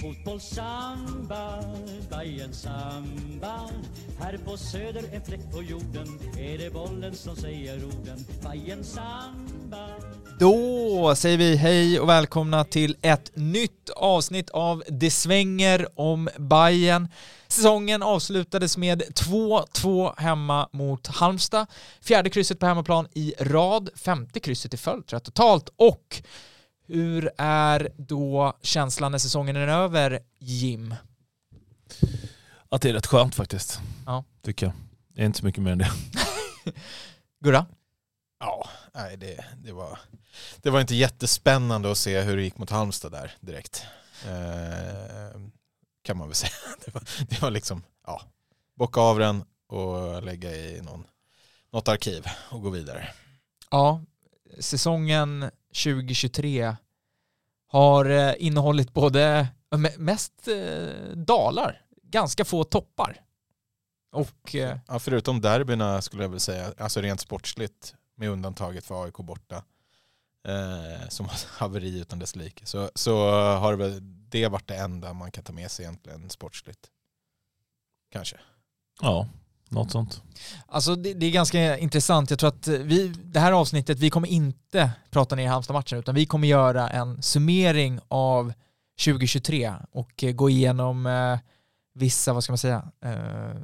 Fotboll, samba, Bajen samba. Här på söder, en fläck på jorden Är det bollen som säger orden. Bajen samba. Då säger vi hej och välkomna till ett nytt avsnitt av Det svänger om Bayern. Säsongen avslutades med 2-2 hemma mot Halmstad. Fjärde krysset på hemmaplan i rad, femte krysset i följd tror jag totalt. Och hur är då känslan när säsongen är över, Jim? Att det är rätt skönt faktiskt. Ja. Tycker jag. Det är inte så mycket mer än det. Gurra? Ja, nej det, det, var, det var inte jättespännande att se hur det gick mot Halmstad där direkt. Eh, kan man väl säga. Det var, det var liksom, ja, bocka av den och lägga i någon, något arkiv och gå vidare. Ja, säsongen 2023 har eh, innehållit både me- mest eh, dalar, ganska få toppar. Och eh, Ja, förutom derbyna skulle jag väl säga, alltså rent sportsligt med undantaget för AIK borta eh, som haveri utan dess like. Så, så har det väl det varit det enda man kan ta med sig egentligen sportsligt. Kanske. Ja, något sånt. Alltså det, det är ganska intressant. Jag tror att vi, det här avsnittet, vi kommer inte prata ner Halmstad-matchen utan vi kommer göra en summering av 2023 och gå igenom eh, vissa, vad ska man säga, eh,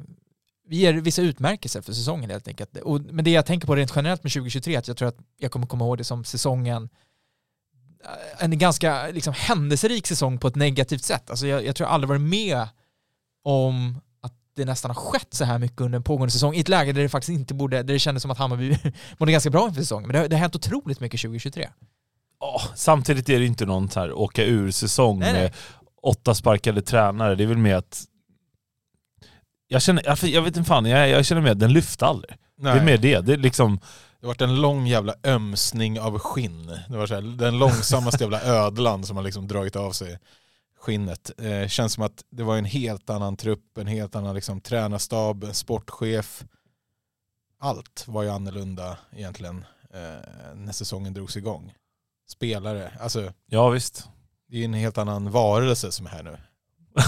vi ger vissa utmärkelser för säsongen helt enkelt. Och, men det jag tänker på rent generellt med 2023 är att jag tror att jag kommer komma ihåg det som säsongen eh, en ganska liksom, händelserik säsong på ett negativt sätt. Alltså jag, jag tror jag aldrig varit med om att det nästan har skett så här mycket under en pågående säsong i ett läge där det faktiskt inte borde, där det kändes som att Hammarby mådde ganska bra inför säsongen. Men det har, det har hänt otroligt mycket 2023. Ja, samtidigt är det inte någon så här åka ur-säsong med åtta sparkade tränare. Det är väl mer att... Jag känner, jag, jag vet inte fan, jag, jag känner mer att den lyfte aldrig. Det är mer det. Det är liksom... Det har varit en lång jävla ömsning av skinn. Det var så här, den långsammaste jävla ödlan som har liksom dragit av sig skinnet. Eh, känns som att det var en helt annan trupp, en helt annan liksom, tränarstab, sportchef. Allt var ju annorlunda egentligen eh, när säsongen drogs igång. Spelare, alltså Ja visst. det är en helt annan varelse som är här nu.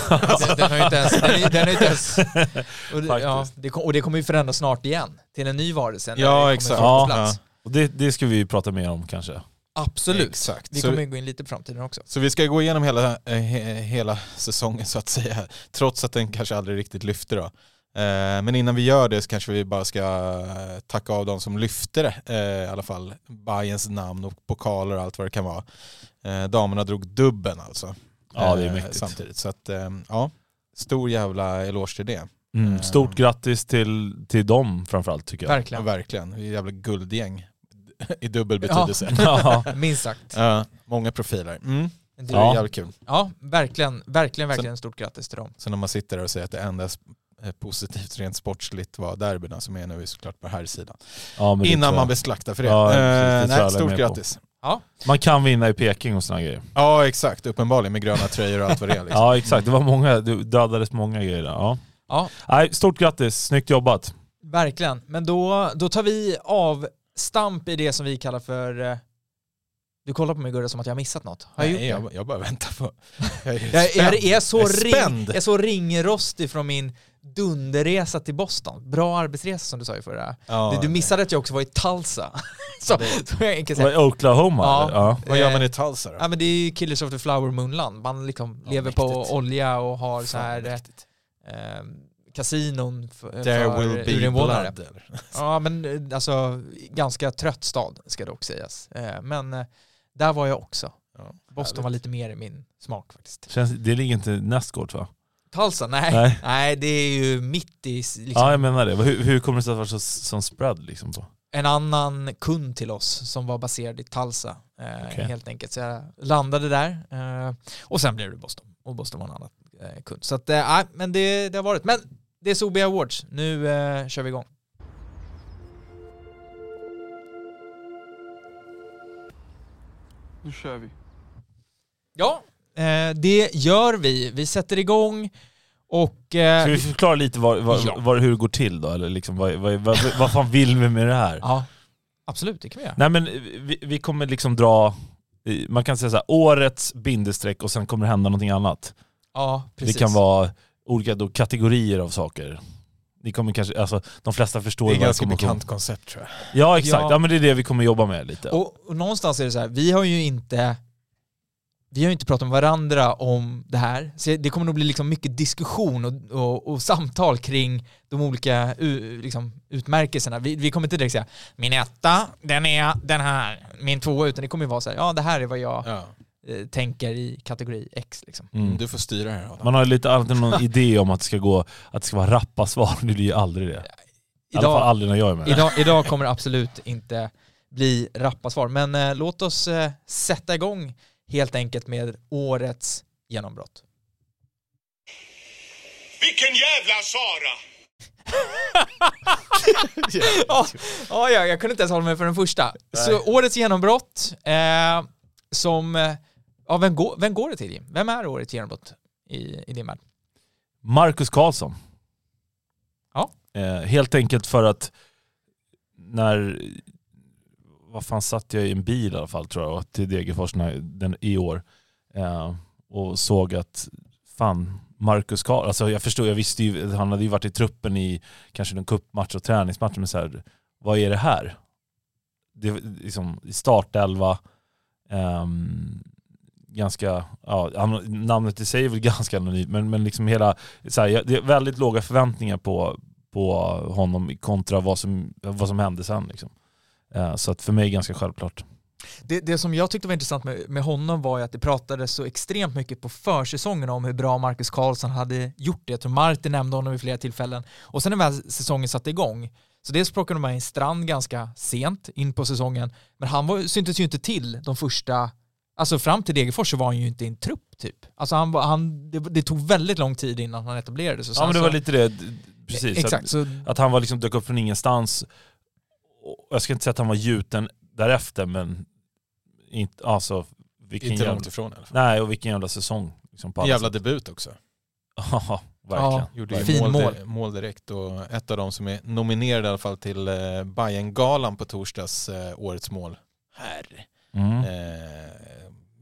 Den, den har ju inte ens... Den, är- den har ju inte ens och, det, ja, Faktiskt. det, kom- och det kommer ju förändras snart igen till en ny varelse. Ja, exakt. Ja. plats. Och det, det ska vi ju prata mer om kanske. Absolut. Exakt. Vi Så- kommer gå in lite på framtiden också. Så vi ska gå igenom hela, eh, he, hela säsongen så att säga, trots att den kanske aldrig riktigt lyfte då. Eh, men innan vi gör det så kanske vi bara ska eh, tacka av de som lyfte det, eh, i alla fall Bayerns namn och pokaler och allt vad det kan vara. Damerna drog dubben alltså. Ja det är eh, mäktigt. Samtidigt. Så att, eh, ja, stor jävla eloge till det. Mm, stort grattis till, till dem framförallt tycker jag. Ja, Verkligen. verkligen, är ett jävla guldgäng i dubbel betydelse. Ja. Minst sagt. Ja, många profiler. Mm. Det- är Ja. jävligt kul. Ja, verkligen, verkligen, verkligen stort grattis till dem. Så när man sitter där och säger att det enda eh, positivt rent sportsligt var derbyna så menar vi såklart på här sidan. Ja, Innan man blir slaktad för det. Ja, Eh, nej, alla är stort grattis. Man kan vinna i Peking och såna grejer. Ja exakt, uppenbarligen med gröna tröjor och allt vad det är. Liksom. Ja exakt, det var många, det dödades många grejer där. Ja. Ja, Nej, stort grattis, snyggt jobbat. verkligen. Men då, då tar vi avstamp i det som vi kallar för... eh, Du kollar på mig Gurra som att jag har missat något. Har jag Nej, jag, jag bara väntar på... Jag är, Jag, jag, är så Jag är ring, jag är så ringrostig från min dunderresa till Boston. Bra arbetsresa som du sa i förra. Ja, du, du missade att jag också var i Tulsa. så, så det säga. Oklahoma Ja. Ja. Vad gör man Eh, i Tulsa då? Ja men det är ju Killers of the Flower Moonland. Man liksom Ja, lever på mäktigt. olja och har så här eh, kasinon för, There för will be urinvånare. Ja men eh, alltså ganska trött stad ska det också sägas. Eh, men eh, där var jag också. Ja, Boston härligt. var lite mer i min smak faktiskt. Känns, det ligger inte nästgård va? Tulsa, nej. nej. Nej. det är ju mitt i liksom, Ja jag menar det. Hur, hur kommer det sig att det var så, som spread liksom på? en annan kund till oss som var baserad i Tulsa. Eh, Okej. Helt enkelt. Så jag landade där eh, och sen blev det Boston. Och Boston var en annan eh, kund. Så att, eh, nej, men det, det har varit. Men det är Sobi Awards. Nu eh, kör vi igång. Nu kör vi. Ja, det gör vi. Vi sätter igång och... Eh, Ska vi förklara lite vad, vad, Ja. vad, hur det går till då? Eller liksom, vad, vad, vad, vad fan vill vi med det här? Ja, Absolut, det kan vi göra. Nej men vi, vi kommer liksom dra, eh, man kan säga så här, årets bindestreck och sen kommer det hända någonting annat. Ja, precis. Det kan vara olika då, kategorier av saker. Ni kommer kanske, alltså de flesta förstår Det är vad ganska bekant koncept tror jag. Ja exakt, ja. Ja. men det är det vi kommer jobba med lite. Och, och någonstans är det så här, vi har ju inte vi har ju inte pratat med varandra om det här, så det kommer nog bli liksom mycket diskussion och, och, och samtal kring de olika u, liksom, utmärkelserna. Vi, vi kommer inte direkt säga min etta, den är den här, min tvåa, utan det kommer ju vara så här, ja det här är vad jag Ja. eh, tänker i kategori X. Liksom. Mm. Du får styra här Adam. Man har lite alltid någon idé om att det ska gå, att det ska vara rappa svar, det blir ju aldrig det. I alla fall Idag, aldrig när jag är med. idag, idag kommer det absolut inte bli rappa svar, men eh, låt oss eh, sätta igång helt enkelt med årets genombrott. Vilken jävla Sara! Ja, ja, ja, jag kunde inte ens hålla mig för den första. Så årets genombrott, eh, som... Ja, vem, går, vem går det till Jim? Vem är årets genombrott i, i din värld? Marcus Karlsson. Ja. Eh, helt enkelt för att när, vad fan satt jag i en bil i alla fall tror jag, till Degerfors den, i år. Eh, och såg att, fan, Marcus Karl, alltså jag förstod, jag visste ju, han hade ju varit i truppen i kanske någon cupmatch och träningsmatch, men så här, vad är det här? Det, liksom, startelva, ehm, ganska, ja, namnet i sig är väl ganska anonymt, men, men liksom hela, så här, det är väldigt låga förväntningar på, på honom kontra vad som, vad som hände sen. Liksom. Eh, så att för mig är ganska självklart. Det, det som jag tyckte var intressant med, med honom var ju att det pratades så extremt mycket på försäsongen om hur bra Marcus Karlsson hade gjort det. Jag tror Martin nämnde honom vid flera tillfällen. Och sen när säsongen satte igång, så dels plockade de med en Strand ganska sent in på säsongen, men han var, syntes ju inte till de första, alltså fram till Degerfors så var han ju inte i en trupp typ. Alltså han, han, det, det tog väldigt lång tid innan han etablerade sig. Så Ja men det var så- lite det, precis. Exakt, så Att, att han var liksom dök upp från ingenstans. Och Jag ska inte säga att han var gjuten därefter, men inte, alltså, vilken Inte jävla, långt ifrån i alla fall. Nej, och vilken jävla säsong. Liksom på Jävla sätt. debut också. Ja, verkligen. Ja. Gjorde ju Fin mål, mål. di- mål direkt och ett av dem som är nominerad i alla fall till eh, Bajen-galan på torsdags, eh, årets mål. Här. Mm. Eh,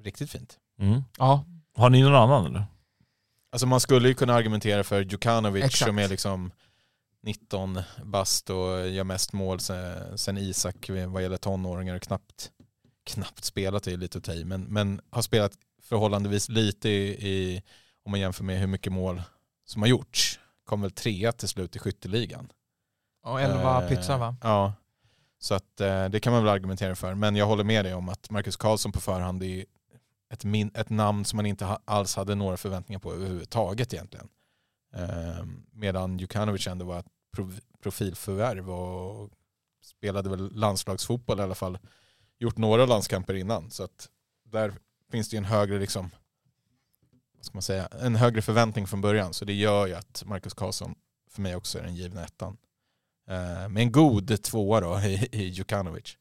riktigt fint. Mm. ja, Har ni någon annan eller? Alltså man skulle ju kunna argumentera för Djukanovic Exakt. som är liksom 19 bast och gör mest mål sen, sen Isak vad gäller tonåringar och knappt, knappt spelat är lite att i, men, men har spelat förhållandevis lite i, i, om man jämför med hur mycket mål som har gjorts. Kom väl trea till slut i skytteligan. och 11 Eh, pytsar va? Ja, så att eh, det kan man väl argumentera för. Men jag håller med dig om att Marcus Karlsson på förhand är ett, min, ett namn som man inte ha, alls hade några förväntningar på överhuvudtaget egentligen. Eh, medan Jukanovic ändå var ett pro, profilförvärv och spelade väl landslagsfotboll i alla fall. Gjort några landskamper innan. Så att där finns det ju en högre liksom, vad ska man säga, en högre förväntning från början. Så det gör ju att Marcus Karlsson för mig också är den givna ettan. Eh, med en god tvåa då i, i Djukanovic.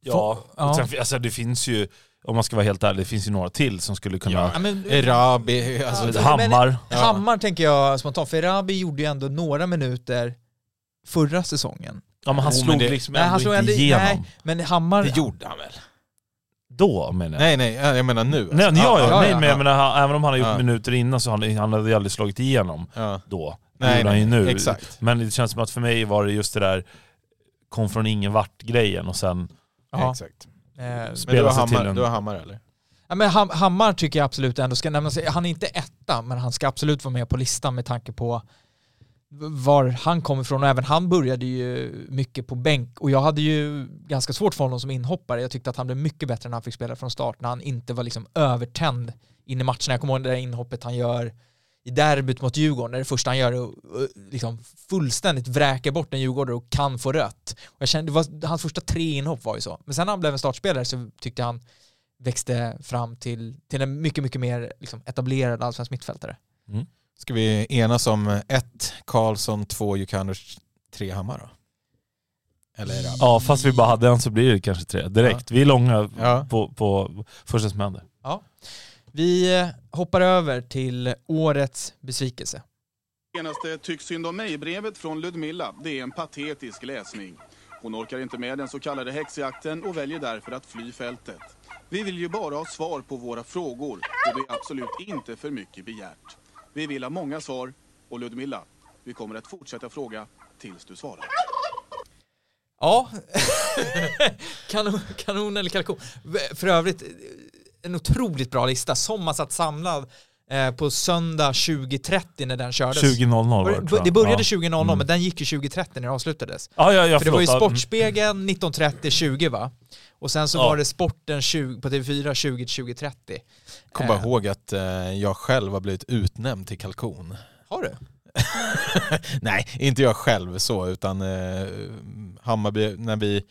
Ja, Ja. sen, alltså, det finns ju, om man ska vara helt ärlig, det finns ju några till som skulle kunna... Ja. Men, Erabi, alltså, Ja, men- Hammar. Ja. Hammar tänker jag spontant, för Rabi gjorde ju ändå några minuter förra säsongen. Ja men han men slog det- liksom Nej, ändå han slog inte ändå- igenom. nej. Men Hammar... det gjorde han väl? Då menar jag. Nej, nej, jag menar nu. alltså. Nej, ja, ja, ja, nej, ja, men jag menar, även om han har gjort Ja. minuter innan så han, han hade ju aldrig slagit igenom Ja. då. Det Nej, gjorde han ju nej, nu. exakt. Men det känns som att för mig var det just det där kom från ingen vart grejen och sen Ja. exakt. Eh, Men du har, Hammar, en- du har Hammar eller? Ja, men Ham- Hammar tycker jag absolut ändå ska nämnas. Han är inte etta, men han ska absolut vara med på listan med tanke på var han kommer ifrån och även han började ju mycket på bänk och jag hade ju ganska svårt för honom som inhoppare. Jag tyckte att han blev mycket bättre när han fick spela från start, när han inte var liksom övertänd in i matcherna. Jag kommer ihåg det där inhoppet han gör i derbyt mot Djurgården, där det första han gör är att liksom fullständigt vräka bort en djurgårdare och kan få rött. Och jag kände, det var, hans första tre inhopp var ju så. Men sen när han blev en startspelare så tyckte han växte fram till, till en mycket, mycket mer liksom, etablerad allsvensk mittfältare. Ska vi enas om ett Karlsson, två Djukanovic, tre Hammar då? Eller Erabi? Ja fast vi bara hade en så blir det kanske tre direkt. Vi är långa Ja. på, på första som händer. Vi eh, hoppar över till årets besvikelse. Senaste Tyck synd om mig-brevet från Ludmilla, det är en patetisk läsning. Hon orkar inte med den så kallade häxjakten och väljer därför att fly fältet. Vi vill ju bara ha svar på våra frågor och det är absolut inte för mycket begärt. Vi vill ha många svar och Ludmilla, vi kommer att fortsätta fråga tills du svarar. Ja, kanon, kanon eller kalkon. För övrigt, en otroligt bra lista som man satt samlad eh, på söndag 20.30 när den kördes. 20.00 var Var det, började ja. 20.00 Mm. men den gick ju 20.30 när det avslutades. Ja, ja, ja, För det var ju mm. Sportspegeln 19.30-20 va? Och sen så Ja. var det Sporten 20, på TV4 20-20.30. Kom bara Eh, ihåg att eh, jag själv har blivit utnämnd till kalkon. Har du? Nej, inte jag själv så, utan eh, Hammarby, när vi,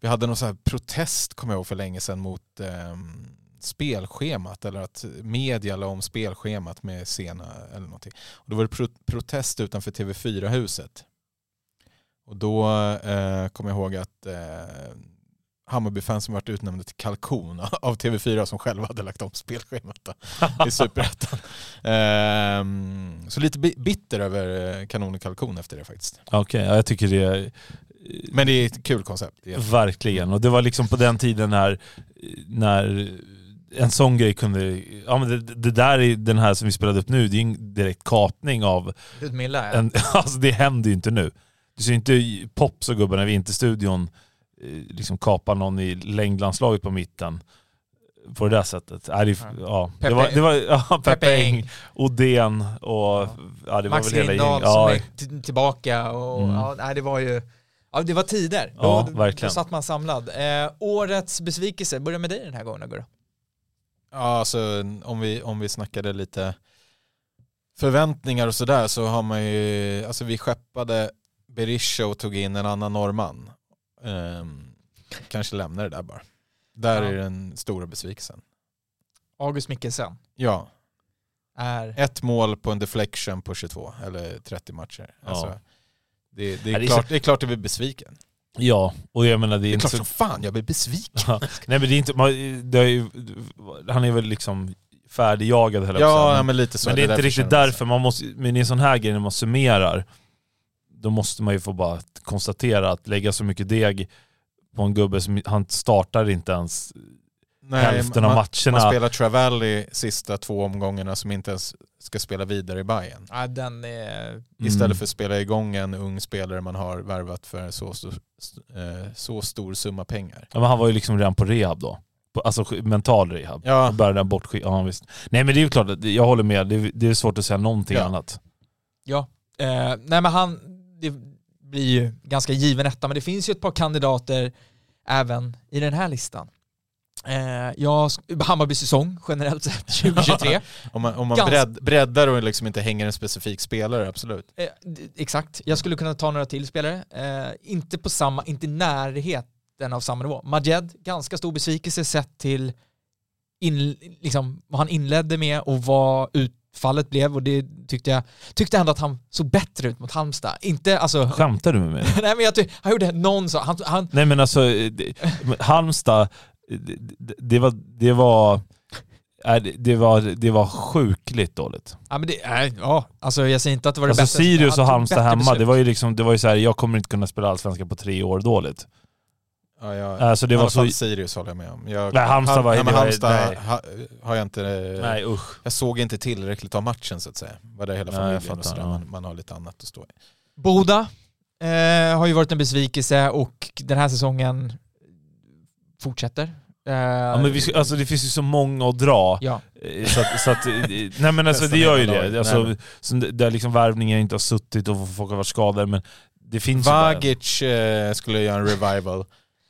vi hade någon sån här protest, kommer jag ihåg för länge sedan, mot eh, spelschemat, eller att media la om spelschemat med sena eller någonting. Och då var det pro protest utanför TV4-huset. Och då eh, kommer jag ihåg att eh, Hammarby-fans som varit utnämnda till kalkon av TV4 som själva hade lagt om spelschemat i Superettan. Ehm, så lite bi- bitter över eh, kanon och kalkon efter det faktiskt. Okej, ja, jag tycker det är... Men det är ett kul koncept. Är- Verkligen. Och det var liksom på den tiden när, när en sån grej kunde... Ja men det, det där är den här som vi spelade upp nu, det är ju en direkt kapning av... Ludmilla? ja. En, alltså det händer ju inte nu. Du ser inte Pops och gubbarna vid Interstudion eh, liksom kapa någon i längdlandslaget på mitten på det där sättet. Nej, det, ja, det var, det var ja, Peppe Eng. Odén och ja, det var Max väl hela Lindahl gänget. som är tillbaka och Mm. ja, det var ju Ja, det var tider. Ja, då, verkligen. Då satt man samlad. Eh, årets besvikelse, börja med dig den här gången Gurra. Ja, alltså om vi, om vi snackade lite förväntningar och sådär så har man ju, alltså vi skeppade Berisha och tog in en annan norrman. Ehm, kanske lämnar det där bara. Där Ja. är den stora besvikelsen. August Mikkelsen Ja, är... ett mål på en deflection på 22 eller 30 matcher. Ja. Alltså, det, det, är det är klart, det är klart jag blir besviken. Ja, och jag menar det är, Det är inte klart så... som fan jag blir besviken. Ja. Nej men det är inte, man, det är ju, han är väl liksom färdigjagad att säga. Ja, men, lite så. men det är inte därför riktigt känner man därför, man måste, men i en sån här grej när man summerar, då måste man ju få bara konstatera att lägga så mycket deg på en gubbe som han startar inte ens Nej, hälften av man, matcherna. Man spelar Travalli sista två omgångarna som inte ens ska spela vidare i Bayern. Ja, den är... Istället Mm. för att spela igång en ung spelare man har värvat för så stor, eh, så stor summa pengar. Ja, men han var ju liksom redan på rehab då. Alltså mental rehab. Ja. Och började den bort, ja, visst. Nej men det är ju klart, att- jag håller med. Det är, det är svårt att säga någonting Ja. annat. Ja. Eh, nej men han, det blir ju ganska given etta, men det finns ju ett par kandidater även i den här listan. Eh, jag, Hammarbys säsong generellt sett 2023. Om man, om man Gans- bredd, breddar och liksom inte hänger en specifik spelare, absolut. Eh, exakt, jag skulle kunna ta några till spelare. Eh, inte på samma, inte närheten av samma nivå. Majed, ganska stor besvikelse sett till in, liksom, vad han inledde med och vad utfallet blev och det tyckte jag, tyckte ändå att han såg bättre ut mot Halmstad. Inte, alltså, Skämtar du med mig? nej men jag tyck, han gjorde någon så, han, han Nej men alltså, det- men Halmstad, det, det- det var, det var, nej, det- var, det var sjukligt dåligt. ja men det, nej, ja, alltså jag säger inte att det var det Alltså bästa. Sirius och Halmstad hemma, beslut. det var ju liksom, det var ju så här, jag kommer inte kunna spela allsvenskan på tre år dåligt. Ja, jag, Alltså det var så... Sirius håller jag med om. Jag, Nej, Halmstad var- nej, men Halmstad nej. ha, har jag inte... Nej usch. Jag såg inte tillräckligt av matchen så att säga. Var det hela Nej, familjen och fattar, sådär. ja. Man, man har lite annat att stå i. Boda eh, har ju varit en besvikelse och den här säsongen fortsätter. Eh, Ja, men vi, ska- alltså, det finns ju så många att dra. ja. Eh, Så att, så att, eh, nej men alltså det gör ju det. Alltså, det- där liksom värvningen inte har suttit och folk har varit skadade men det finns Vagic eh, skulle göra en revival.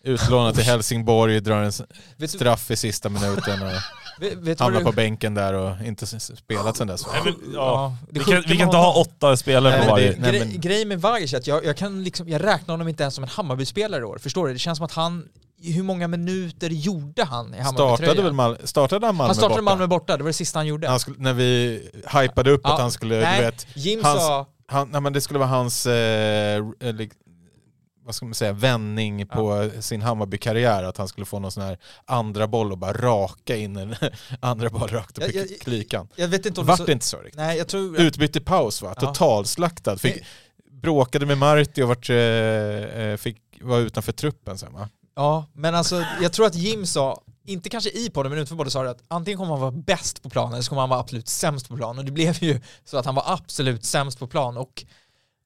Utlånad till Helsingborg, drar en straff i sista minuten och vet, vet hamnar du, på bänken där och inte spelat sen dess. Nej, men, ja. Vi kan, vi kan inte ha åtta spelare Nej, på varje. Gre- Grejen med Vagic är att jag, jag, kan liksom, jag räknar honom inte ens som en Hammarby-spelare i år. Förstår du? Det känns som att han, hur många minuter gjorde han i Startade, Hammarby-tröjan? väl Mal- startade han Malmö Han startade borta? Malmö borta, det var det sista han gjorde. Han skulle, när vi hypade upp Ja, att han skulle, nej, du vet, Jim hans- sa, han, nej, men det skulle vara hans eh, eller, vad ska man säga, vändning på sin Hammarby-karriär, att han skulle få någon sån här andra boll och bara raka in en andra boll rakt upp i klykan. jag vet inte om Vart så, det inte så riktigt. Nej, jag tror... Utbytt i paus va? Ja. Totalslaktad. Fick, bråkade med Marti och vart, eh, eh, fick, var utanför truppen sen va? Ja, men alltså jag tror att Jim sa, inte kanske i podden men utanför podden sa det att antingen kommer han vara bäst på plan eller så kommer han vara absolut sämst på plan och det blev ju så att han var absolut sämst på plan och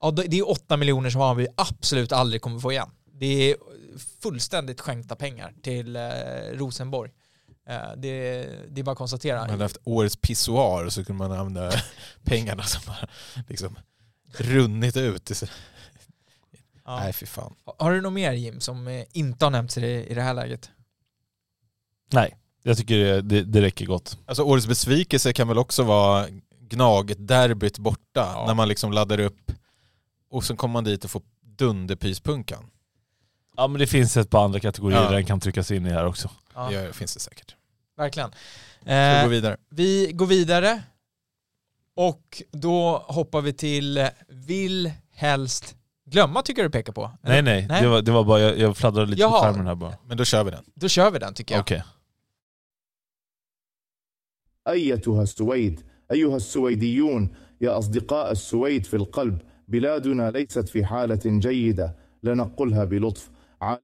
ja, det är åtta miljoner som han vi absolut aldrig kommer få igen. Det är fullständigt skänkta pengar till eh, Rosenborg. Eh, det, det är bara att konstatera. Om man hade haft årets pissoar så kunde man använda pengarna som bara liksom runnit ut. Ja. Nej fy fan. Har du något mer Jim som eh, inte har nämnts i det, i det här läget? Nej, jag tycker det, det, det räcker gott. Alltså årets besvikelse kan väl också vara Gnag-derbyt borta. Ja. När man liksom laddar upp och sen kommer man dit och får dunderpyspunkan. Ja men det finns ett par andra kategorier Ja. där den kan tryckas in i här också. Ja, Det finns det säkert. verkligen. Ska vi Eh, gå vidare? Vi går vidare och då hoppar vi till eh, vill helst glömma tycker jag du pekar på. Nej nej, Nej. Det, var, det var bara, jag, jag fladdrade lite Jaha. på skärmen här bara. Men då kör vi den. Då kör vi den tycker jag. Okej. أيتها السويد أيها السويديون يا أصدقاء السويد في القلب بلادنا ليست في حالة جيدة لنقلها بلطف ع-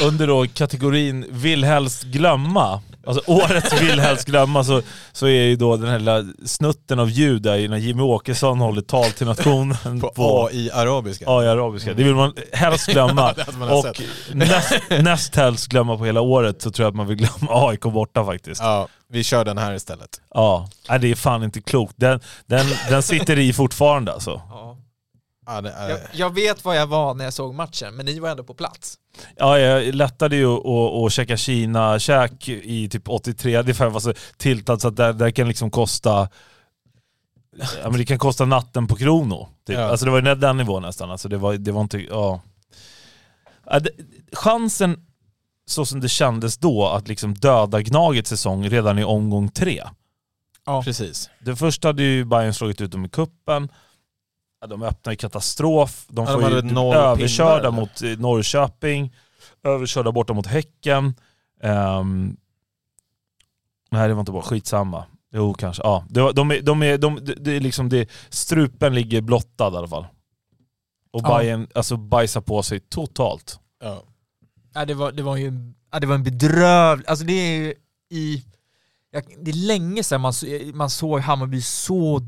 Under då kategorin vill helst glömma, alltså årets vill helst glömma, så, så är ju då den här lilla snutten av ljud där när Jimmy Åkesson håller tal till nationen På, på, AI-arabiska. Ja, i arabiska. Det vill man helst glömma. Man ha och näst, näst helst glömma på hela året så tror jag att man vill glömma AIK borta faktiskt. Ja, vi kör den här istället. Ja, Nej, det är fan inte klokt. Den, den, den sitter i fortfarande alltså. Ja. Ja, det Jag, jag vet vad jag var när jag såg matchen, men ni var ändå på plats. Ja, jag lättade ju att, käka Kina-käk i typ 83 för jag var så tiltad så att det, det kan liksom kosta Ja men det kan kosta natten på Krono. Typ. Ja. Alltså det var ju den nivån nästan. Alltså det, var, det var inte, ja. Ja, det, chansen, så som det kändes då, att liksom döda Gnagets säsong redan i omgång tre. Precis. Det första hade ju Bayern slagit ut dem i kuppen. Ja, de öppnar i katastrof. De Ja, får de ju hade typ noll överkörda pinnar, mot eh, Norrköping. Överkörda borta mot Häcken. Ehm, nej det var inte bara skitsamma. Jo kanske. Ja, det var, de är, de är, de, det, det är liksom det, strupen ligger blottad i alla fall. Och Ja. Bayern alltså bajsar på sig totalt. Ja. Ja, det, var, det var ju ja, det var en bedrövlig, alltså det är ju i, ja, det är länge sedan man, så- man såg Hammarby så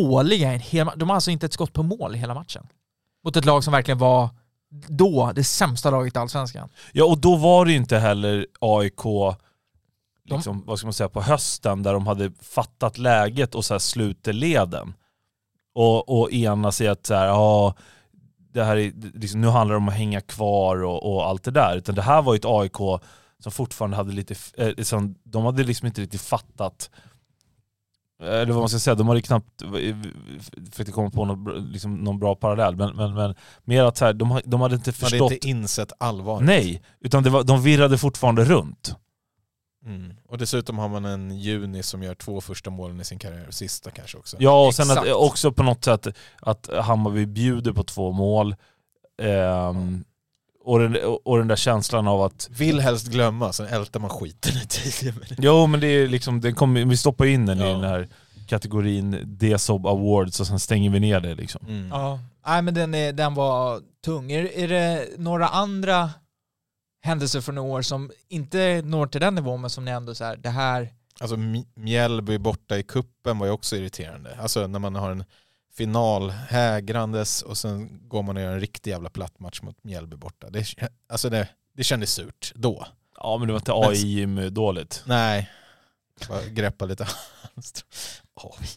dåliga en hel De har alltså inte ett skott på mål i hela matchen. Mot ett lag som verkligen var då det sämsta laget i Allsvenskan. Ja och då var det ju inte heller AIK, liksom, vad ska man säga, på hösten där de hade fattat läget och så här sluter leden. Och, och enas i att så här, ja, det här är, liksom, nu handlar det om att hänga kvar och, och allt det där. Utan det här var ju ett AIK som fortfarande hade lite, eh, som, de hade liksom inte riktigt fattat eller vad man ska säga, de hade knappt försökt komma på något, bra- liksom, någon bra parallell, men, men, men mer att så här, de, de hade inte Man hade förstått inte insett allvaret. Nej, utan det var, de virrade fortfarande runt. Mm. Och dessutom har man en juni som gör två första målen i sin karriär, sista kanske också. Ja, och sen att, också på något sätt att Hammarby bjuder på två mål. Ehm, och, den, och den där känslan av att Vill helst glömma, sen ältar man skiten i tio minuter. Jo men det är liksom, den kommer, vi stoppar in den i Ja. den här kategorin DSOB Awards och sen stänger vi ner det liksom. Mm. Ja. Nej men den, är, den var tung. Är, är det några andra händelser från i år som inte når till den nivån men som ni ändå så här, det här, Alltså Mjällby borta i kuppen var ju också irriterande. Alltså när man har en final hägrandes och sen går man och gör en riktig jävla platt match mot Mjällby borta. Det, alltså det, det kändes surt då. Ja men det var inte AI dåligt. Nej, bara greppa lite. Oj.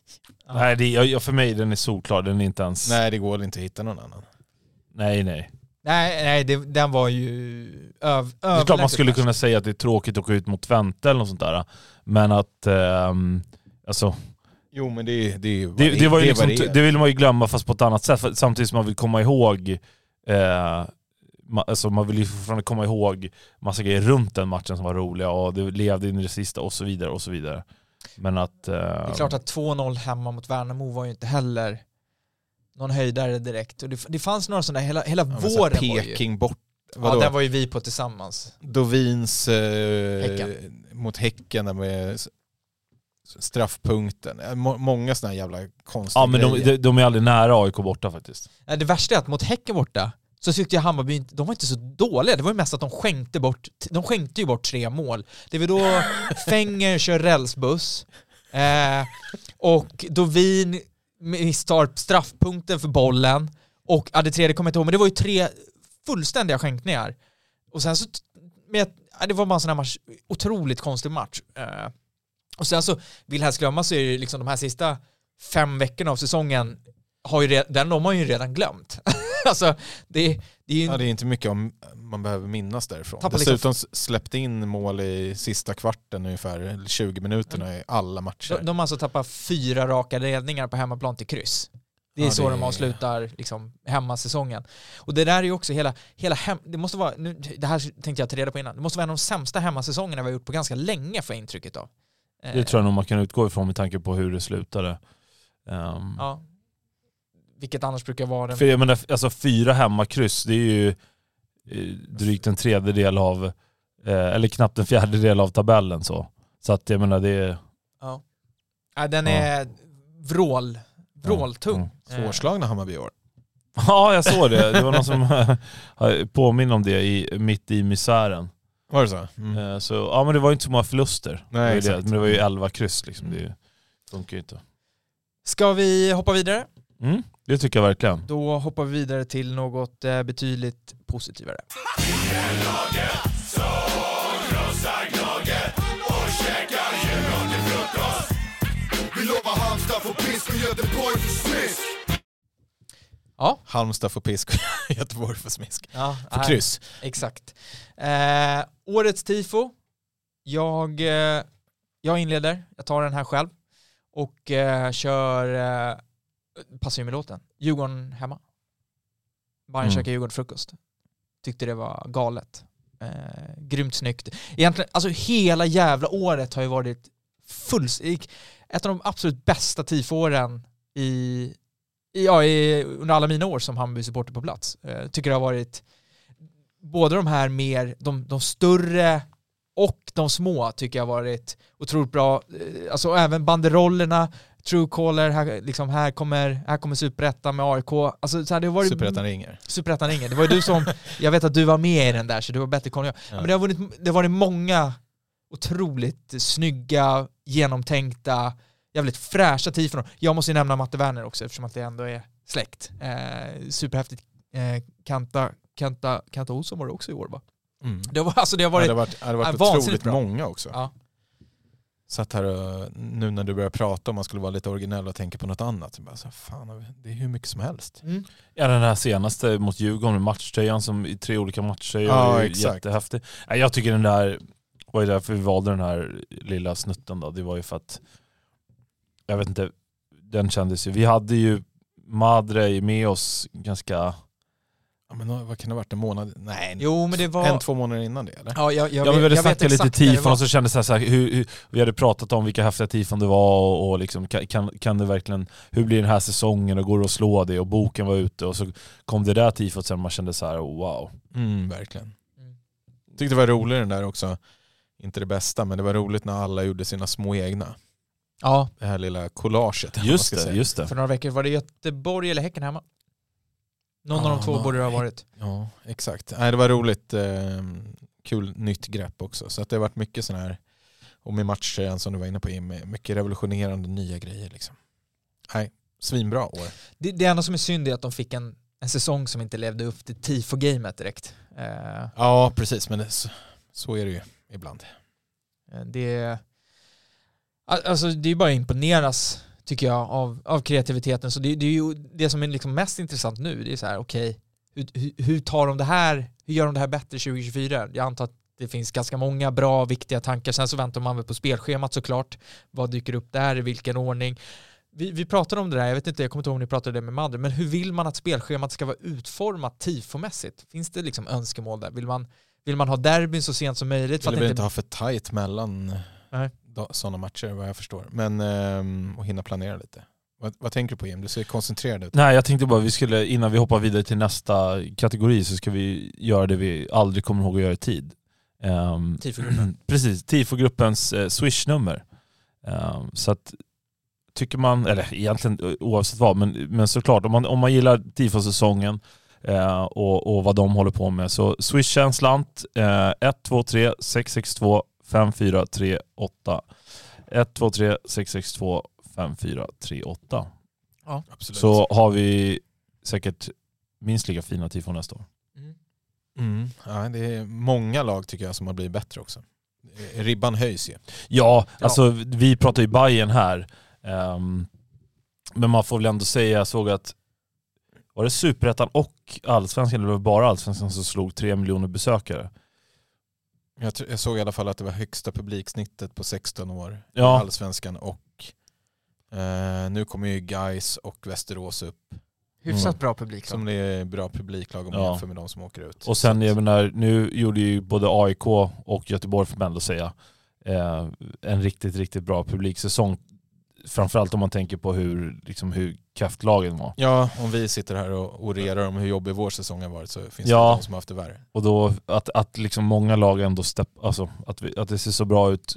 Nej, det, jag, för mig den är solklar, den är inte ens... Nej det går inte att hitta någon annan. nej. nej. nej, nej det, den var ju öv, Det är klart man skulle kunna säga att det är tråkigt att åka ut mot Twente eller något sånt där. Men att, ehm, alltså, Jo men det, det, vad det, det, var ju liksom, det är. det vill man ju glömma fast på ett annat sätt. För, samtidigt som man vill komma ihåg, eh, ma, alltså man vill ju fortfarande komma ihåg massa grejer runt den matchen som var roliga och det levde in i det sista och så vidare och så vidare. Men att... Eh, Det är klart att 2-0 hemma mot Värnamo var ju inte heller någon höjdare direkt. Och det, det fanns några sådana, hela, hela Ja, våren var ju... Peking bort. Ja, Vadå? den var ju vi på tillsammans. Dovins eh, Häcken. mot Häcken där med straffpunkten. Eh, må- Många sådana här jävla konstiga Ja men de, de, de är aldrig nära AIK borta faktiskt. Det värsta är att mot Häcken borta så tyckte jag Hammarby inte, de var inte så dåliga. Det var ju mest att de skänkte bort, de skänkte ju bort tre mål. Det var då Fenger kör rälsbuss eh, och Dovin misstar straffpunkten för bollen och ja, det tredje kommer jag inte ihåg, men det var ju tre fullständiga skänkningar. Och sen så, med, ja, det var bara en sån här match, otroligt konstig match. Eh, och sen så, vill helst glömma så är det liksom de här sista fem veckorna av säsongen har ju redan, den de har ju redan glömt. alltså, det, det är ju... Ja, det är inte mycket om man behöver minnas därifrån. Liksom- Dessutom s- släppte in mål i sista kvarten ungefär, eller 20 minuterna i alla matcher. de, de har alltså tappat fyra raka ledningar på hemmaplan till kryss. Det är Ja, så det de avslutar liksom, hemmasäsongen. Och det där är ju också hela, hela hem, det måste vara, nu, det här tänkte jag ta reda på innan, det måste vara en av de sämsta hemmasäsongerna vi har gjort på ganska länge får jag intrycket av. Eh, Det tror jag nog man kan utgå ifrån med tanke på hur det slutade. Ehm, Ja. Vilket annars brukar vara den... För jag menar, alltså fyra hemmakryss, det är ju eh, drygt en tredjedel av, eh, eller knappt en fjärdedel av tabellen så. Så att jag menar det är... Ja. Ja, den Ja. är vrål, vråltung. Ja, Eh, Svårslagna Hammarby i år. Ja, jag såg det. Det var någon som påminner om det i, mitt i misären. Var det så? Mm. Eh, Så, ja men det var ju inte så många förluster. Nej, det var ju exakt. det. Men det var ju 11 kryss liksom. Det funkar ju inte. Ska vi hoppa vidare? Mm, det tycker jag verkligen. Då hoppar vi vidare till något eh, betydligt positivare. Ja, Halmstad får pisk och Göteborg får smisk. ja nej, kryss. Exakt. Eh, årets tifo. Jag, eh, jag inleder, jag tar den här själv och eh, kör, eh, passar ju med låten, Djurgården hemma. Bayern Mm. käkar Djurgården frukost. Tyckte det var galet. Eh, grymt snyggt. Egentligen, alltså hela jävla året har ju varit fulls... Ett av de absolut bästa tifåren i, i, ja, i, under alla mina år som Hammarby-supporter på plats. Eh, tycker det har varit både de här mer, de, de större och de små tycker jag varit otroligt bra. Eh, Alltså även banderollerna, Truecaller, här, liksom, här kommer, här kommer Superettan med AIK. Alltså, så här, det har varit Superettan ringer. Superettan ringer. Det var ju du som, jag vet att du var med i den där så du var bättre koll än jag. Ja. Men det har, varit, det har varit många otroligt snygga, genomtänkta, jävligt fräscha tifon. Jag måste ju nämna Matte Werner också eftersom att det ändå är släkt. Eh, superhäftigt. Eh, Kanta, Kanta, Kanta Olsson var det också i år va? Mm. Det, var, alltså, det har Ja, det varit... har varit, det har varit otroligt bra. många också. Ja. Satt här och, nu när du börjar prata om man skulle vara lite originell och tänka på något annat. Så bara, så, fan, det är hur mycket som helst. Mm. Ja den här senaste mot Djurgården matchtröjan som i tre olika matchtröjor Ja, är ju exakt. jättehäftig. Nej, Jag tycker den där, var ju därför vi valde den här lilla snutten då, det var ju för att, jag vet inte, den kändes ju, vi hade ju Madre med oss ganska, Ja, men vad kan det ha varit, en månad? Nej, Jo men det var... en, två månader innan det eller? Ja, jag, jag, ja men vi hade jag snackat lite tifon och så kändes det så här, hur, hur, vi hade pratat om vilka häftiga tifon det var och, och liksom, kan- kan, det verkligen, hur blir den här säsongen och går det att slå det och boken var ute och så kom det där tifot sen man kände så här, wow. Mm, verkligen. Mm. Tyckte det var roligt den där också. Inte det bästa, men det var roligt när alla gjorde sina små egna. Ja, Det här lilla collaget. Just det, just det. för några veckor var det Göteborg eller Häcken hemma. Någon av Ja, de två nå- borde det ha varit. Ja, exakt. Nej, det var roligt. Eh, kul nytt grepp också. Så att det har varit mycket sån här, och med matchtröjan som du var inne på, Jim, med mycket revolutionerande nya grejer. Liksom. Nej, svinbra år. Det, det enda som är synd är att de fick en, en säsong som inte levde upp till tifo-gamet direkt. Eh, Ja, precis. Men det, så, så är det ju ibland. Eh, Det, alltså det är bara att imponeras tycker jag av, av kreativiteten. Så det, det är ju det som är liksom mest intressant nu. Det är så här, okej, hur, hur, hur tar de det här, hur gör de det här bättre 2024? Jag antar att det finns ganska många bra, viktiga tankar. Sen så väntar man väl på spelschemat såklart. Vad dyker upp där, i vilken ordning? Vi, vi pratade om det där, jag vet inte, jag kommer inte ihåg om ni pratade det med Madde, men hur vill man att spelschemat ska vara utformat tifomässigt? Finns det liksom önskemål där? Vill man, vill man ha derbyn så sent som möjligt? Vill inte inte ha för tajt mellan Nej. Sådana matcher vad jag förstår. Men ehm, och hinna planera lite. Vad, vad tänker du på Jim? Du ser koncentrerad ut. Nej jag tänkte bara vi skulle, innan vi hoppar vidare till nästa kategori så ska vi göra det vi aldrig kommer ihåg att göra i tid. Um, Tifogruppen. precis, Tifogruppens eh, swishnummer. Eh, så att tycker man, eller egentligen eh, oavsett vad, men, men såklart om man, om man gillar tifo-säsongen eh, och, och vad de håller på med så swisha en slant eh, 123 662 5438 123 662 5438 Absolut. så har vi säkert minst lika fina tifon nästa år. Mm. Mm. Ja, det är många lag tycker jag som har blivit bättre också. Ribban höjs ju. Ja, alltså vi pratar ju Bayern här. Ehm, men man får väl ändå säga, jag såg att var det Superettan och Allsvenskan, eller var det bara Allsvenskan som slog tre miljoner besökare? Jag, tror- jag såg i alla fall att det var högsta publiksnittet på 16 år i Ja. Allsvenskan och eh, nu kommer ju Gais och Västerås upp Hyfsat Mm. bra publik. då. som det är bra publiklag om man Ja. jämför med de som åker ut. Och sen, jag menar, nu gjorde ju både AIK och Göteborg, får man ändå säga, eh, en riktigt, riktigt bra publiksäsong. Framförallt om man tänker på hur, liksom, hur kraftlagen var. Ja, om vi sitter här och orerar om hur jobbig vår säsong har varit så finns Ja. det de som har haft det värre. Och då att, att liksom många lag ändå stepp, alltså att, vi, att det ser så bra ut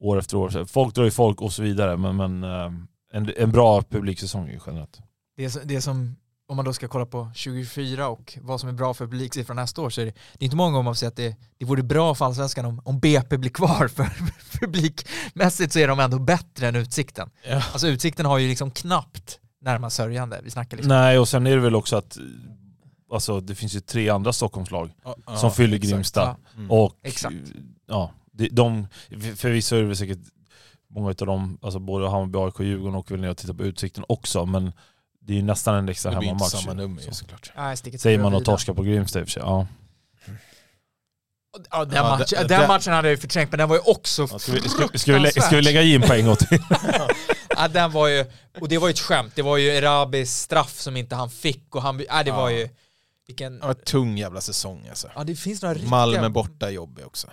år efter år. Folk drar ju folk och så vidare, men, men eh, en, en bra publiksäsong är generellt. Det, det som, om man då ska kolla på 24 och vad som är bra för publiksiffror nästa år så är det, det är inte många gånger man får säga att det, det vore bra för allsvenskan om, om BP blir kvar för publikmässigt så är de ändå bättre än Utsikten. Ja. Alltså Utsikten har ju liksom knappt närmast sörjande. Vi snackar liksom. Nej, och sen är det väl också att alltså, det finns ju tre andra Stockholmslag Ja, som fyller exakt. Grimsta. Ja, Mm. Och Exakt. ja, de, de, förvisso är det väl säkert många av dem, alltså både Hammarby, AIK och Djurgården åker väl ner och tittar på Utsikten också, men det är ju nästan en extra det blir inte hemmamatch. samma nummer Så. såklart. Nej, Säger man och torskar på Grimsta i och för sig. Ja. Ja, den, Ja, match, den det- matchen hade jag ju förträngt, men den var ju också Ska, vi, ska, ska, vi, lä- ska vi lägga in på en gång till? ja, den var ju, och det var ju ett skämt, det var ju Erabis straff som inte han fick och han, ja, det var Ja. ju, vilken, Ja, tung jävla säsong alltså. ja det finns några riktiga... Malmö borta jobbig också.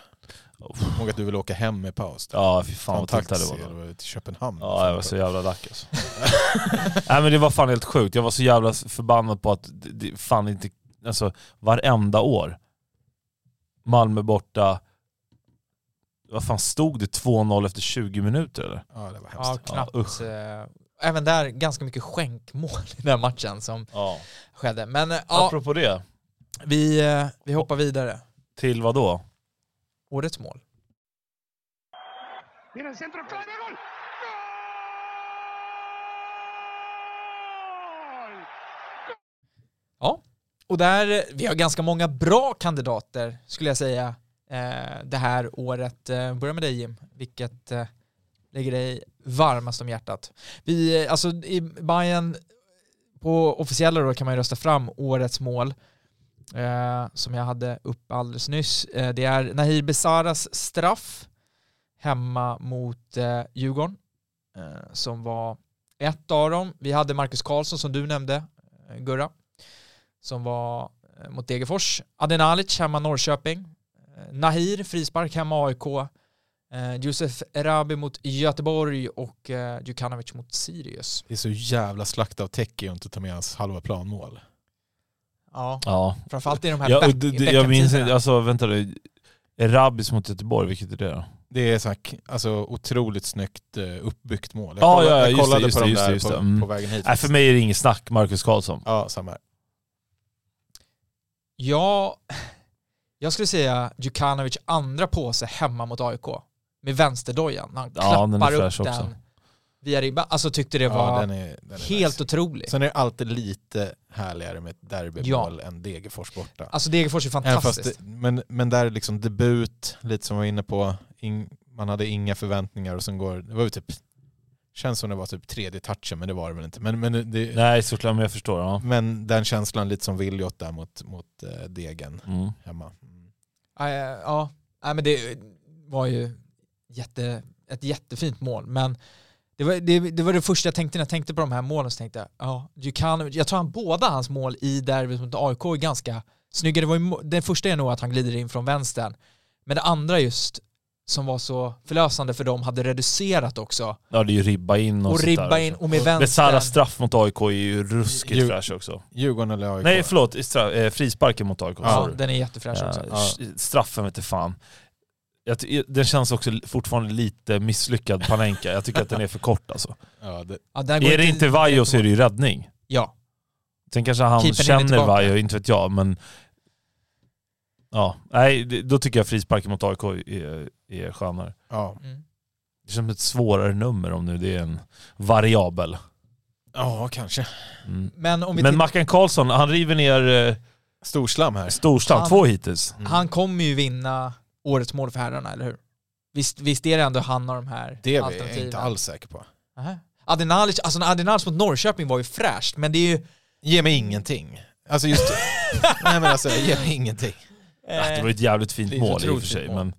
Ihåg att du vill åka hem med paus. Ja, fy fan vad tiltad det var. till Köpenhamn. Ja, jag var så jävla lack alltså. Nej men det var fan helt sjukt. Jag var så jävla förbannad på att det, fan inte, alltså varenda år. Malmö borta, vad fan stod det 2-0 efter 20 minuter eller? Ja, det var Ja, hemskt. knappt. Ja, usch. eh, Även där ganska mycket skänkmål i den matchen som Ja. skedde. Men eh, ja, Apropå det, vi, eh, vi hoppar vidare. till vad då? Årets mål. Viene el centro clave, gol. ¡Gol! Ja, och där, vi har ganska många bra kandidater skulle jag säga eh, det här året. Eh, börja med dig Jim, vilket eh, ligger dig varmast om hjärtat? Vi, alltså i Bayern på officiella då kan man ju rösta fram årets mål eh, som jag hade upp alldeles nyss. Eh, det är Nahir Besaras straff hemma mot eh, Djurgården eh, som var ett av dem. Vi hade Marcus Karlsson som du nämnde, eh, Gurra, som var eh, mot Degerfors. Adenalic hemma Norrköping. Eh, Nahir frispark hemma AIK. Eh, Josef Erabi mot Göteborg och eh, Djukanovic mot Sirius. Det är så jävla slakt av Teki att inte ta med hans halva planmål. Ja, Ja. framförallt i de här ja back, det, det, jag minns alltså vänta nu. Rabis mot Göteborg, vilket är det då? Det är så här, alltså, otroligt snyggt eh, uppbyggt mål. Ja, kollade, ja, jag det, kollade just på det, dem just det, där just på, det. Mm. på vägen hit. Nej, för mig är det inget snack, Marcus Karlsson. Ja, samma här. Ja, jag skulle säga Djukanovic andra påse hemma mot AIK med vänsterdojan. Han Ja, den klappar fräsch upp också. Via ribban. Alltså tyckte det Ja, var den är, den är helt nice. otroligt. Sen är det alltid lite härligare med ett derbymål än Degerfors borta. Alltså Degerfors är fantastiskt. det, men, men där är liksom debut, lite som vi var inne på, in, man hade inga förväntningar och sen går, det var ju typ, känns som det var typ tredje touchen men det var det väl inte. Men, men, det, Nej, såklart, men jag förstår. Ja. men den känslan lite som Viljot där mot, mot eh, Degen Mm. hemma. Mm. Ja, ja, nej, men det var ju jätte, ett jättefint mål. Men det var det, det var det första jag tänkte när jag tänkte på de här målen. Så tänkte jag, ja, Djukanovic, jag tror han båda hans mål i derbyt mot AIK är ganska snygga. Det, var ju, det första är nog att han glider in från vänstern. Men det andra just, som var så förlösande för dem, hade reducerat också. Ja, det är ju ribba in och, Och sånt ribba där in och med Besaras vänstern. straff mot AIK är ju ruskigt Ju- fräsch också. Djurgården eller AIK? Nej förlåt, straff, eh, frisparken mot AIK. Ja, sorry. den är jättefräsch också. Eh, Straffen vet fan. Jag den känns också fortfarande lite misslyckad, Panenka. Jag tycker att den är för kort alltså. Ja, det, Ja, Är det inte Vaiho så är det ju räddning. Ja. Sen kanske han hinner känner. Vaiho, inte vet jag, men... Ja, nej, då tycker jag frisparken mot AIK är, är skönare. ja. Mm. Det känns som ett svårare nummer om nu det är en variabel. ja, kanske. Mm. Men om vi Men Mackan Karlsson, han river ner eh, Storslam här. Storstam, Han- två hittills. Mm. Han kommer ju vinna årets mål för herrarna, eller hur? Visst, visst är det ändå han av de här Det är jag inte alls säker på. Nähä. Adinalic, alltså Adinalic mot Norrköping var ju fräscht, men det är ju... Ge mig ingenting. Alltså just... nej men alltså, ge mig ingenting. Ja, det var ett jävligt fint mål i och för sig. mål. Men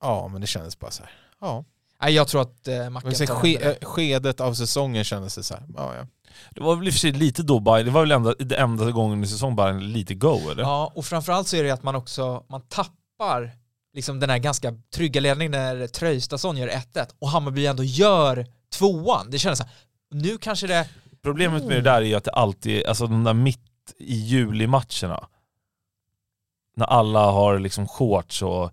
Ja, men det kändes bara så här. Ja. Nej, jag tror att eh, Mackan ske, eh, skedet av säsongen kändes det så här. Ja, ja. det var väl i och för sig lite då Bayern, det var väl enda, det enda gången i säsong Bayern lite go eller? Ja, och framförallt så är det att man också, man tappar liksom den här ganska trygga ledningen när Tröjstason gör 1-1 och Hammarby ändå gör tvåan. Det känns så här, nu kanske det... Problemet med det där är ju att det alltid, alltså de där mitt i juli-matcherna, när alla har liksom shorts och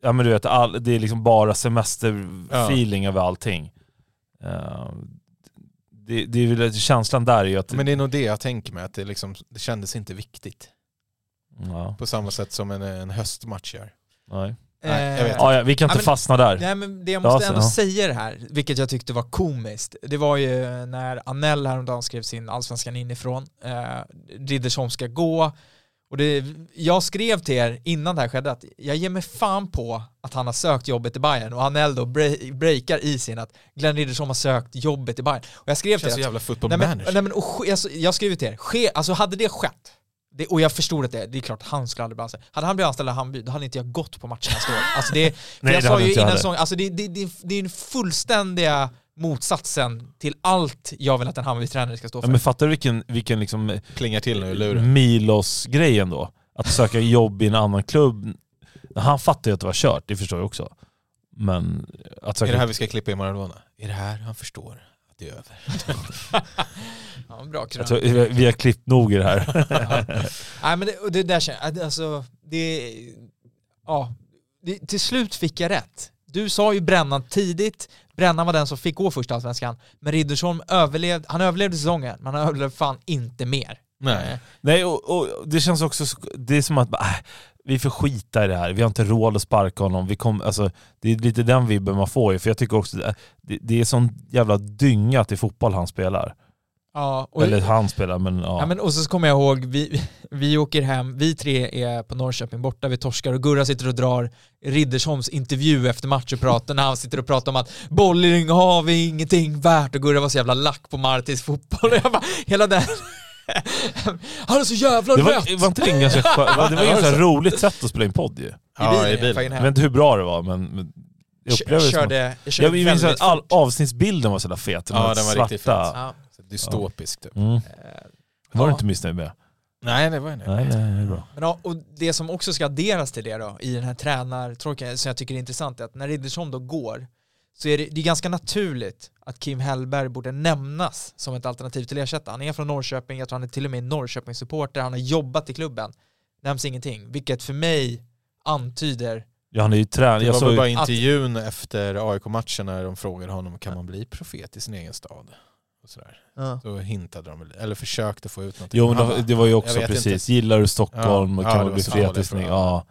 ja men du vet, all, det är liksom bara semesterfeeling över allting. Eh, det, det är väl, känslan där är ju att... Men det är nog det jag tänker mig, att det, liksom, det kändes inte viktigt. Ja, På samma sätt som en, en höstmatch gör. nej. Nej, jag vet. Ja, ja, vi kan inte Ja, men- fastna där. Nej men det jag Ja, måste så- ändå ja. säga det här, vilket jag tyckte var komiskt, det var ju när Anell häromdagen skrev sin allsvenskan inifrån, eh, Riddersholm ska gå, och det, jag skrev till er innan det här skedde att jag ger mig fan på att han har sökt jobbet i Bayern och Anell då bre- breakar i sin att Glenn Riddersholm har sökt jobbet i Bayern. Och jag skrev Det till känns så er att jävla football Nej men, manager. nej men och, ske- alltså, jag skrev till er, ske, alltså hade det skett, det, och jag förstod att det, det är klart han skulle aldrig bli anställd. Hade han blivit anställd av Hammarby, då hade inte jag gått på matchen nästa år. Alltså det, för Nej, jag det sa ju innan säsongen, alltså det, det, det, det är den fullständiga motsatsen till allt jag vill att en Hammarby-tränare ska stå Ja, för. men fattar du vilken, vilken liksom Plingar till nu. Milos-grejen då? Att söka jobb i en annan klubb. Han fattar ju att det var kört, det förstår jag också. Men att Är söka... det här vi ska klippa i Maradona? Är det här han förstår det är över? Ja, bra krön. tror, vi- har klippt nog i det här. Nej men det, och det där känner jag, alltså, det, ja, det, till slut fick jag rätt. Du sa ju Brännan tidigt, Brännan var den som fick gå först i Allsvenskan, men Riddersholm överlevde, han överlevde säsongen, men han överlevde fan inte mer. Nej. Nej, och, och det känns också, så- det är som att äh, vi får skita i det här, vi har inte råd att sparka honom. Vi kom, alltså, det är lite den vibben man får ju, för jag tycker också att det, det är sån jävla dynga till fotboll han spelar. Ja, och, Eller han spelar, men ja. Ja, men, och så kommer jag ihåg, vi, vi åker hem, vi tre är på Norrköping borta, vi torskar och Gurra sitter och drar Riddersholms intervju efter match och pratar när han sitter och pratar om att Bolling har vi ingenting värt och Gurra var så jävla lack på Martins fotboll och jag bara, hela den Han är så jävla det var, var inte det en ganska, skö- det var ett ganska roligt sätt att spela in podd ju. Ja, i jag bilen. Jag vet inte hur bra det var, men, men jag upplevde det att- körde, jag körde Jag minns att all, avsnittsbilden var så jävla fet. Ja, den var riktigt svarta. Ja. Dystopisk typ. Mm. Eh, Var du inte missnöjd med? Nej, det var jag Nej, nej, det är bra. Men ja, och det som också ska adderas till det då, i den här tränartråken som jag tycker är intressant, är att när Riddersholm då går, så är det, det är ganska naturligt att Kim Hellberg borde nämnas som ett alternativ till ersättare. Han är från Norrköping, jag tror han är till och med Norrköping-supporter, han har jobbat i klubben. Nämns ingenting, vilket för mig antyder Ja, han är ju tränare. Jag såg, bara intervjun efter AIK-matchen när de frågade honom kan man bli profet i sin egen stad? Och sådär. Då hintade de, väl- eller försökte få ut något. jo, men det, var ju "Jag också precis, inte." gillar du Stockholm Ja, och ja, kan det man bli så dåligt fretissning? fråga. Ja.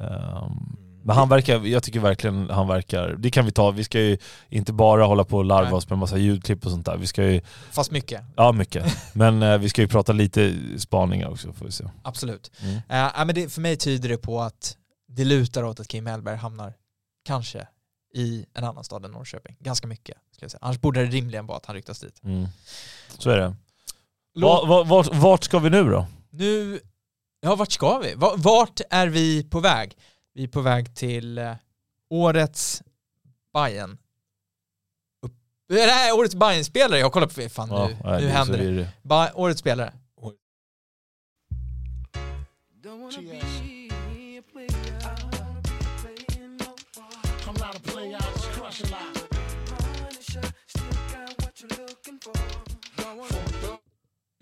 Ehm, men han verkar, jag tycker verkligen han verkar, det kan vi ta, vi ska ju inte bara hålla på och larva Nej. oss med massa ljudklipp och sånt där. Vi ska ju, fast mycket, ja mycket. Men eh, vi ska ju prata lite spaningar också får vi se. absolut. Mm. Uh, men det, för mig tyder det på att det lutar åt att Kim Hellberg hamnar, kanske, i en annan stad än Norrköping. Ganska mycket, skulle jag säga. Annars borde det rimligen vara att han ryktas dit. Mm. Så är det. Låt- Va, va, vart, vart ska vi nu då? Nu, ja vart ska vi? Va- Vart är vi på väg? Vi är på väg till eh, årets Bayern. Upp, nej, årets bayern spelare jag kollar på, fan nu, nej, nu det- händer det. är det. Ba, årets spelare.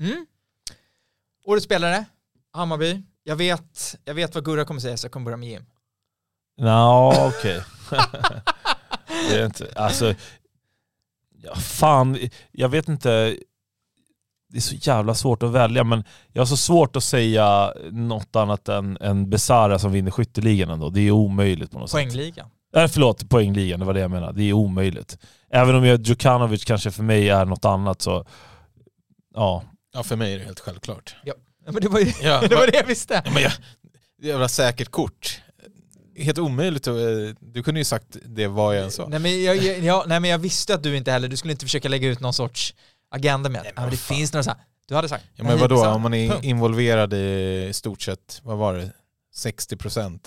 Mm. Årets spelare, Hammarby. Jag vet, jag vet vad Gurra kommer säga så jag kommer börja med Jim. Nå, okej. det är inte, alltså, ja, fan, jag vet inte. Det är så jävla svårt att välja, men jag har så svårt att säga något annat än, än Besara som vinner skytteligan ändå. Det är omöjligt på något sätt. Poängligan. Äh, förlåt, poängligan, det var det jag menade. Det är omöjligt. Även om jag, Djukanovic kanske för mig är något annat så, ja. Ja, för mig är det helt självklart. Ja, men det var ju Ja, det, var det jag visste. Ja, men jag, jävla säkert kort. Helt omöjligt eh, Du kunde ju sagt det vad jag än sa. Nej men jag, jag, ja, nej men jag visste att du inte heller, du skulle inte försöka lägga ut någon sorts agenda med att Nej, ja, men men det fan. finns några så här. du hade sagt. Ja, men vadå, om man är punkt. involverad i stort sett, vad var det, 60%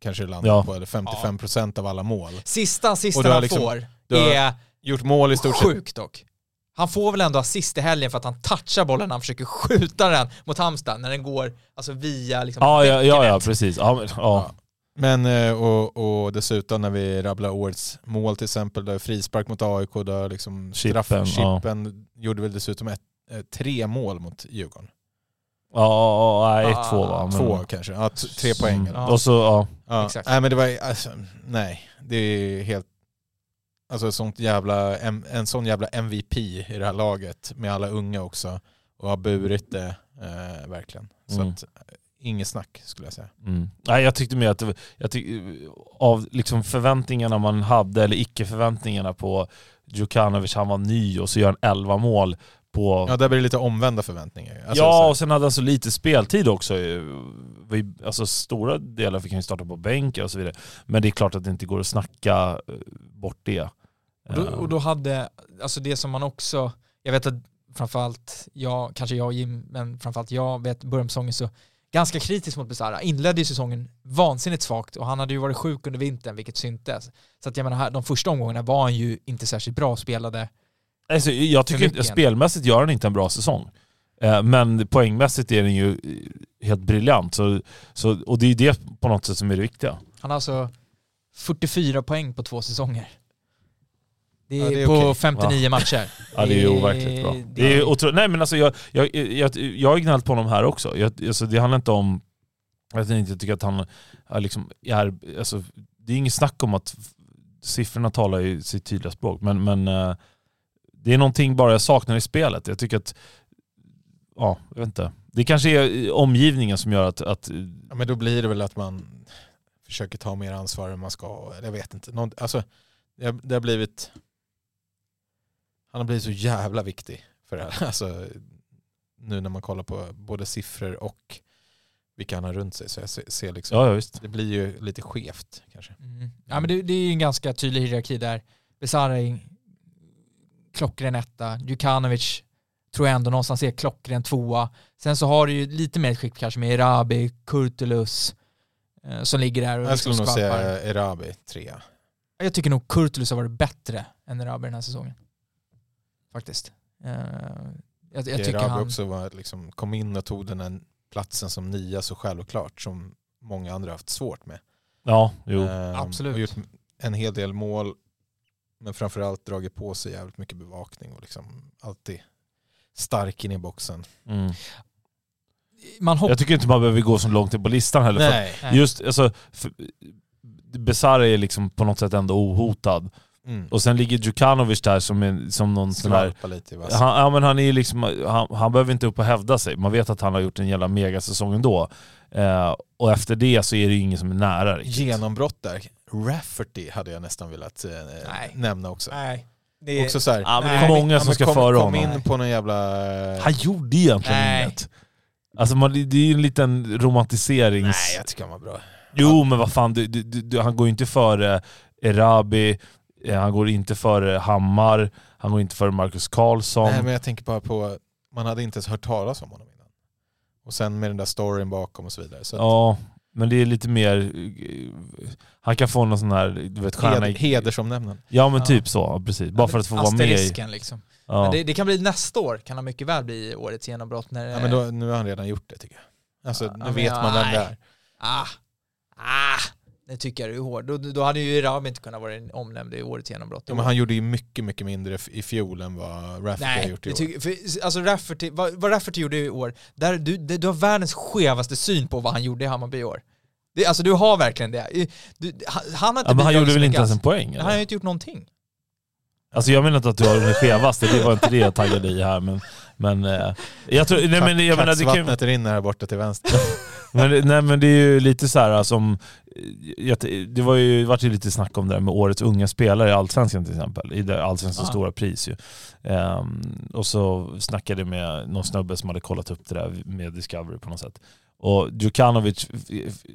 kanske det landar Ja. på, eller 55% av alla mål. Sista assisten han liksom- får du har är Gjort mål i stort sett. sjukt dock. Han får väl ändå assist i helgen för att han touchar bollen när han försöker skjuta den mot Halmstad när den går alltså via liksom Ja, ja, ja, ja precis. Ja, men, ja. Men eh, och, och dessutom när vi rabblar årets mål till exempel, där frispark mot AIK, där liksom Chippen, straff, ja. chippen gjorde väl dessutom ett, eh, tre mål mot Djurgården. Ja, ja, Ah, ett, två va? Men- Två kanske, ja, tre poäng. Mm. eller? Och så, ja. Ja. Exakt. Nej men det var, alltså, nej, det är helt, alltså sånt jävla, en, en sån jävla MVP i det här laget med alla unga också och har burit det eh, verkligen. Så Mm. att, inget snack skulle jag säga. Mm. Nej, jag tyckte mer att var- jag tyck, av liksom förväntningarna man hade, eller icke-förväntningarna på Djukanovic, han var ny och så gör han 11 mål på... Ja där blir det lite omvända förväntningar. Alltså, så ja, och sen hade han så lite speltid också. Vi, alltså stora delar fick han ju starta på bänken och så vidare. Men det är klart att det inte går att snacka eh, bort det. Och då, Eh, och då hade, alltså det som man också, jag vet att framförallt jag, kanske jag och Jim, men framförallt jag vet början på säsongen så ganska kritisk mot Besara. Inledde ju säsongen vansinnigt svagt och han hade ju varit sjuk under vintern vilket syntes. Så att jag menar, de första omgångarna var han ju inte särskilt bra och spelade. Alltså, jag tycker inte, spelmässigt gör han inte en bra säsong. Eh, Men poängmässigt är den ju eh, helt briljant. Så, så, och det är ju det på något sätt som är det viktiga. Han har alltså 44 poäng på två säsonger. Det är, Ja, det är på okej. 59 matcher. Ja det är ju overkligt bra. Det är otro... Nej men alltså jag, jag, jag, jag har gnällt på honom här också. Jag, alltså, det handlar inte om att jag inte tycker att han är liksom är, alltså, det är inget snack om att siffrorna talar ju sitt tydliga språk. Men, men eh, det är någonting bara jag saknar i spelet. Jag tycker att, ja, jag vet inte. Det kanske är eh, omgivningen som gör att, att Ja, men då blir det väl att man försöker ta mer ansvar än man ska. Jag vet inte. Någon, alltså, det, har, det har blivit... Han har blivit så jävla viktig för det här. Alltså, nu när man kollar på både siffror och vilka han har runt sig. Så jag ser, liksom, ja, ja visst. det blir ju lite skevt kanske. Mm. Ja men det, det är ju en ganska tydlig hierarki där. Besara klockren etta, Djukanovic tror jag ändå någonstans är klockren tvåa. Sen så har du ju lite mer skikt kanske med Erabi, Kurtulus eh, som ligger där och Jag skulle liksom nog skapar. säga Erabi trea. Jag tycker nog Kurtulus har varit bättre än Erabi den här säsongen. Faktiskt. Eh, jag, jag tycker han... också var, liksom, kom in och tog den här platsen som nia så självklart som många andra haft svårt med. Ja, jo. Ehm, absolut. Och gjort en hel del mål. Men framförallt dragit på sig jävligt mycket bevakning och liksom alltid stark in i boxen. Mm. Man hoppas... Jag tycker inte man behöver gå så långt in på listan heller. för Nej. Just, alltså, för- Besara är liksom på något sätt ändå ohotad. Mm. Och sen ligger Djukanovic där som, en, som någon sån där... Lite. Han, ja, men han, är liksom, han, han behöver inte upp och hävda sig. Man vet att han har gjort en jävla megasäsong ändå. Eh, och efter det så är det ju ingen som är nära riktigt. Genombrott där. Rafferty hade jag nästan velat eh, Nej. nämna också. Nej. Det är... Också så här, Ja, men det är många som ska kom, före kom honom. in på någon jävla... Han gjorde egentligen Nej. inget. Alltså man, det är ju en liten romantiserings... Nej, jag tycker han var bra. Jo men vad fan, du, du, du, han går ju inte före Erabi, han går inte före Hammar, han går inte före Marcus Karlsson. Nej, men jag tänker bara på, man hade inte ens hört talas om honom innan. Och sen med den där storyn bakom och så vidare. Så att Ja, men det är lite mer... eh, Han kan få någon sån här, du vet, stjärna i... hedersomnämnen. Ja men Ja. typ så, precis. Bara för att få vara med i... Asterisken liksom. Ja. Men det, det kan bli nästa år, kan han mycket väl bli årets genombrott när Ja, men då, nu har han redan gjort det tycker jag. Alltså, Ja, nu vet ja, man vem det är. Ah, ah, tycker jag är hård. Då, då hade ju Erabi inte kunnat vara omnämnd i årets genombrott. Ja, men han gjorde ju mycket, mycket mindre i fjol än vad Rafferty har Nej, gjort i det år. tycker, för, alltså Rafferty, vad, vad Rafferty gjorde i år, där, du, det- du har världens skevaste syn på vad han gjorde i Hammarby i år. Det, alltså du har verkligen det. Du, han, han har inte Ja, men han gjorde väl inte ens en poäng? Han Eller? har ju inte gjort någonting. Alltså jag menar inte att du har den skevaste, det var inte det jag taggade i här men, men eh, jag tror, nej men jag menar det kan Kaxvattnet rinner här borta till vänster. Men, det- nej men det är ju lite så här som, jag- det var ju, vart ju lite snack om det där med årets unga spelare i Allsvenskan till exempel, i det Allsvenskans Ja. stora pris ju. Ehm, och så snackade jag med någon snubbe som hade kollat upp det där med Discovery på något sätt. Och Djukanovic,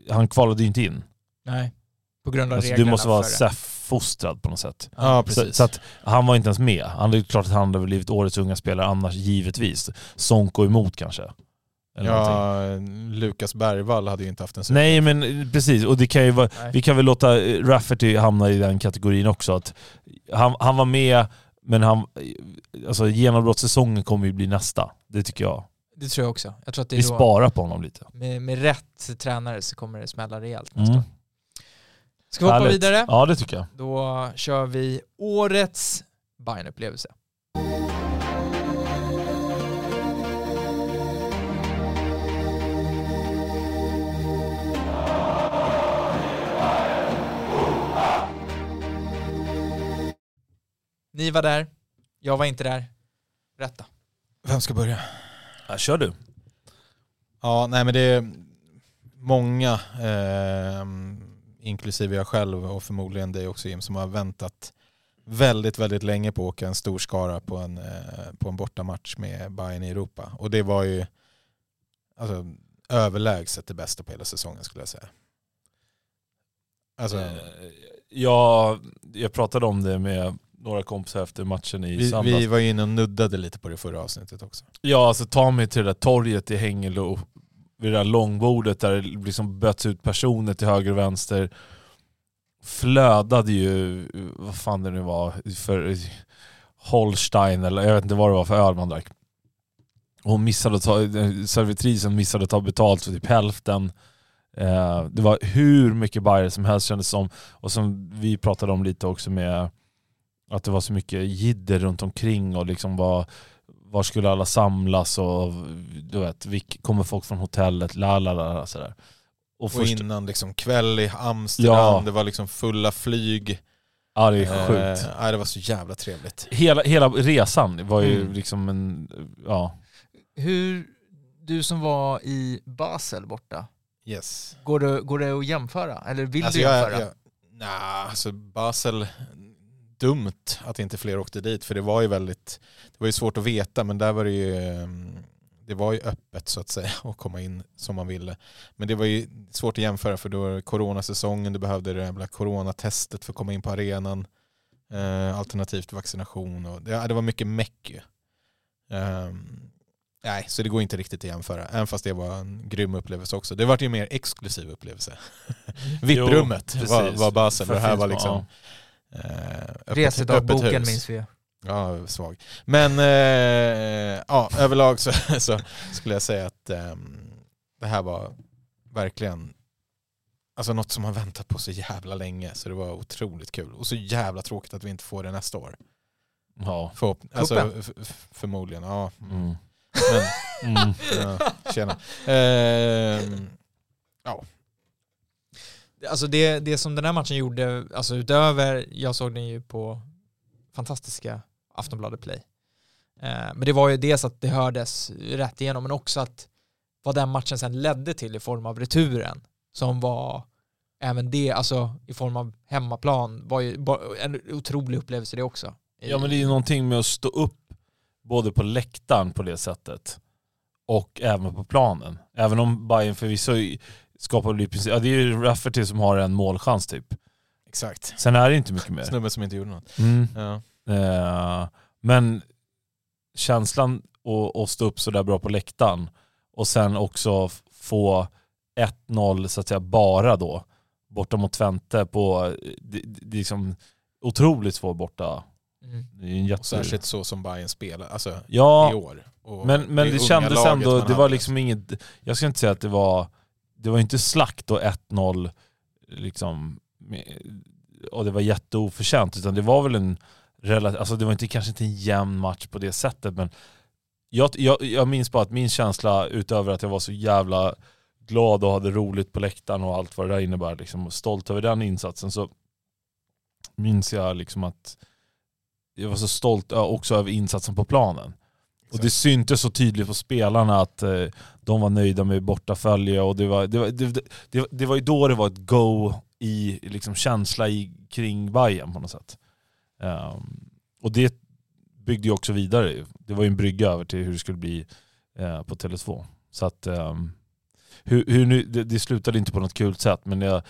han kvalade ju inte in. Nej. På grund av Alltså, du reglerna måste vara det. SEF-fostrad på något sätt. Ja, Så, precis. så att han var inte ens med. Han det är klart att han hade blivit årets unga spelare annars, givetvis. Sonko emot kanske. Någonting. ja, Lukas Bergvall hade ju inte haft en super. Nej men eh, precis, och det kan ju vara, Nej. vi kan väl låta eh, Rafferty hamna i den kategorin också. Att han, han var med, men han, alltså genombrottssäsongen kommer ju bli nästa. Det tycker jag. Det tror jag också. Jag tror att det är Vi då, sparar på honom lite. med, med rätt tränare så kommer det smälla rejält nästa Mm. Ska vi hoppa Härligt. vidare? Ja det tycker jag. Då kör vi årets Bayern-upplevelse. Ni var där, jag var inte där. Rätta. Vem ska börja? Ja, kör du. Ja, nej men det är många, eh, inklusive jag själv och förmodligen dig också Jim, som har väntat väldigt, väldigt länge på att åka en stor skara på en, eh, på en bortamatch med Bayern i Europa. Och det var ju alltså, överlägset det bästa på hela säsongen skulle jag säga. Alltså, Eh, Ja, jag pratade om det med några kompisar efter matchen i vi, söndags. vi var inne och nuddade lite på det förra avsnittet också. Ja, alltså ta mig till det där torget i Hängelo, vid det där långbordet där det liksom böts ut personer till höger och vänster. Flödade ju, vad fan det nu var, för Holstein eller jag vet inte vad det var för öl man drack. Hon missade ta, servitrisen missade att ta betalt för typ hälften. Eh, det var hur mycket Bayer som helst kändes som. Och som vi pratade om lite också med att det var så mycket jidder runt omkring och liksom var var skulle alla samlas och du vet, vilk, kommer folk från hotellet, la la la, sådär. Och Och först, innan liksom kväll i Amsterdam, Ja. det var liksom fulla flyg. ja det är sjukt. Eh, nej, det var så jävla trevligt. Hela, hela resan var ju Mm. liksom en, ja. Hur, du som var i Basel borta, Yes. går det, går det att jämföra? Eller vill Alltså du jag, jämföra? jag, nah, alltså Basel, dumt att inte fler åkte dit för det var ju väldigt, det var ju svårt att veta men där var det ju, ehm, det var ju öppet så att säga att komma in som man ville. Men det var ju svårt att jämföra för då var det coronasäsongen, du behövde det jävla coronatestet för att komma in på arenan. Eh, alternativt vaccination och det, det var mycket meck ju. Ehm, nej, så det går inte riktigt att jämföra. Även fast det var en grym upplevelse också. Det var ju mer exklusiv upplevelse. VIP-rummet Jo, var, var Basel och det här var liksom eh, öppet Resedagboken minns vi ju. Ja, svag. Men eh, ja, överlag så, så skulle jag säga att ehm, det här var verkligen alltså något som man väntat på så jävla länge. Så det var otroligt kul. Och så jävla tråkigt att vi inte får det nästa år. ja. Förhopp- alltså, förmodligen, ja. Mm. Men, Mm. ja tjena. Ehm, Alltså det, det som den här matchen gjorde, alltså utöver, jag såg den ju på fantastiska Aftonbladet Play. Eh, men det var ju dels att det hördes rätt igenom, men också att vad den matchen sen ledde till i form av returen, som var även det, alltså i form av hemmaplan, var ju en otrolig upplevelse det också. Ja men det är ju någonting med att stå upp både på läktaren på det sättet och även på planen. Även om Bayern förvisso skapar i princip, ja, det är ju Rafferty som har en målchans typ. exakt. Sen är det inte mycket mer. Snubben som inte gjorde något. Mm. Ja. Eh, men känslan att, att stå upp så där bra på läktaren och sen också få 1-0 så att säga bara då borta mot Twente på, det, det, det är liksom otroligt svår borta. Mm. Det jätte... Särskilt så som Bayern spelar alltså, Ja, i år. Och men, men det unga kändes ändå, det var liksom inget, jag ska inte säga att det var, det var inte slakt och 1-0 liksom, och det var jätteoförtjänt, utan det var väl en relativt, alltså det var inte, kanske inte en jämn match på det sättet, men jag, jag, jag minns bara att min känsla, utöver att jag var så jävla glad och hade roligt på läktaren och allt vad det där innebär. Liksom, stolt över den insatsen så minns jag liksom att jag var så stolt också över insatsen på planen. Och det syntes så tydligt på spelarna att eh, de var nöjda med bortafölje och det var, det, var, det, det, det var ju då det var ett go i liksom känsla i, kring Bayern på något sätt. Ehm, och det byggde ju också vidare. Det var ju en brygga över till hur det skulle bli eh, på Tele2. Så att, ehm, hur, hur nu, det, det slutade inte på något kul sätt men jag,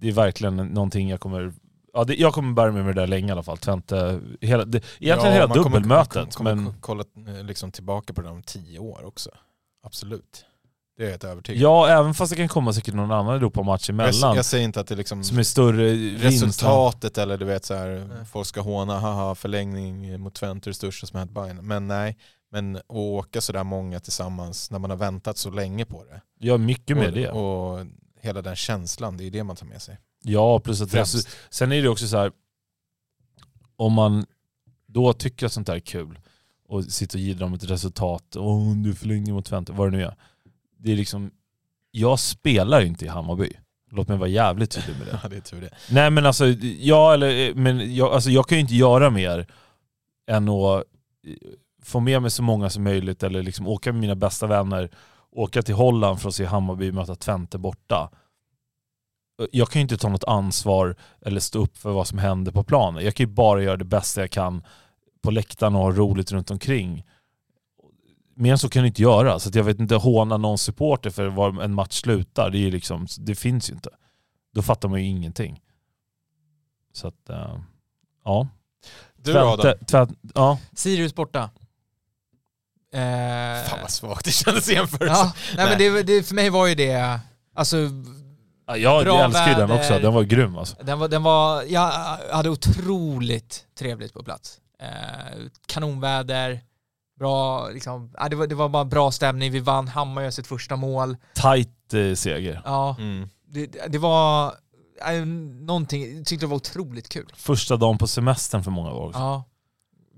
det är verkligen någonting jag kommer Ja, det, jag kommer bära med mig det där länge i alla fall. Twente, hela, det, egentligen hela man kommer- dubbelmötet. Man kommer, men, kolla eh, liksom tillbaka på det om tio år också. Absolut. Det är jag helt övertygad ja, även fast det kan komma säkert någon annan Europamatch jag, emellan jag säger inte att det liksom som är större vinst. resultatet eller du vet så här, Nej. folk ska håna, haha förlängning mot Twente är det största som hänt Bayern. Men nej, men att åka sådär många tillsammans när man har väntat så länge på det. Ja, mycket med och, det. och hela den känslan, det är det man tar med sig. Ja, plus att Främst. sen är det också så här om man då tycker att sånt där är kul och sitter och jiddrar om ett resultat, åh du förlänger mot Twente, vad det nu är. Det är liksom, jag spelar ju inte i Hammarby. Låt mig vara jävligt tydlig med det. Ja, det är tur det. Nej men alltså, ja, eller, men jag, alltså, jag kan ju inte göra mer än att eh, få med mig så många som möjligt eller liksom åka med mina bästa vänner, åka till Holland för att se Hammarby möta Twente borta. Jag kan ju inte ta något ansvar eller stå upp för vad som händer på planen. Jag kan ju bara göra det bästa jag kan på läktaren och ha roligt runt omkring. Mer än så kan jag inte göra. Så att jag vet inte håna någon supporter för var en match slutar. Det, är liksom, det finns ju inte. Då fattar man ju ingenting. Så att, eh, ja. Du då Adam? Ja. Sirius borta. Eh, Fan vad svagt det kändes i jämförelse. ja, nej, men det, det, för mig var ju det, alltså Ja, jag Bra älskar ju den också. Den var grym alltså. Den var, den var, jag hade otroligt trevligt på plats. Eh, kanonväder, bra, liksom, det, var, det var bara bra stämning. Vi vann, Hammar gör sitt första mål. Tight eh, seger. Ja, Mm. det, det var eh, någonting, jag tyckte det var otroligt kul. Första dagen på semestern för många var också. Ja.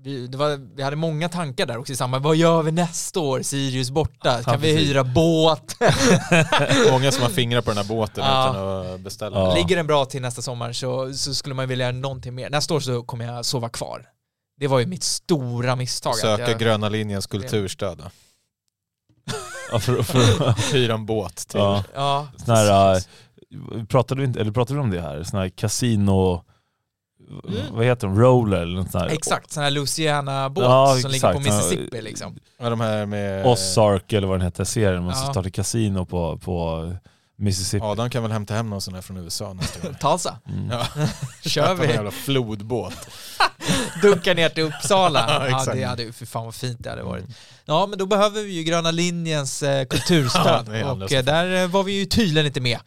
Vi, var, vi hade många tankar där också i samband. Vad gör vi nästa år? Sirius borta? Kan Ja, vi hyra båt? Många som har fingrar på den här båten Ja. utan att beställa. Ja. Ligger den bra till nästa sommar så, så skulle man vilja göra någonting mer. Nästa år så kommer jag sova kvar. Det var ju mitt stora misstag. att Söka jag, gröna linjens kulturstöd. då. Ja, för, för, Hyra en båt till. ja. Ja, här, äh, pratade, vi inte, eller pratade vi om det här? Sån här casino... Mm. Vad heter de? Roller eller något sånt här. exakt. Sån här Louisiana-båt Ja, som ligger på. Mississippi liksom. Ja, de här med... Ozark eller vad den heter, serien. Man ska Ja. starta casino på, på Mississippi. Adam kan väl hämta hem någon sån här från USA nästa år. Talsa. Mm. Ja. Kör Köpa en vi. jävla flodbåt. Dunka ner till Uppsala. Ja, det hade ju, för fan vad fint det hade varit. Ja, men då behöver vi ju gröna linjens eh, kulturstöd. Ja, och eh, där eh, var vi ju tydligen inte med.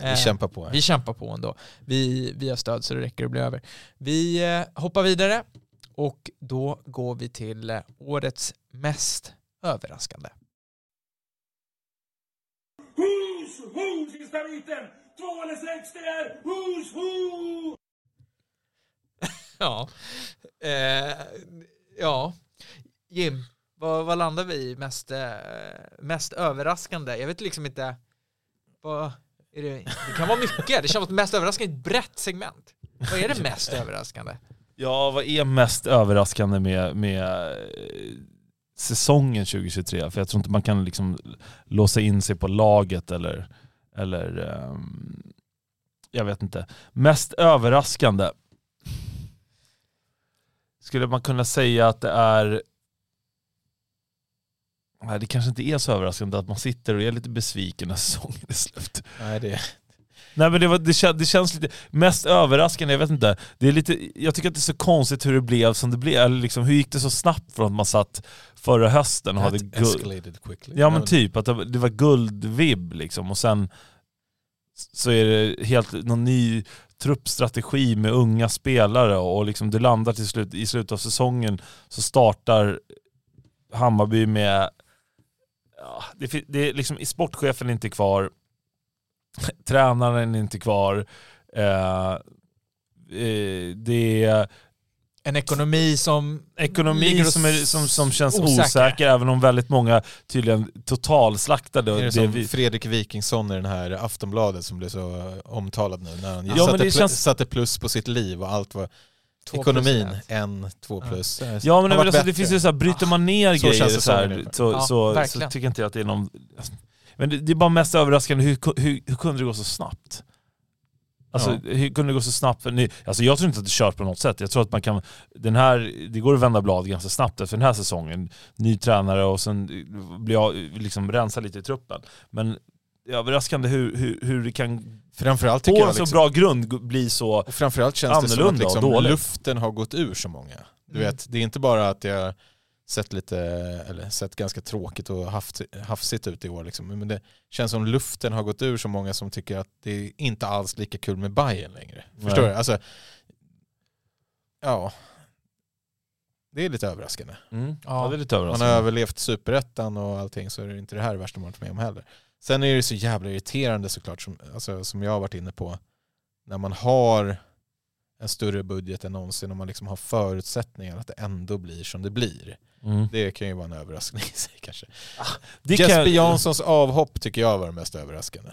Vi Eh, kämpar på här. Vi kämpar på ändå. Vi, vi har stöd så det räcker att bli över. Vi eh, hoppar vidare och då går vi till eh, årets mest överraskande. Hus, hus i favoriten! Två eller sex, det är hus, hus! Ja, eh, ja. Jim, vad, vad landar vi i mest, eh, mest överraskande? Jag vet liksom inte. Vad, är det, det kan vara mycket. Det känns som att mest överraskande är ett brett segment. Vad är det mest överraskande? Ja, vad är mest överraskande med, med eh, säsongen 2023? För jag tror inte man kan liksom låsa in sig på laget eller, eller um, jag vet inte. Mest överraskande skulle man kunna säga att det är Nej, det kanske inte är så överraskande att man sitter och är lite besviken när säsongen är slut. Nej, det... Nej men det, var, det, kän, det känns lite, mest överraskande, jag vet inte. Det är lite, jag tycker att det är så konstigt hur det blev som det blev. Eller liksom, hur gick det så snabbt från att man satt förra hösten och hade That guld? escalated quickly. Ja men typ, att det, det var guldvibb liksom och sen så är det helt någon ny truppstrategi med unga spelare och liksom det landar till slut, i slutet av säsongen så startar Hammarby med, ja, det, det är liksom, sportchefen är inte kvar, tränaren är inte kvar, eh, eh, det är en ekonomi som... Ekonomi som, är, som, som känns osäker. osäker. även om väldigt många tydligen totalslaktade. Är det Det som vi- Fredrik Wikingsson i den här Aftonbladet som blev så eh, omtalad nu när han men satte, det pl- känns- satte plus på sitt liv och allt var Två ekonomin plus en, två plus. Ja men, men alltså, det finns ju så här, bryter man ner Så grejer känns det så, här, så, Ja, så, så verkligen. tycker inte jag att det är någon... Men det, det är bara mest överraskande, hur, hur, hur kunde det gå så snabbt? Alltså Ja. hur kunde det gå så snabbt? För ny, alltså jag tror inte att det kört på något sätt. Jag tror att man kan, den här, det går att vända blad ganska snabbt efter den här säsongen. Ny tränare och sen blir jag, liksom rensa lite i truppen. Men är överraskande hur, hur, hur det kan, Framförallt på en så liksom, bra grund, bli så... och framförallt känns det som att annorlunda liksom luften har gått ur så många. Du Mm. vet, det är inte bara att jag sett lite, eller sett ganska tråkigt och hafsigt, hafsigt ut i år liksom. Men det känns som luften har gått ur så många som tycker att det är inte alls lika kul med Bayern längre. Förstår Nej. du? Alltså, ja. Det är lite överraskande. Mm. Ja. Det är lite Man har överraskande. överlevt superettan och allting så är det inte det här värsta man varit med om heller. Sen är det så jävla irriterande såklart som, alltså, som jag har varit inne på. När man har en större budget än någonsin och man liksom har förutsättningar att det ändå blir som det blir. Mm. Det kan ju vara en överraskning i sig kanske. Det kan- Jesper Janssons avhopp tycker jag var det mest överraskande.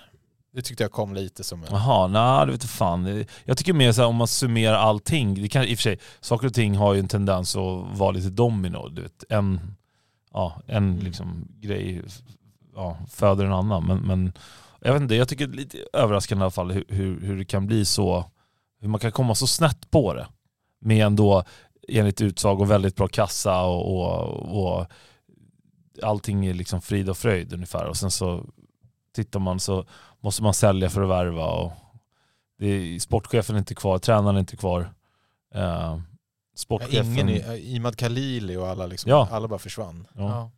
Det tyckte jag kom lite som en... Jaha, nej det vet jag fan. Jag tycker mer så här, om man summerar allting, det kan, i och för sig, saker och ting har ju en tendens att vara lite domino. Du vet, en ja, en Mm. liksom, grej ja, föder en annan. Men, men jag vet inte, jag tycker det är lite överraskande i alla fall hur, hur, hur det kan bli så, hur man kan komma så snett på det. Med ändå enligt utsago väldigt bra kassa och, och, och allting är liksom frid och fröjd ungefär. Och sen så tittar man så måste man sälja för att värva. Och det är, sportchefen är inte kvar, tränaren är inte kvar. Eh, Ja, sportchefen, ingen, i- Imad Khalili och alla, liksom, Ja. alla bara försvann. ja. Ja.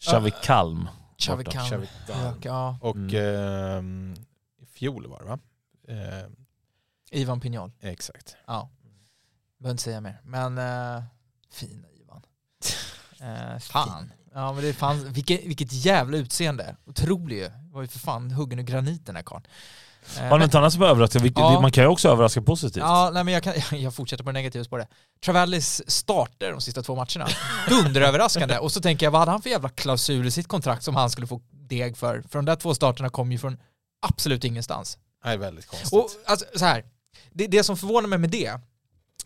Xavi borta. Kalm. Xavi Kalm. Ja. Och Mm. i fjol var det va? Eh, Ivan Pignol. exakt. Ja. Behöver inte säga mer. Men uh, fina Ivan. Uh, fan. Ja men det fanns, vilket, vilket jävla utseende. Otrolig ju. Var ju för fan huggen ur granit den här karln. Eh, Har du något annat som överraskar? Ja. Man kan ju också överraska positivt. Ja, nej, men jag, kan, jag fortsätter på det negativa spåret. Travallis starter de sista två matcherna. Dunderöverraskande. Och så tänker jag, vad hade han för jävla klausul i sitt kontrakt som han skulle få deg för? För de där två starterna kom ju från absolut ingenstans. Nej, väldigt konstigt. Och alltså, så här, det, det som förvånar mig med det,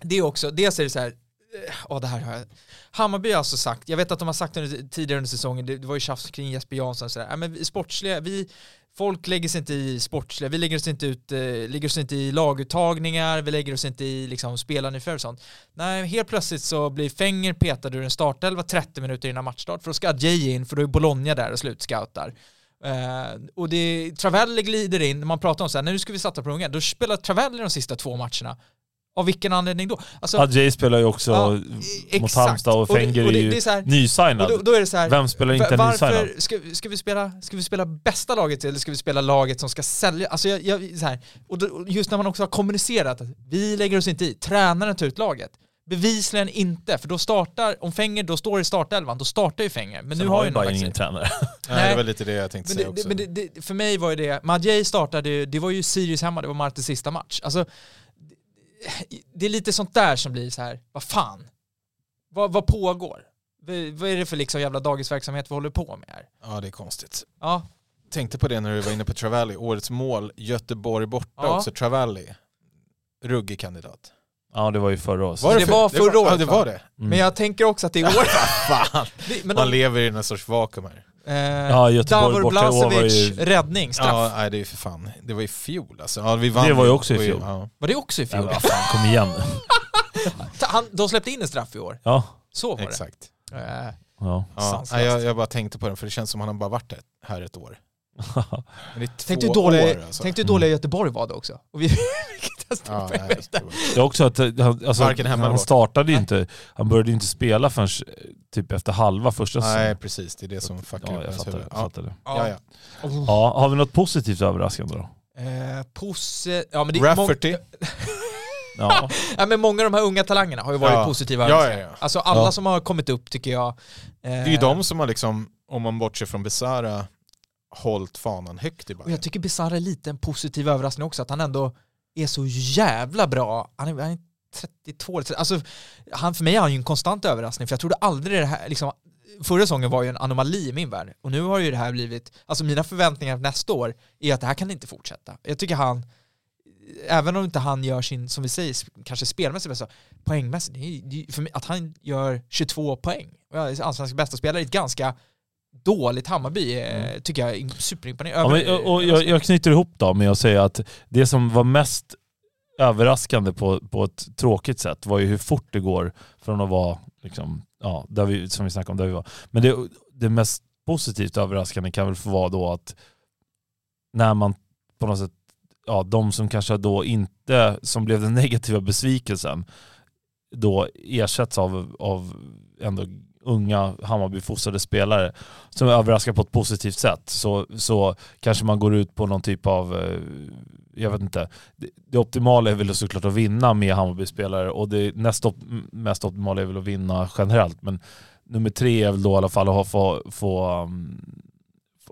det är också, dels är det så här, eh, ja det här har jag, Hammarby har alltså sagt, jag vet att de har sagt under, tidigare under säsongen, det, det var ju tjafs kring Jesper Jansson och sådär, ja, men vi, sportsliga, vi, folk lägger sig inte i sportsliga, vi lägger oss inte, ut, eh, lägger oss inte i laguttagningar, vi lägger oss inte i liksom, spelarnyfär och sånt. Nej, helt plötsligt så blir Fenger petad ur en startelva 30 minuter innan matchstart, för då ska Adjei in, för då är Bologna där och slutscoutar. Uh, och det, Travelli glider in, när man pratar om så här, nu ska vi satsa på unga, då spelar Travelli de sista två matcherna. Av vilken anledning då? Alltså, Adjei spelar ju också Ja, mot. Halmstad och Och det- Fenger och det- är ju det är här- och nysignad. då, då är det så här, Vem spelar inte va- nysignad? varför ska, ska, vi spela, ska vi spela bästa laget eller ska vi spela laget som ska sälja? Alltså jag, jag, så här, och då, och just när man också har kommunicerat att vi lägger oss inte i, tränaren tar ut laget. Bevisligen inte, för då startar, om Fenger då står i startelvan, då startar ju Fenger. Men Sen nu har ju bara någon ingen tränare. Nej, det var lite det jag tänkte Men, säga det, också. det, men det, det, för mig var ju det, Madjej startade, ju- det var ju Sirius hemma, det var Martins sista match. Alltså, det- det är lite sånt där som blir så här, vad fan? Vad, vad pågår? Vad, vad är det för liksom jävla dagisverksamhet vi håller på med här? Ja, det är konstigt. Ja, Tänkte på det när du var inne på Travalli, årets mål, Göteborg borta Ja. också, Travalli. Ruggig kandidat. Ja det var ju förra året. det var förra året, Ja, det va? var det. Mm. men jag tänker också att det är år... Fan. Det- men Man de, lever i någon sorts vakuum här. Eh, Ja, Davor Blasevic, ju- räddning, straff. Ja, nej, det är ju för fan. Det var i fjol alltså. Ja, vi vann Det var ju också i fjol. Ja. Var det också i Ja, fjol? vad fan, kom igen. Han, de släppte in en straff i år. Ja. Så var Exakt. det. Eh, ja. Ja. Sanslöst. Nej, jag, jag bara tänkte på den för det känns som att han bara varit ett- här ett år. Men det är Tänk två du hur dåliga, år alltså. tänk du hur dåliga Göteborg var då också. Och vi testa Ja, nej, det Det är också att eh, han, alltså, Varken hemma eller han startade ju Nej. inte, han började inte spela förrän eh, typ efter halva första Nej, säsongen. precis. Det är det som fuckar Ja, upp jag ens fattar, huvud. jag Ja. fattar det. Ja, ja. Ja, har vi något positivt överraskande då? Eh, Posse... Ja men, det, Rafferty. Ja. ja men många av de här unga talangerna har ju varit Ja. positiva Ja, överraskningar. ja, ja. Alltså alla Ja. som har kommit upp tycker jag... Eh, Det är ju de som har liksom, om man bortser från Besara, hållit fanan högt i Och Bayern. jag tycker Bizarre är lite en positiv överraskning också, att han ändå är så jävla bra. Han är, han är 32 30. Alltså, han, för mig är han ju en konstant överraskning, för jag trodde aldrig det här, liksom, förra säsongen var ju en anomali i min värld. Och nu har ju det här blivit, alltså mina förväntningar nästa år är att det här kan inte fortsätta. Jag tycker han, även om inte han gör sin, som vi säger, kanske spelmässigt bästa, poängmässigt, det är, det är, för mig, att han gör 22 poäng, och är allsvensk bästa spelare i ett ganska dåligt Hammarby, mm. tycker jag är superimponerande. Ja, och jag, jag knyter ihop då med att säga att det som var mest överraskande på, på ett tråkigt sätt var ju hur fort det går från att vara, liksom, ja, där vi, som vi snackade om, där vi var. Men det, det mest positivt överraskande kan väl få vara då att när man på något sätt, ja, de som kanske då inte, som blev den negativa besvikelsen, då ersätts av, av ändå unga Hammarby-fostrade spelare som överraskar på ett positivt sätt. Så, så kanske man går ut på någon typ av, eh, jag vet inte, det, det optimala är väl såklart att vinna med Hammarby-spelare och det näst op, mest optimala är väl att vinna generellt. Men nummer tre är väl då i alla fall att få, få, um,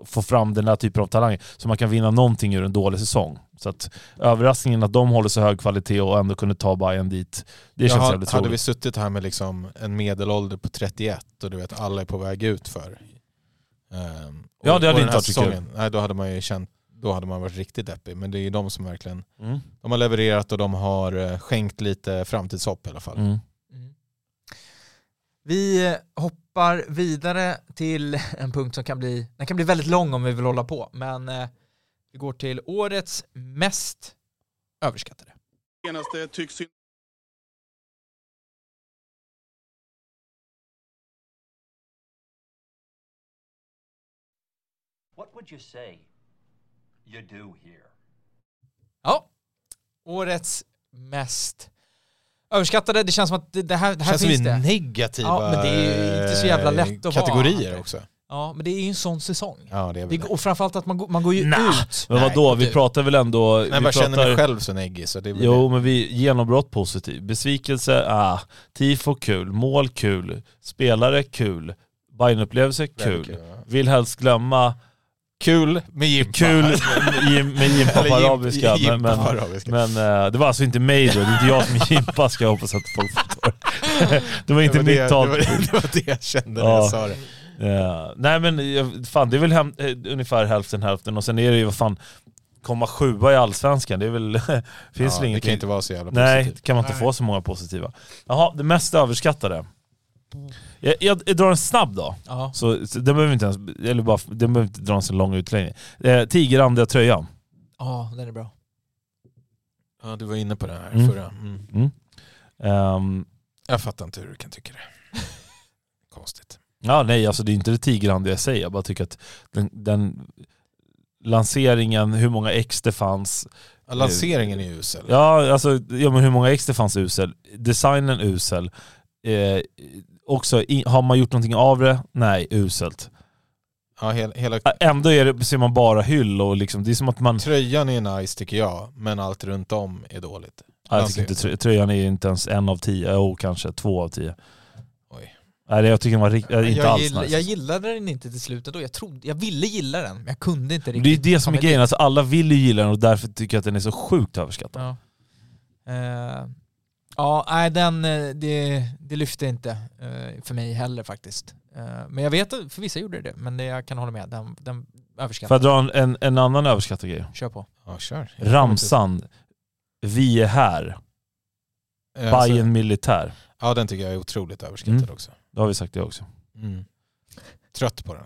få fram den här typen av talanger så man kan vinna någonting ur en dålig säsong. Så att överraskningen att de håller så hög kvalitet och ändå kunde ta Bayern dit, det Jag känns har- jävligt Hade roligt. vi suttit här med liksom en medelålder på 31 och du vet alla är på väg ut för. Um, Ja, det hade inte varit så kul. Nej, då hade man ju känt, då hade man varit riktigt deppig. Men det är ju de som verkligen, Mm. de har levererat och de har eh, skänkt lite framtidshopp i alla fall. Mm. Vi hoppar vidare till en punkt som kan bli, den kan bli väldigt lång om vi vill hålla på, men eh, vi går till årets mest överskattade. Senaste tycks What would you say you do here? Ja, årets mest överskattade, det känns som att det, det här, det här Känns som finns vi är det. negativa Ja, men det är inte så jävla lätt att vara. kategorier också. Ja, men det är ju en sån säsong. Ja, det är Det, det. och framförallt att man, går- man går ju Nah. ut. Men Nej, vadå, vi du. pratar väl ändå... Nej, vi jag bara känner pratar, mig själv så neggig så det är väl Jo, det. men vi genombrott positiv. Besvikelse, ah. Tifo kul. Mål kul. Spelare kul. Bajenupplevelse kul. Väldigt ja. Vill helst glömma Kul med Jimpa. kul med, Jim- med Jimpa på arabiska. Men, men, men eh, det var alltså inte mig då, det är inte jag som är Jimpa ska jag hoppas att folk förstår. det var inte det, var mitt det, tal. det, var, det var det jag kände när Ja. jag sa det. Ja, nej men jag- fan det är väl hem, eh, ungefär hälften hälften och sen är det ju vad fan komma sjua i allsvenskan, det är väl, finns ja, väl det kan ingenting. inte vara så jävla Nej, positivt. kan man inte Nej. få så många positiva. Jaha, det mest överskattade. Jag, jag, jag drar en snabb då. Så, så det behöver inte ens, eller bara, det behöver inte dra en så lång utläggning. Eh, Tigerrandiga tröjan. ja, den är bra. Ja, du var inne på det här Mm. förra. Mm. Mm. Ehm, Jag fattar inte hur du kan tycka det. Konstigt. ja nej alltså det är inte det tigerrandiga jag säger, jag bara tycker att den, den lanseringen, hur många ex det fanns, Ja, lanseringen är usel. Ja, alltså, ja men hur många ex det fanns usel. Designen usel. Eh, också, i, har man gjort någonting av det? Nej, uselt. Ja, hela, hela Ändå är det, ser man bara hyll och liksom, det är som att man... tröjan är nice tycker jag, men allt runt om är dåligt. Ja, jag tycker inte, trö- tröjan är inte ens en av tio, jo kanske två av tio. Oj. Nej, jag tycker den var äh, inte jag, alls gill, nice. jag gillade den inte till slut då. Jag, trodde, jag ville gilla den, men jag kunde inte det är riktigt. det som är grejen, alltså, alla vill ju gilla den och därför tycker jag att den är så sjukt överskattad. Ja. Eh, ja, nej den, eh, det, det lyfte inte eh, för mig heller faktiskt. Eh, men jag vet att för vissa gjorde det, men det, jag kan hålla med. Den, den Får överskattad. jag dra en, en, en annan överskattad grej? Kör på. Ja, kör. Ramsan, vi är här, Eh, alltså, Bayern militär. Ja, den tycker jag är otroligt överskattad Mm. också. Då har vi sagt det också. Mm. Trött på den.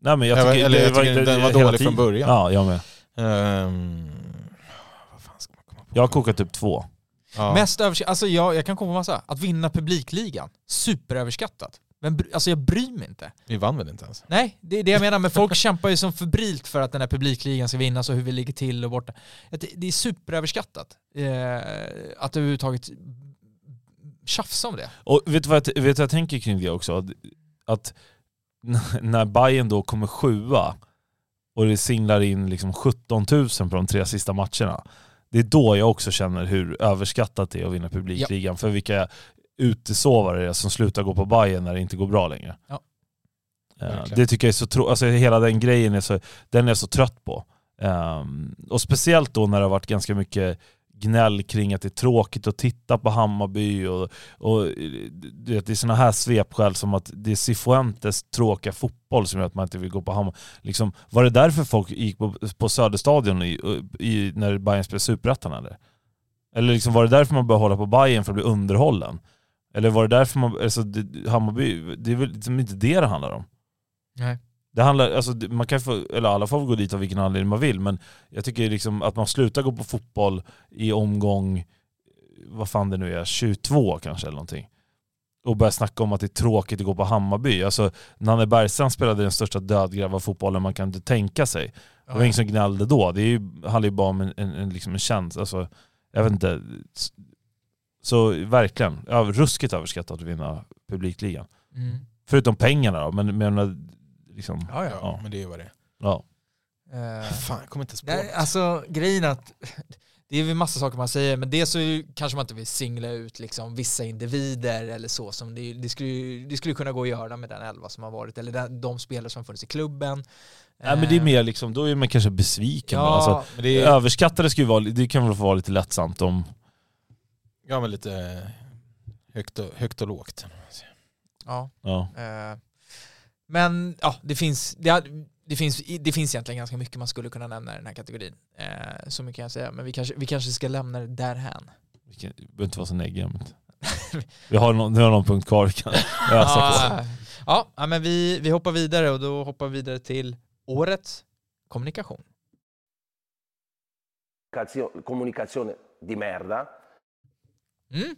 Nej men jag Jag tycker, eller det jag tycker den var dålig tiden. från början. Ja, jag med. Ehm, vad fan ska man komma på? Jag har kokat upp två. Ja. Mest överskattat, alltså jag, jag kan komma på massa. Att vinna publikligan, superöverskattat. Men alltså jag bryr mig inte. Vi vann väl inte ens? Nej, det är det jag menar, men folk kämpar ju som febrilt för att den här publikligan ska vinnas och hur vi ligger till och borta. Det, det är superöverskattat. Eh, att överhuvudtaget tjafsa om det. Och vet du vad jag, vet du vad jag tänker kring det också? Att, när Bayern då kommer sjua och det singlar in liksom 17 000 på de tre sista matcherna. Det är då jag också känner hur överskattat det är att vinna publikligan. För vilka utesovare det är som slutar gå på Bayern när det inte går bra längre. Ja. Verkligen. det tycker jag är så tro- alltså hela den grejen är så, den är jag så trött på. Ehm, och speciellt då när det har varit ganska mycket gnäll kring att det är tråkigt att titta på Hammarby och, och du vet, det är sådana här svepskäl som att det är Cifuentes tråkiga fotboll som gör att man inte vill gå på Hammarby. Liksom, var det därför folk gick på, på Söderstadion i, i, när Bayern spelade Superettan eller? Eller liksom, var det därför man började hålla på Bayern för att bli underhållen? Eller var det därför man, alltså det, Hammarby, det är väl liksom inte det det handlar om? Nej. Det handlar, alltså, man kan få, eller alla får gå dit av vilken anledning man vill, men jag tycker liksom att man slutar gå på fotboll i omgång, vad fan det nu är, 22 kanske eller någonting. Och börjar snacka om att det är tråkigt att gå på Hammarby. Alltså, Nanne Bergstrand spelade den största dödgrävarfotbollen man kan inte tänka sig. Det var ingen som gnällde då. Det är ju, handlar ju bara om en, en, en, liksom en känsla. Alltså, jag vet inte. Så verkligen, ja, ruskigt överskattat att vinna publikligan. Mm. Förutom pengarna då, men, men liksom, Ja, ja. Ja, men det är vad det är. ja. Eh, Fan, jag kommer inte ens på Nej, det. alltså grejen att det är väl massa saker man säger, men det så är ju- kanske man inte vill singla ut liksom vissa individer eller så. Som det, det, skulle, det skulle kunna gå att göra med den elva som har varit, eller den, de spelare som har funnits i klubben. Nej, men det är Eh, mer liksom, då är man kanske besviken. Ja. Alltså, Men det är, Överskattade ska ju vara, det kan väl få vara lite lättsamt om... ja, men lite högt och, högt och lågt. ja. Ja. Eh, Men ja, det finns, det, det, finns, det finns egentligen ganska mycket man skulle kunna nämna i den här kategorin. Eh, Så mycket kan jag säga, men vi kanske, vi kanske ska lämna det därhän. Vi kan- vi behöver inte vara så negga. Vi har någon, har någon punkt kvar vi kan ösa. Ja, ja, ja, men vi, vi hoppar vidare och då hoppar vi vidare till årets kommunikation. Comunicazione di merda. Mm.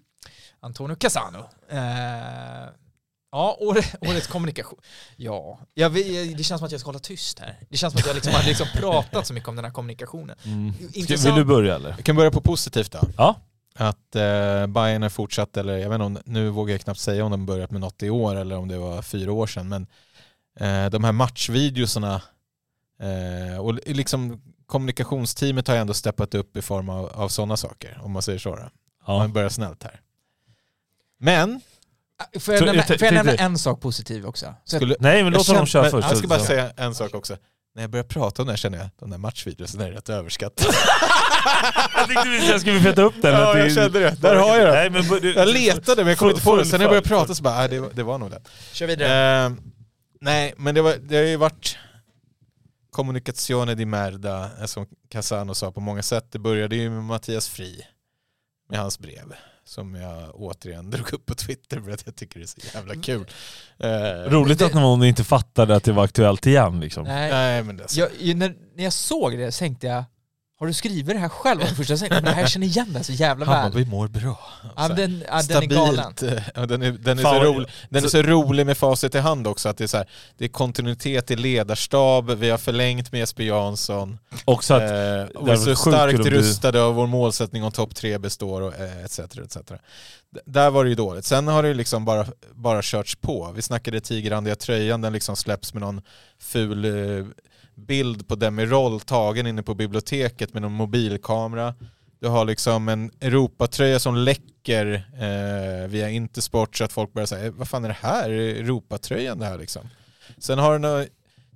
Antonio Casano. Eh, ja, år, årets kommunikation. Ja, jag, det känns som att jag ska hålla tyst här. Det känns som att jag liksom har liksom pratat så mycket om den här kommunikationen. Mm. Ska, Intressant. vill du börja eller? Vi kan börja på positivt då. Ja. Att eh, Bayern har fortsatt, eller jag vet inte om, nu vågar jag knappt säga om de börjat med något i år eller om det var fyra år sedan, men eh, de här matchvideosarna eh, och liksom kommunikationsteamet har ju ändå steppat upp i form av, av sådana saker, om man säger så. Då. Ja. Man börjar snällt här. Men, Får jag, nämna, får jag nämna en sak positiv också? Så skulle, Nej men låt jag honom köra först. Jag ska bara säga en sak också. När jag börjar prata om det här känner jag att de där matchvideorna är rätt överskattade. jag tänkte vi jag skulle feta upp den. Ja, att det- jag kände det. Där har jag det. Nej, men, Jag letade men jag kom inte på det. Sen när jag började prata så bara, nej, det, var- det var nog det. kör vidare. Eh, nej, men det, var, det har ju varit kommunikazione di merda, som Casano sa på många sätt. Det började ju med Mattias Fri, med hans brev, som jag återigen drog upp på Twitter för att jag tycker det är så jävla kul. Eh, Roligt att någon inte fattade att det var aktuellt igen liksom. Nej, Nej, men det, jag, ju- när, när jag såg det så tänkte jag, har du skrivit det här själv? Det första jag tänkte, det här känner igen det så jävla väl. Hammarby mår bra. Ja, men den, ja, den är galen. Ja, den är, den är, Fan, så, rolig, den är så rolig med facit i hand också, att det är, så här, det är kontinuitet i ledarstab, vi har förlängt med Jesper Jansson, Också att, eh, vi är så starkt om du- rustade och vår målsättning om topp tre består, och, eh, etc. etc. Där var det ju dåligt. Sen har det ju liksom bara, bara körts på. Vi snackade tigerrandiga tröjan, den liksom släpps med någon ful eh, bild på Demirol tagen inne på biblioteket med någon mobilkamera. Du har liksom en Europatröja som läcker eh, via Intersport så att folk börjar säga eh, vad fan är det här? Är det Europatröjan det här liksom? Sen har du några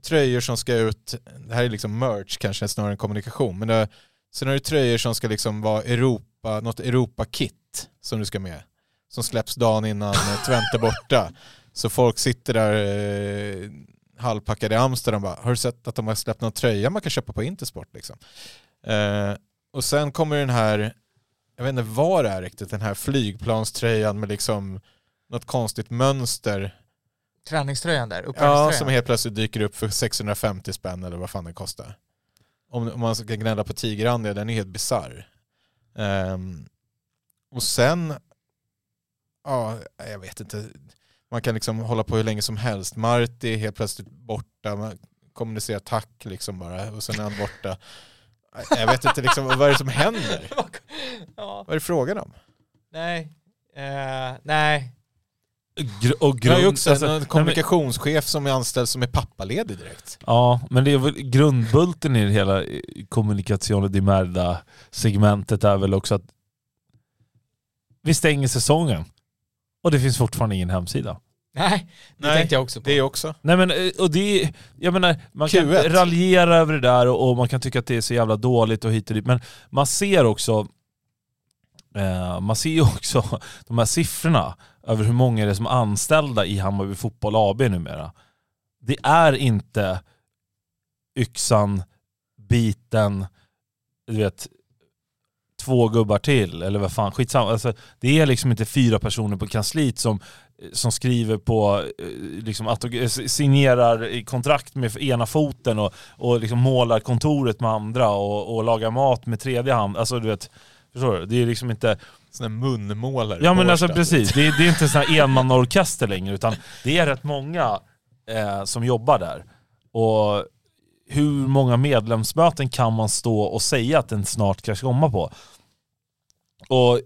tröjor som ska ut, det här är liksom merch kanske snarare än kommunikation, men det, sen har du tröjor som ska liksom vara Europa, något Europa-kit som du ska med. Som släpps dagen innan eh, Twente borta. Så folk sitter där eh, halvpackade i Amsterdam bara, har du sett att de har släppt någon tröja man kan köpa på Intersport liksom? Eh, och sen kommer den här, jag vet inte vad det är riktigt, den här flygplanströjan med liksom något konstigt mönster. Träningströjan där, Ja, som helt plötsligt dyker upp för 650 spänn eller vad fan den kostar. Om, om man ska gnälla på tigerandiga, den är helt bisarr. Ehm, och sen, ja, jag vet inte, man kan liksom hålla på hur länge som helst. Marti är helt plötsligt borta, man kommunicerar tack liksom bara och sen är han borta. Jag vet inte liksom, vad är det som händer? ja, Vad är det frågan om? nej. Eh, nej. Gr- och har ju grund, också alltså, en kommunikationschef som är anställd som är pappaledig direkt. Ja, men det är väl grundbulten i det hela eh, kommunikationen di merda segmentet är väl också att vi stänger säsongen och det finns fortfarande ingen hemsida. Nej, det Nej, tänkte jag också på. Det är också. Nej men, eh, och det jag menar, man kan Q1. raljera över det där och, och man kan tycka att det är så jävla dåligt och hit och dit, men man ser också Eh, man ser ju också de här siffrorna över hur många det är som är anställda i Hammarby Fotboll AB numera. Det är inte yxan, biten, du vet, två gubbar till eller vad fan, skitsamma. Alltså, det är liksom inte fyra personer på kansliet som, som skriver på, eh, liksom, autog- signerar kontrakt med ena foten och, och liksom målar kontoret med andra och, och lagar mat med tredje hand. Alltså du vet, förstår du? Det är liksom inte... Sån munmålare Ja men alltså precis, det är, det är inte en sån här enmannaorkester längre utan det är rätt många eh, som jobbar där. Och hur många medlemsmöten kan man stå och säga att den snart ska komma på? Och eh,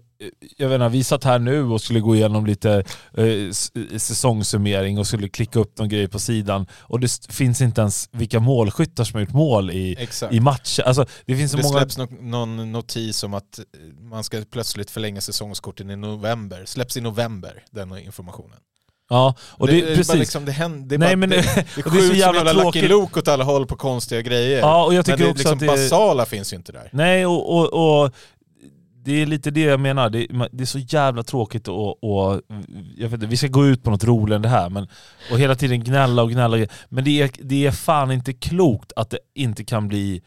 jag vet inte, vi satt här nu och skulle gå igenom lite eh, s- säsongssummering och skulle klicka upp någon grej på sidan och det finns inte ens vilka målskyttar som har gjort mål i, Exakt. i matcher. Alltså, det finns så det många... släpps nå- någon notis om att eh, man ska plötsligt förlänga säsongskorten i november. Släpps i november, den informationen. Ja, och det, det, är precis. liksom, det, händer, det är, Nej, bara, men det, det- det, är så jävla tråkigt. Luke åt alla håll på konstiga grejer. Ja, och jag tycker men det, också liksom, att det- basala finns ju inte där. Nej, och, och, och det är lite det jag menar. Det, det är så jävla tråkigt och, och jag vet inte, vi ska gå ut på något roligare än det här, men, och hela tiden gnälla och gnälla. Men det är, det är fan inte klokt att det inte kan bli...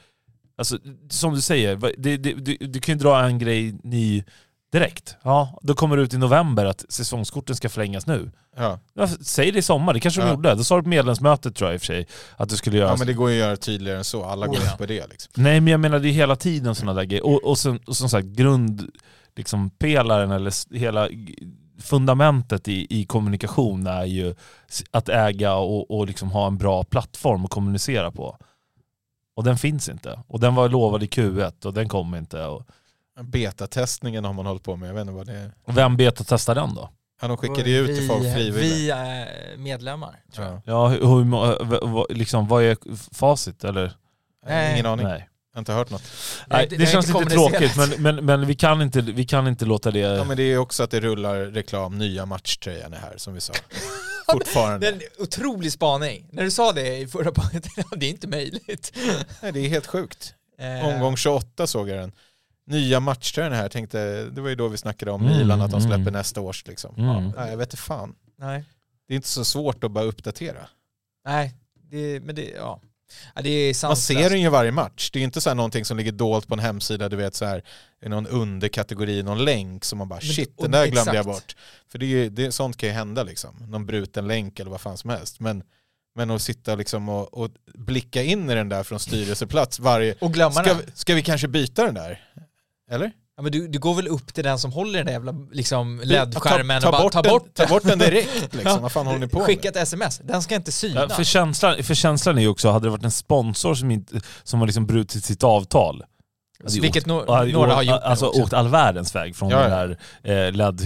Alltså, som du säger, det, det, du, du kan ju dra en grej ny direkt. Ja, då kommer det ut i november att säsongskorten ska förlängas nu. Ja. Ja, säg det i sommar, det kanske de Ja. gjorde. Då sa du på medlemsmötet tror jag i och för sig att det skulle göras. ja men det går ju att göra tydligare än så, alla går Oh, ja. på det liksom. Nej men jag menar det är hela tiden sådana där grejer. Och, och, sen, och som sagt grund, liksom pelaren eller hela fundamentet i, i kommunikation är ju att äga och, och liksom ha en bra plattform att kommunicera på. Och den finns inte. Och den var lovad i Q1 och den kom inte. Och, Betatestningen har man hållit på med, jag vet inte vad det är. och vem betatestar den då? Ja, de skickade ju ut till folk frivilligt. Vi är medlemmar, tror jag. Ja. Ja, hur, hur, liksom, vad är facit eller? Nej, Ingen aning, Nej. jag har inte hört något. Nej, det- det, känns inte lite tråkigt men, men, men vi, kan inte, vi kan inte låta det... Ja men det är också att det rullar reklam, nya matchtröjan är här som vi sa. Fortfarande. Det är en otrolig spaning. När du sa det i förra punkten, det är inte möjligt. Nej, det är helt sjukt. Eh, Omgång 28 såg jag den. Nya matchtröjan här, tänkte, det var ju då vi snackade om Mm, Milan, att de släpper mm. nästa års liksom. Mm. Ja, jag vet inte fan. Nej, Det är inte så svårt att bara uppdatera. nej, det, men det, ja. ja det är Man sanslöst. ser den ju varje match. Det är inte så här någonting som ligger dolt på en hemsida, du vet så här, i någon underkategori, någon länk som man bara Men- shit, den där glömde jag exakt. bort. För det är, ju- det, sånt kan ju hända liksom. Någon bruten länk eller vad fan som helst. Men, men att sitta liksom och, och blicka in i den där från styrelseplats varje... Och glömma Ska, den. ska vi kanske byta den där? Eller? Ja, men du, du går väl upp till den som håller den där jävla liksom, LED-skärmen ta, och ta, bara bort ta den, bort ta bort den direkt liksom. Vad fan håller ni på med? Skicka ett sms, den ska inte synas. Ja, för, känslan, för känslan är ju också, hade det varit en sponsor som, inte, som har liksom brutit sitt avtal, ju Vilket no- ju några åkt- har gjort Alltså åkt all världens väg från Ja, den ja. där eh, LED...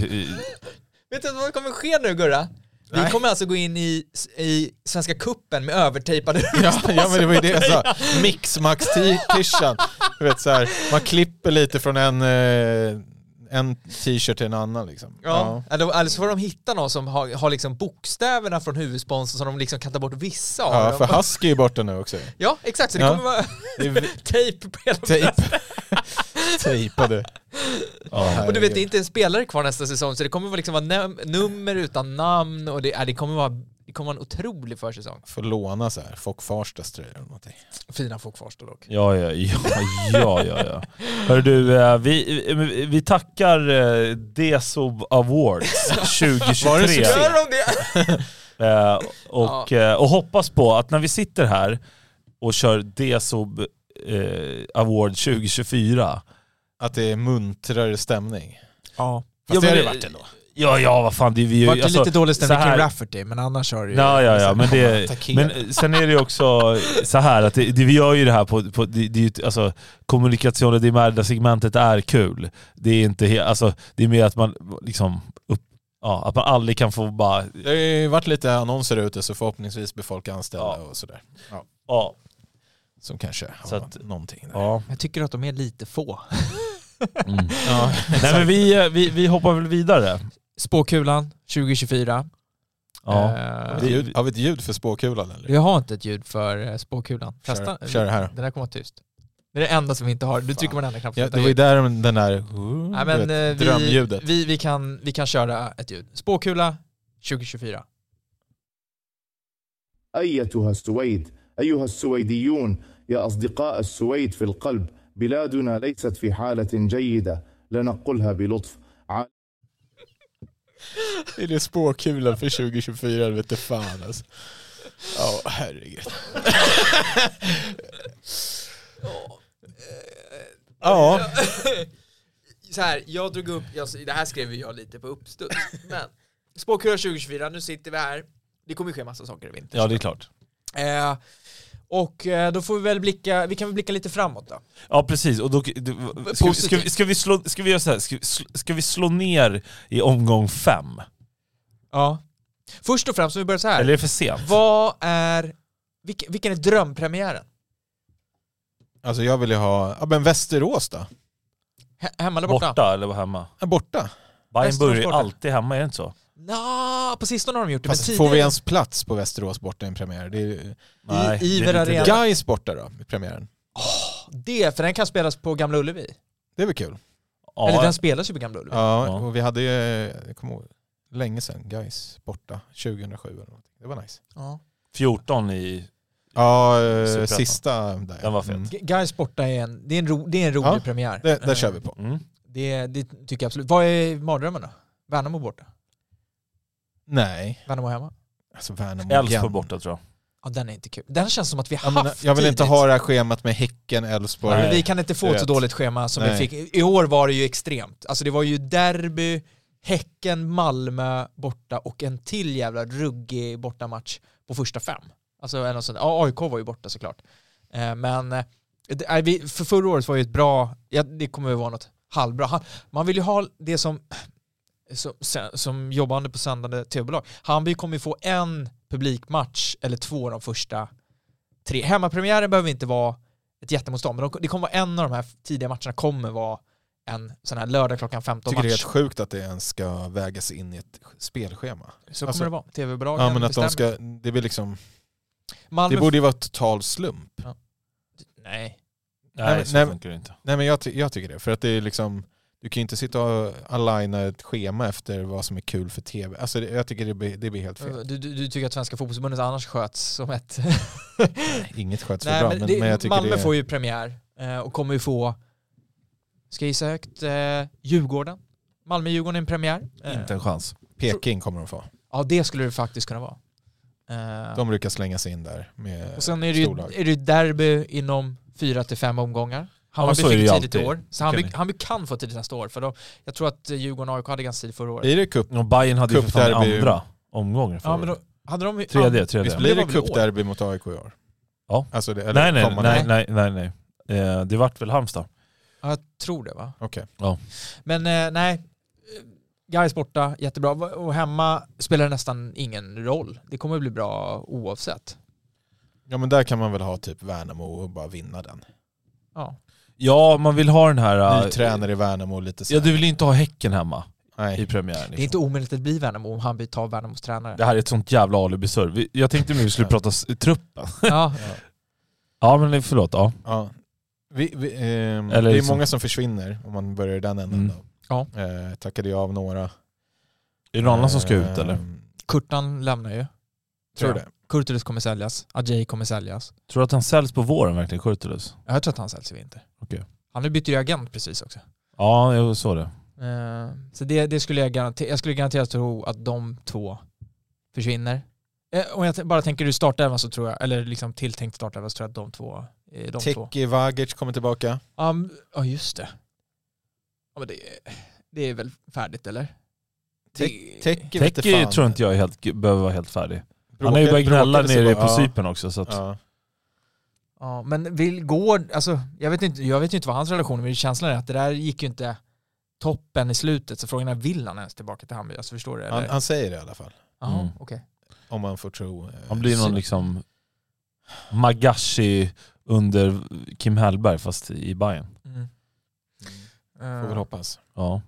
Vet du vad kommer ske nu Gurra? Vi kommer alltså gå in i, i Svenska Kuppen med övertejpade Ja, ja men det var ju det jag sa. Mixmax-tishan. Du vet så här, man klipper lite från en, eh, en t-shirt till en annan liksom. Ja. Eller, eller så får de hitta någon som har, har liksom bokstäverna från huvudsponsorn som de liksom kan ta bort vissa av. Ja, för Husky är borta nu också. Ja, exakt. Så det Ja. kommer vara tejp på hela Tejp. Tejpade. Ja. Och du vet, det är inte en spelare kvar nästa säsong, så det kommer vara liksom vara num- nummer utan namn och det, ja, det, kommer vara, det kommer vara en otrolig försäsong. Får låna så här, Fock Farstas tröjor eller någonting. Fina folk Farsta dock. Ja, ja, ja, ja, ja, ja. Hör du, eh, vi, vi tackar eh, Desob Awards 2023. Var det succé? Gör de det? Och, eh, och hoppas på att när vi sitter här och kör Desob eh, Award 2024 Att det är muntrare stämning. Ja. Fast Ja, det har det det- varit ändå. Ja, ja, vad fan. Det, vi, Vart det alltså, lite dålig så stämning kring Rafferty, men annars har det ju... Ja, ja, ja, men, det, men sen är det ju också så här att det, det, vi gör ju det här på, på det, det alltså, kommunikation di merda segmentet är kul. Det är inte he, alltså, det är mer att man liksom upp, ja, att man aldrig kan få bara, Det har ju varit lite annonser ute så förhoppningsvis blir folk anställda Ja. och sådär. ja, Som kanske Så har att- någonting där. ja. Jag tycker att de är lite få. Mm. Ja, Nej men vi, eh, vi, vi hoppar väl vidare. Spåkulan 2024. Ja. Eh, Har vi, ett ljud, har vi ett ljud för spåkulan eller? jag har inte ett ljud för eh, spåkulan. Kör- Testa. kör det här då. Det där kommer vara tyst. Det är det enda som vi inte har. Du trycker på den andra knappen. Ja, det var ju där den den där Nej, men, du vet, eh, drömljudet. vi, vi, vi, kan, vi kan köra ett ljud. Spåkula 2024. أيتها السويد أيها السويديون يا أصدقاء السويد في القلب بلادنا ليست في حالة جيدة لنقلها بلطف ع- Är det spåkulan för 2024? Det vet fan alltså. Ja, herregud. ja, Så här, jag drog upp, jag, det här skrev ju jag lite på uppstuds, men Spåkula 2024, nu sitter vi här. Det kommer ju ske massa saker i vinter. Ja, det är klart. Eh, och eh, då får vi väl blicka, vi kan väl blicka lite framåt då. Ja precis, och då, ska, vi- ska, vi, ska, vi slå, ska vi göra så här, ska, vi sl- ska vi slå ner i omgång fem? Ja. Först och främst, om vi börjar så här. Eller är det för sent? Vad är, vilken, vilken är drömpremiären? alltså jag vill ju ha, ja men Västerås då? He, hemma eller borta? Borta eller hemma? Ja, borta. Bayern börjar ju alltid hemma, är det inte så? Nå, på sistone har de gjort det, Fast men får vi ens plats på Västerås borta i en premiär? Det är, Nej, Iver det är lite Arena. Gais borta då, i premiären. Det, för den kan spelas på Gamla Ullevi. Det är väl kul? Eller Ja, den spelas ju på Gamla Ullevi. Ja, och vi hade ju, jag kommer ihåg, länge sedan, Gais borta, 2007 eller något. Det var nice. Ja. 14 i... Ja, eh, Superettan. sista där. Den var fet. Mm. G- Gais borta är en, det är en, ro, det är en rolig Ja, premiär. Det, där kör vi på. Mm. Det, det tycker jag absolut. Vad är mardrömmen då? Värnamo borta? Nej, Värnamo hemma? alltså Värnamo Elfsborg borta tror jag. Ja den är inte kul. Den känns som att vi har Jag, menar, haft jag vill inte tidigt. ha det här schemat med Häcken, Elfsborg. Men Nej, vi kan inte få ett så dåligt schema som Nej. vi fick. I år var det ju extremt. Alltså det var ju derby, Häcken, Malmö borta och en till jävla ruggig bortamatch på första fem. Alltså en sånt. Ja, AIK var ju borta såklart. Eh, Men eh, för förra året var ju ett bra, ja, det kommer ju vara något halvbra. Man vill ju ha det som, som, som jobbande på sändande tv-bolag. Hammarby kommer ju få en publikmatch eller två de första tre. Hemmapremiären behöver inte vara ett jättemotstånd, men de, det kommer vara en av de här tidiga matcherna kommer vara en sån här lördag klockan 15 tycker det är match. helt sjukt att det ens ska vägas in i ett spelschema. Så kommer alltså- det vara. TV-bolagen Ja men att de ska, det blir liksom, Malmö det borde ju vara total slump. Nej. Nej, men- så nej, funkar det inte. Nej men jag, ty- jag tycker det, för att det är liksom, du kan ju inte sitta och aligna ett schema efter vad som är kul för tv. Alltså det, jag tycker det blir, det blir helt fel. Du, du, du tycker att Svenska fotbollsförbundet annars sköts som ett... Inget sköts för Nej, bra, men det, men jag tycker Malmö det får ju premiär eh, och kommer ju få, ska jag gissa högt, eh, Djurgården. Malmö-Djurgården är en premiär. Eh, Inte en chans. Peking kommer de få. Ja, det skulle det faktiskt kunna vara. Eh, De brukar slänga sig in där med och sen är det ju är det derby inom fyra till fem omgångar. Är det fick ju tidigt i år. Så ni. Hammarby kan få tidigt nästa år. För då, jag tror att Djurgården och AIK hade ganska tidigt förra året. Blir det cup? Och Bayern hade ju för fan andra omgången förra Ja, men då, hade de Tredje, ja, tredje. Visst blir det det cupderby mot AIK i år? Ja. Alltså det, eller Nej nej, nej, nej, nej, nej. Eh, det vart väl Halmstad? Ja, jag tror det va? Okej. Men eh, nej, Gais borta, jättebra. Och hemma spelar det nästan ingen roll. Det kommer bli bra oavsett. Ja men där kan man väl ha typ Värnamo och bara vinna den. Ja. Ja, man vill ha den här... Ny äh, tränare i Värnamo och lite så. Ja, du vill inte ha Häcken hemma i Nej. premiären. Det är Liksom. inte omöjligt att bli Värnamo om han tar Värnamos tränare. Det här är ett sånt jävla alibi-surr. Jag tänkte nu vi skulle Ja. prata truppen. Ja, Ja men förlåt, ja. Ja. Vi, vi, Eller det är liksom- många som försvinner om man börjar i den änden. Mm. Då. Eh, tackade jag av några. Är det någon annan som ska ut eller? Ehm, Kurtan lämnar ju. Tror jag. det. Kurtulus kommer säljas. Ajay kommer säljas. Tror du att han säljs på våren verkligen, Kurtulus? Jag tror att han säljs i vinter. Okej. Han har bytt ju agent precis också. Ja, jag såg det. Eh, Så det, det skulle jag garantera. Jag skulle garanterat tro att de två försvinner. Eh, Om jag bara tänker ur startelvan så tror jag, eller liksom tilltänkt startelvan så tror jag att de två är de två. Teki Vagic kommer tillbaka. Ja, m- ja just det. Ja men det, det är väl färdigt eller? Te- Teki Teki fan. tror inte jag är helt, behöver vara helt färdig. Han har ju börjat gnälla nere bara- på. Cypern också så att... Ja. Ja, men vill gå, alltså jag vet inte, jag vet inte vad hans relation är, men känslan är att det där gick ju inte toppen i slutet, så frågan är vill han ens tillbaka till Hammarby? Alltså förstår du? Han, han säger det i alla fall. Jaha, Mm. okej. Om man får tro. eh, Han blir någon liksom Magashi under Kim Hellberg fast i Bayern. Mm. Får väl Eh, hoppas. Ja.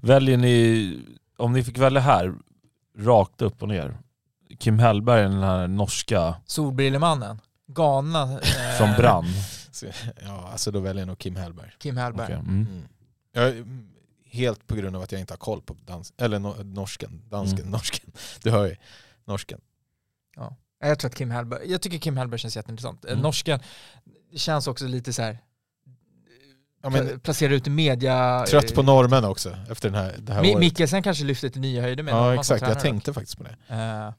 Väljer ni, om ni fick välja här, rakt upp och ner. Kim Hellberg, den här norska Solbrillemannen, Ghana. eh, som brann. Ja, alltså då väljer jag nog Kim Hellberg. Kim Hellberg. Okej, mm. Mm. Jag, helt på grund av att jag inte har koll på dans, eller no, norsken, dansken, Mm. norsken. Du hör ju, norsken. Ja. Jag tror att Kim Hellberg, jag tycker Kim Hellberg känns jätteintressant. Mm. Norsken det känns också lite så här Ja, men, pla- placerad ut i media. trött på normen också efter den här, det här Mi- året. Mikkelsen kanske lyfter till nya höjder med Ja exakt, jag tänkte faktiskt på det. Eh,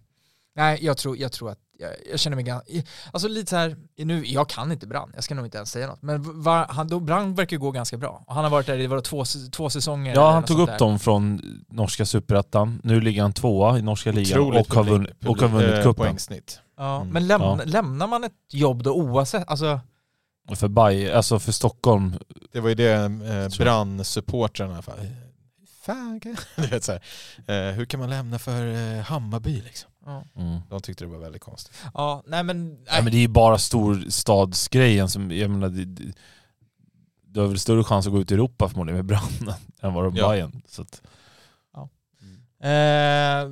nej, jag tror, jag tror att jag, jag känner mig ganska, alltså lite så här, nu, jag kan inte Brann, jag ska nog inte ens säga något, men var, han, då, Brann verkar gå ganska bra. Och han har varit där i var två, två säsonger. Ja, han tog upp där. dem från norska superettan. Nu ligger han tvåa i norska ligan Otroligt och har vunnit, och har vunnit eh, cupen. poängsnitt. Ja, Mm. men lämna, Ja. lämnar man ett jobb då oavsett, alltså, För, Bay, alltså för Stockholm, Det var ju det eh, brann-supportrarna i alla fall. Fan, kan- du vet, så här, eh, hur kan man lämna för eh, Hammarby liksom? Ja, mm. De tyckte det var väldigt konstigt. ja nej men, nej. Nej, men det är ju bara storstadsgrejen som, jag menar, det, det, du har väl större chans att gå ut i Europa förmodligen med branden än vad de Ja. Bayern. Så att, Eh,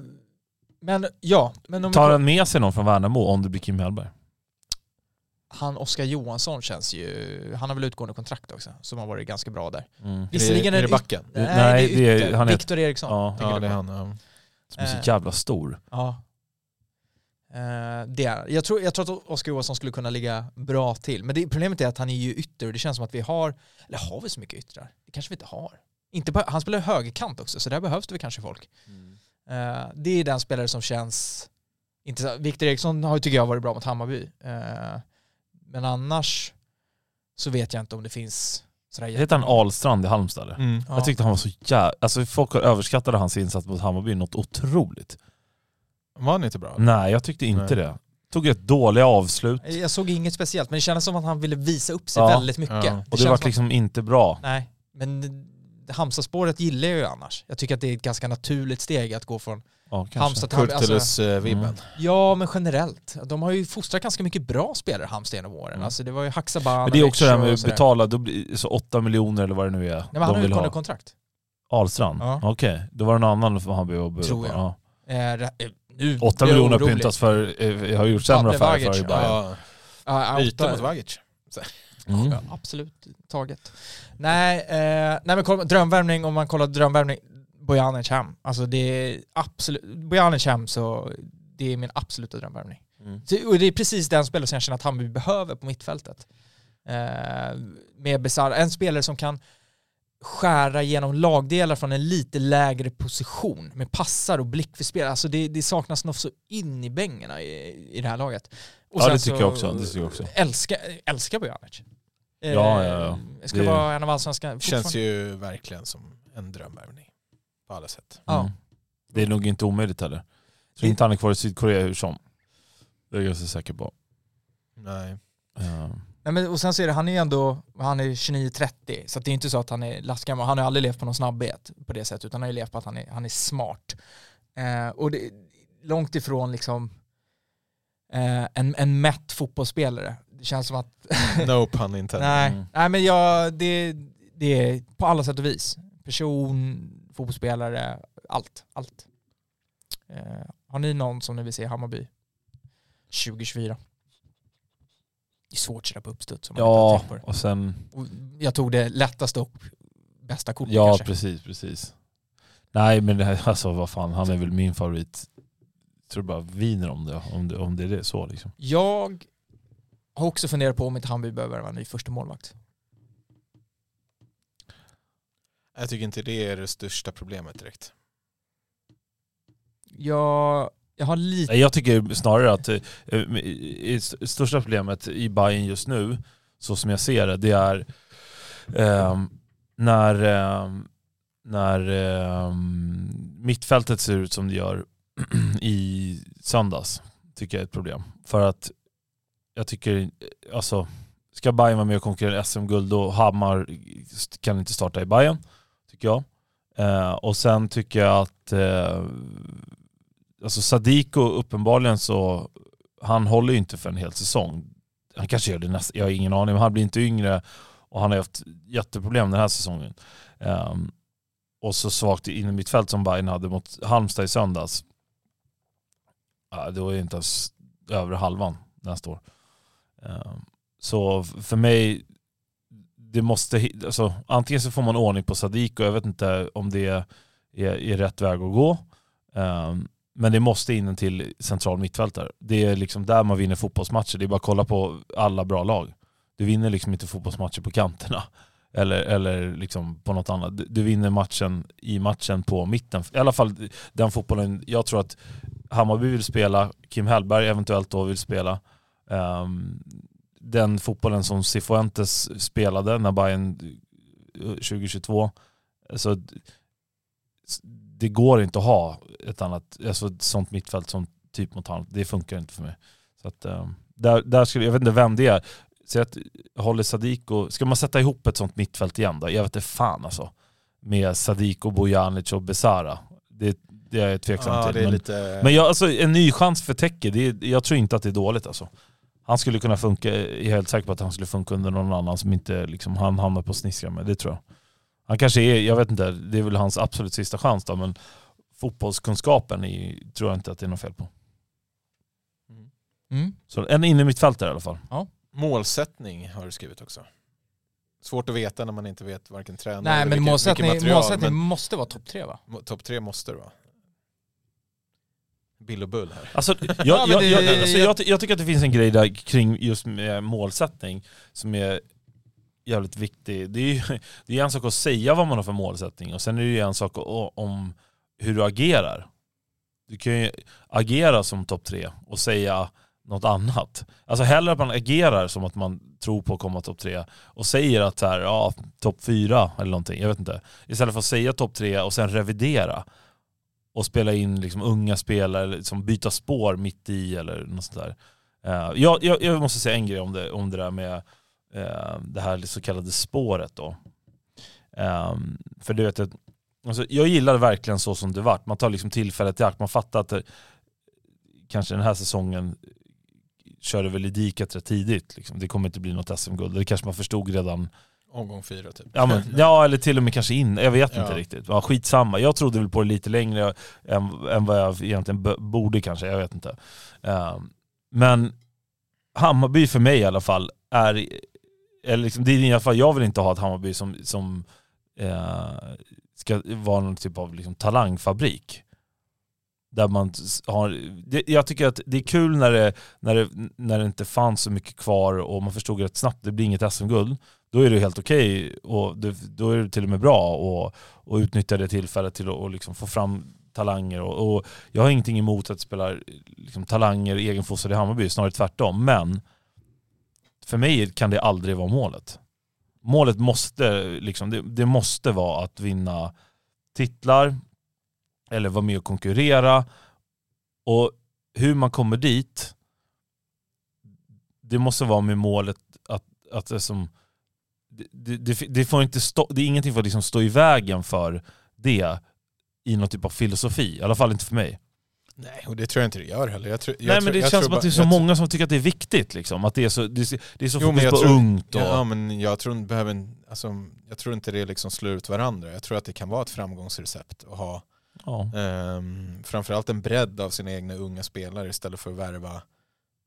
men ja, men om tar han med sig någon från Värnamo om det blir Kim Hellberg? han Oskar Johansson känns ju, han har väl utgående kontrakt också, som har varit ganska bra där. Mm. Visserligen är det, är det backen? Nej, Nej, det är han är- Viktor Eriksson. Ja, Ja, du det är han. Ja. Som är så Eh. jävla stor. Ja. Eh, det är. Jag, tror, jag tror att Oskar Johansson skulle kunna ligga bra till. Men det, problemet är att han är ju ytter och det känns som att vi har, eller har vi så mycket yttrar? Det kanske vi inte har. Inte på, han spelar högerkant också, så där behövs det kanske folk. Eh, det är den spelare som känns inte Viktor Eriksson har ju, tycker jag varit bra mot Hammarby. Eh, men annars så vet jag inte om det finns sådär Heter han Ahlstrand i Halmstad? Mm. Ja. Jag tyckte han var så jävla... Alltså folk har överskattade hans insats mot Hammarby något otroligt. Var han inte bra? Nej, jag tyckte inte Nej. det. Tog ett dåliga avslut. Jag såg inget speciellt, men det kändes som att han ville visa upp sig Ja. väldigt mycket. Ja. Och det var liksom inte bra. Nej, men Halmstad-spåret gillar jag ju annars. Jag tycker att det är ett ganska naturligt steg att gå från Ja, kanske. Halmstad till Hammarby. Alltså, Kurtulus-vibben. Mm. ja, men generellt. De har ju fostrat ganska mycket bra spelare, Halmstad, genom åren. Mm. Alltså det var ju Haksabanovic Men det är också det här med och att sådär. betala, då blir, så 8 miljoner eller vad det nu är Nej, men han har de vill utgående ha. kontrakt. Ahlstrand? Ja. Okej, då var det någon annan för Hammarby bjuda Tror jag. Ja. Eh, eh, nu 8 blir jag miljoner pyntas för, eh, jag har gjort sämre affärer för i Bayern. Ja. Byte mot Vagic. Mm. Ja, absolut taget. Nej, eh, nej men kolla, drömvärmning, om man kollar drömvärmning, Bojanic hem. Alltså det är absolut, Bojanic hem så det är min absoluta drömvärmning. Mm. Så- Och det är precis den spelare som jag känner att Hammarby behöver på mittfältet. Eh, med Besara, en spelare som kan skära genom lagdelar från en lite lägre position med passar och blick för spel. Alltså det, det saknas något så in i bängarna i, i det här laget. Och Ja, det tycker jag också, det tycker jag också. Älskar, älskar Bojanic. Eh, Ja, ja, ja. Ska Det- vara en av allsvenska... Känns ju verkligen som en drömvärvning. På alla sätt. Ja. Mm. Det är nog inte omöjligt heller. Så inte han är kvar i Sydkorea hur som. Det är jag ganska säker på. Nej. Ja. Nej, men, och sen så är det, han är ändå, han är 29-30, så det är inte så att han är lastgammal. Han har aldrig levt på någon snabbhet på det sättet, utan han har ju levt på att han är, han är smart. Eh, och det, långt ifrån liksom eh, en, en mätt fotbollsspelare. Det känns som att No pun intended. Nej, Mm. nej men jag, det, det är på alla sätt och vis. Person, fotbollsspelare, allt. allt. Eh, har ni någon som ni vill se i Hammarby 2024? Det är svårt sådär på uppstuds. om man Ja, det. och sen... Och Jag tog det lättaste och bästa kortet Ja, kanske. precis, precis. Nej, men det här, alltså vad fan, han är väl min favorit. Jag tror bara viner om det, om det, om det är det så liksom. Jag har också funderat på om inte Hammarby behöver vara en ny första målvakt. Jag tycker inte det är det största problemet direkt. Jag, jag har lite... Jag tycker snarare att eh, eh största problemet i Bayern just nu, så som jag ser det, det är eh, när, eh, när eh, mittfältet ser ut som det gör i söndags, tycker jag är ett problem. För att jag tycker, eh, alltså, ska Bayern vara med och konkurrera SM-guld då Hammar kan inte starta i Bayern tycker jag. Eh, och sen tycker jag att eh, alltså Sadiko uppenbarligen så, han håller ju inte för en hel säsong. Han kanske gör det nästa, jag har ingen aning, men han blir inte yngre och han har haft jätteproblem den här säsongen. Um, och så svagt in mitt fält som Bayern hade mot Halmstad i söndags. Ja, det var ju inte ens över halvan nästa år. Um, Så för mig, det måste, alltså, antingen så får man ordning på Sadiko, jag vet inte om det är, är rätt väg att gå. Um, men det måste in en till central mittfältare. Det är liksom där man vinner fotbollsmatcher. Det är bara att kolla på alla bra lag. Du vinner liksom inte fotbollsmatcher på kanterna. Eller, eller liksom på något annat. Du- Du vinner matchen i matchen på mitten. I alla fall den fotbollen jag tror att Hammarby vill spela, Kim Hellberg eventuellt då vill spela. Um, den fotbollen som Cifuentes spelade när Bayern eh, 2022. Alltså, det går inte att ha ett annat, alltså ett sånt mittfält som typ mot hand. Det funkar inte för mig. Så att, ehm, där, där skulle, jag vet inte vem det är. Säg att Holly Sadiko, ska man sätta ihop ett sånt mittfält igen då? Jag vet inte fan alltså. Med Sadiko, Bojanic och Besara. Det, det är jag tveksam Ja, till. men, lite... men jag, alltså, en ny chans för är, jag tror inte att det är dåligt alltså. Han skulle kunna funka, jag är helt säker på att han skulle funka under någon annan som inte liksom, han hamnar på sniskar med, det tror jag. Han kanske är, jag vet inte, det är väl hans absolut sista chans då, men fotbollskunskapen är, tror jag inte att det är något fel på. Mm. Så en inne mittfältare i alla fall. Målsättning har du skrivit också. Svårt att veta när man inte vet varken tränare Nej eller men målsättning, vilken material, målsättning men måste vara topp tre va? Topp tre måste det vara. Bill och Bull här. Alltså, jag, Ja, jag, det- jag, alltså, jag, ty- jag tycker att det finns en grej där kring just med målsättning som är jävligt viktig. Det är ju det är en sak att säga vad man har för målsättning och sen är det ju en sak om hur du agerar. Du kan ju agera som topp tre och säga något annat. Alltså hellre att man agerar som att man tror på att komma topp tre och säger att så här, ja, topp fyra eller någonting, jag vet inte. Istället för att säga topp tre och sen revidera och spela in liksom unga spelare, liksom byta spår mitt i eller något sånt där. Uh, jag, jag, jag måste säga en grej om det, om det där med det här så kallade spåret då. Ehm, för du vet, alltså, jag gillar verkligen så som det vart. Man tar liksom tillfället i akt. Man fattar att det, kanske den här säsongen körde väl i diket rätt tidigt. Liksom. Det kommer inte bli något SM-guld. Det kanske man förstod redan Omgång fyra typ. Ja, men, ja eller till och med kanske in, jag vet Ja. inte riktigt. Ja, skitsamma, jag trodde väl på det lite längre än, än vad jag egentligen borde kanske, jag vet inte. Ehm, men Hammarby för mig i alla fall är, eller liksom, det är i alla fall, jag vill inte ha ett Hammarby som, som eh, ska vara någon typ av liksom, talangfabrik. Där man har, det, jag tycker att det är kul när det, när, det, när det inte fanns så mycket kvar och man förstod rätt snabbt det blir inget SM-guld då är det helt okej och det, då är det till och med bra att och utnyttja det tillfället till att och liksom få fram talanger. Och, och jag har ingenting emot att spela liksom, talanger egenfostrade i Hammarby, snarare tvärtom. Men för mig kan det aldrig vara målet. Målet måste, liksom, det, det måste vara att vinna titlar eller vara med och konkurrera. Och hur man kommer dit, det måste vara med målet att, att det som det, det, det, får inte stå, det är ingenting som får liksom stå i vägen för det i någon typ av filosofi. I alla fall inte för mig. Nej, och det tror jag inte det gör heller. Jag tror, jag Nej men det känns som att det är så många som tycker att det är viktigt. Liksom. Att det är så, det är, det är så Jo, fokus på tror, ungt. Och, ja, men jag tror, inte behöver, alltså, jag tror inte det liksom slår ut varandra. Jag tror att det kan vara ett framgångsrecept att ha ja. Um, framförallt en bredd av sina egna unga spelare istället för att värva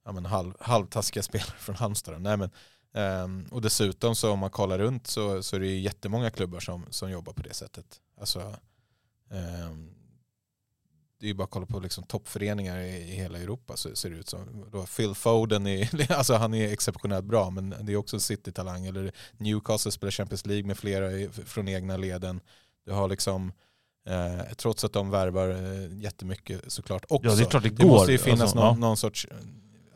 ja, men halv, halvtaskiga spelare från Halmstad. Nej, men, ehm, och dessutom så om man kollar runt så, så är det ju jättemånga klubbar som, som jobbar på det sättet. Alltså, ehm, det är ju bara att kolla på liksom toppföreningar i, hela Europa så ser det ut som. Då Phil Foden är, alltså han är exceptionellt bra men det är också en City-talang. Eller Newcastle spelar Champions League med flera från egna leden. Du har liksom Eh, trots att de värvar eh, jättemycket såklart också. Ja, det är klart det det går. måste ju finnas Alltså, någon, ja. någon sorts, eh,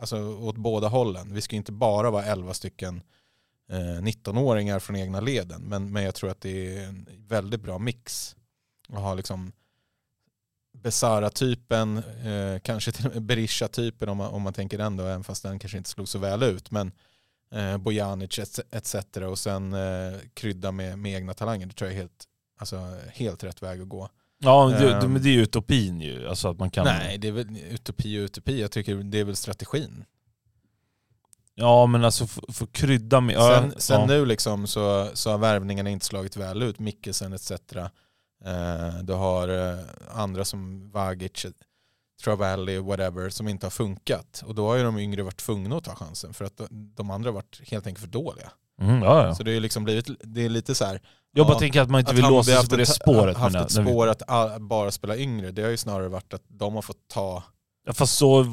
alltså åt båda hållen. Vi ska ju inte bara vara 11 stycken eh, 19-åringar från egna leden. Men, men jag tror att det är en väldigt bra mix. Att ha liksom Besara-typen, eh, kanske till och med Berisha-typen om man, om man tänker den då, även fast den kanske inte slog så väl ut. Men eh, Bojanic etc. och sen eh, krydda med, med egna talanger. Det tror jag är helt, alltså, helt rätt väg att gå. ja, men det, Ehm. men det är ju utopin ju. Alltså att man kan, Nej, det är väl utopi och utopi. Jag tycker det är väl strategin. Ja men alltså få krydda med... sen sen ja. nu liksom så, så har värvningarna inte slagit väl ut. Mikkelsen etc. Eh, du har eh, andra som Vagic. Travalli, whatever, som inte har funkat. Och då har ju de yngre varit tvungna att ta chansen för att de- andra har varit helt enkelt för dåliga. Mm, ja, ja. Så det är liksom blivit, det är lite så här. Jag bara ja, tänker att man inte vill låsa sig haft på det spåret. haft menar ett jag. Spår att bara spela yngre, det har ju snarare varit att de har fått ta... Ja, fast så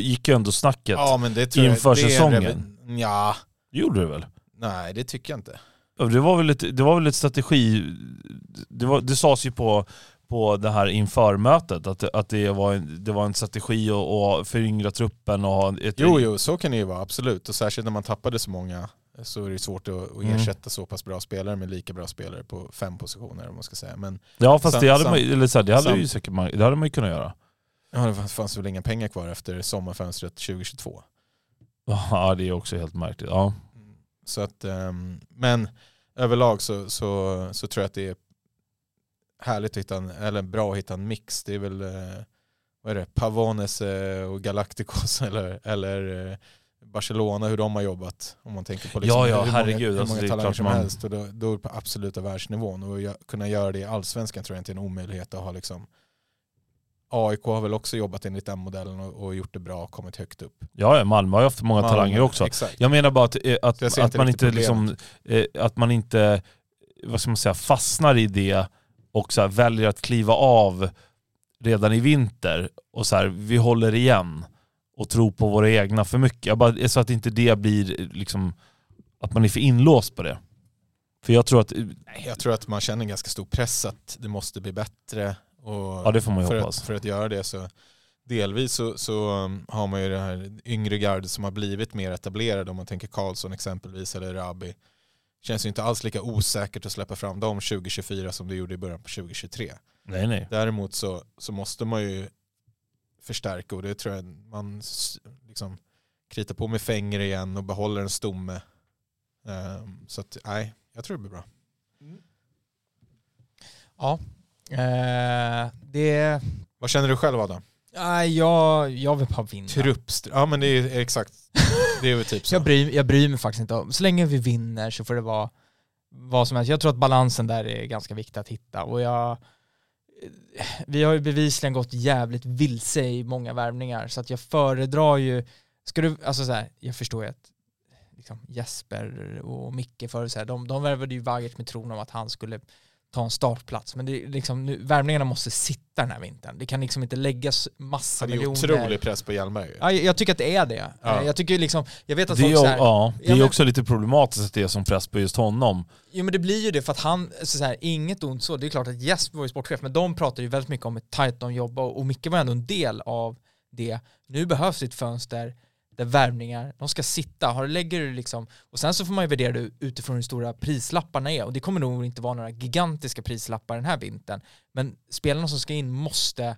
gick ju ändå snacket. Ja men det tror jag... inför det är en säsongen. revi- Ja, Gjorde det väl? nej det tycker jag inte. Det var väl ett, det var väl ett strategi, det, var, det sades ju på, på det här införmötet att, det- att det, var en, det var en strategi att, att föryngra truppen och ha ett... Jo, jo, så kan det ju vara, absolut. Och särskilt när man tappade så många så är det svårt att, att Mm. ersätta så pass bra spelare med lika bra spelare på fem positioner om man ska säga. Men Ja fast det hade man, ju- eller så här, det hade sam- ju säkert man, det hade man ju kunnat göra. ja, det fanns väl inga pengar kvar efter sommarfönstret 2022. Ja det är också helt märkligt. Ja. Så att, ehm, men överlag så, så, så tror jag att det är härligt att hitta en, eller bra att hitta en mix. Det är väl eh, vad är det, Pavones eh, och Galacticos eller, eller eh, Barcelona, hur de har jobbat. Om man tänker på liksom Ja, ja, hur herregud, många, hur alltså, många är talanger som man- helst. Och då, då på absoluta världsnivån. Och kunna göra det i allsvenskan tror jag inte är en omöjlighet att ha liksom AIK har väl också jobbat enligt den modellen och, och gjort det bra och kommit högt upp. ja, Malmö har ju haft många Malmö, talanger också. Exakt. Jag menar bara att, eh, att, att inte man inte liksom, eh, att man inte, vad ska man säga, fastnar i det och så här, väljer att kliva av redan i vinter och så här, vi håller igen och tror på våra egna för mycket. Jag bara, så att inte det blir eh, liksom, att man är för inlåst på det. För jag tror att, Jag tror att man känner en ganska stor press att det måste bli bättre. Och Ja, det får man ju för hoppas. Att, för att göra det så delvis så, så um, har man ju det här yngre gardet som har blivit mer etablerade om man tänker Karlsson exempelvis eller Rabi. Känns ju inte alls lika osäkert att släppa fram dem 2024 som det gjorde i början på 2023. nej nej. Däremot så, så måste man ju förstärka och det tror jag man liksom kritar på med fänger igen och behåller en stomme. Ehm, så att nej, jag tror det blir bra. Ja. Eh, det... Vad känner du själv Adam? Nej, jag, jag vill bara vinna. Truppst... Ja men det är exakt. Det är väl typ så. Jag bryr, jag bryr mig faktiskt inte om. Så länge vi vinner så får det vara vad som helst. Jag tror att balansen där är ganska viktig att hitta. Och jag, vi har ju bevisligen gått jävligt vilse i många värvningar så att jag föredrar ju, ska du, alltså så här, jag förstår ju att liksom Jesper och Micke för så här, de, de värvade ju Vagic med tron om att han skulle ta en startplats. Men det är liksom, nu, värvningarna måste sitta den här vintern. Det kan liksom inte läggas massa det är miljoner. otrolig press på Hjelmberg. Ja, jag jag tycker att det är det. Ja. Eh, Jag tycker liksom, jag vet att Det folk är, så här, ja, det Ja, är men- också lite problematiskt att det är som press på just honom. Jo men det blir ju det för att han, så här, inget ont så, det är klart att Jesper var ju sportchef men de pratar ju väldigt mycket om ett tajt de jobbar och, och Micke var ändå en del av det. Nu behövs ett fönster där värvningar, de ska sitta, har lägger du liksom, och sen så får man ju värdera det utifrån hur stora prislapparna är och det kommer nog inte vara några gigantiska prislappar den här vintern. Men spelarna som ska in måste,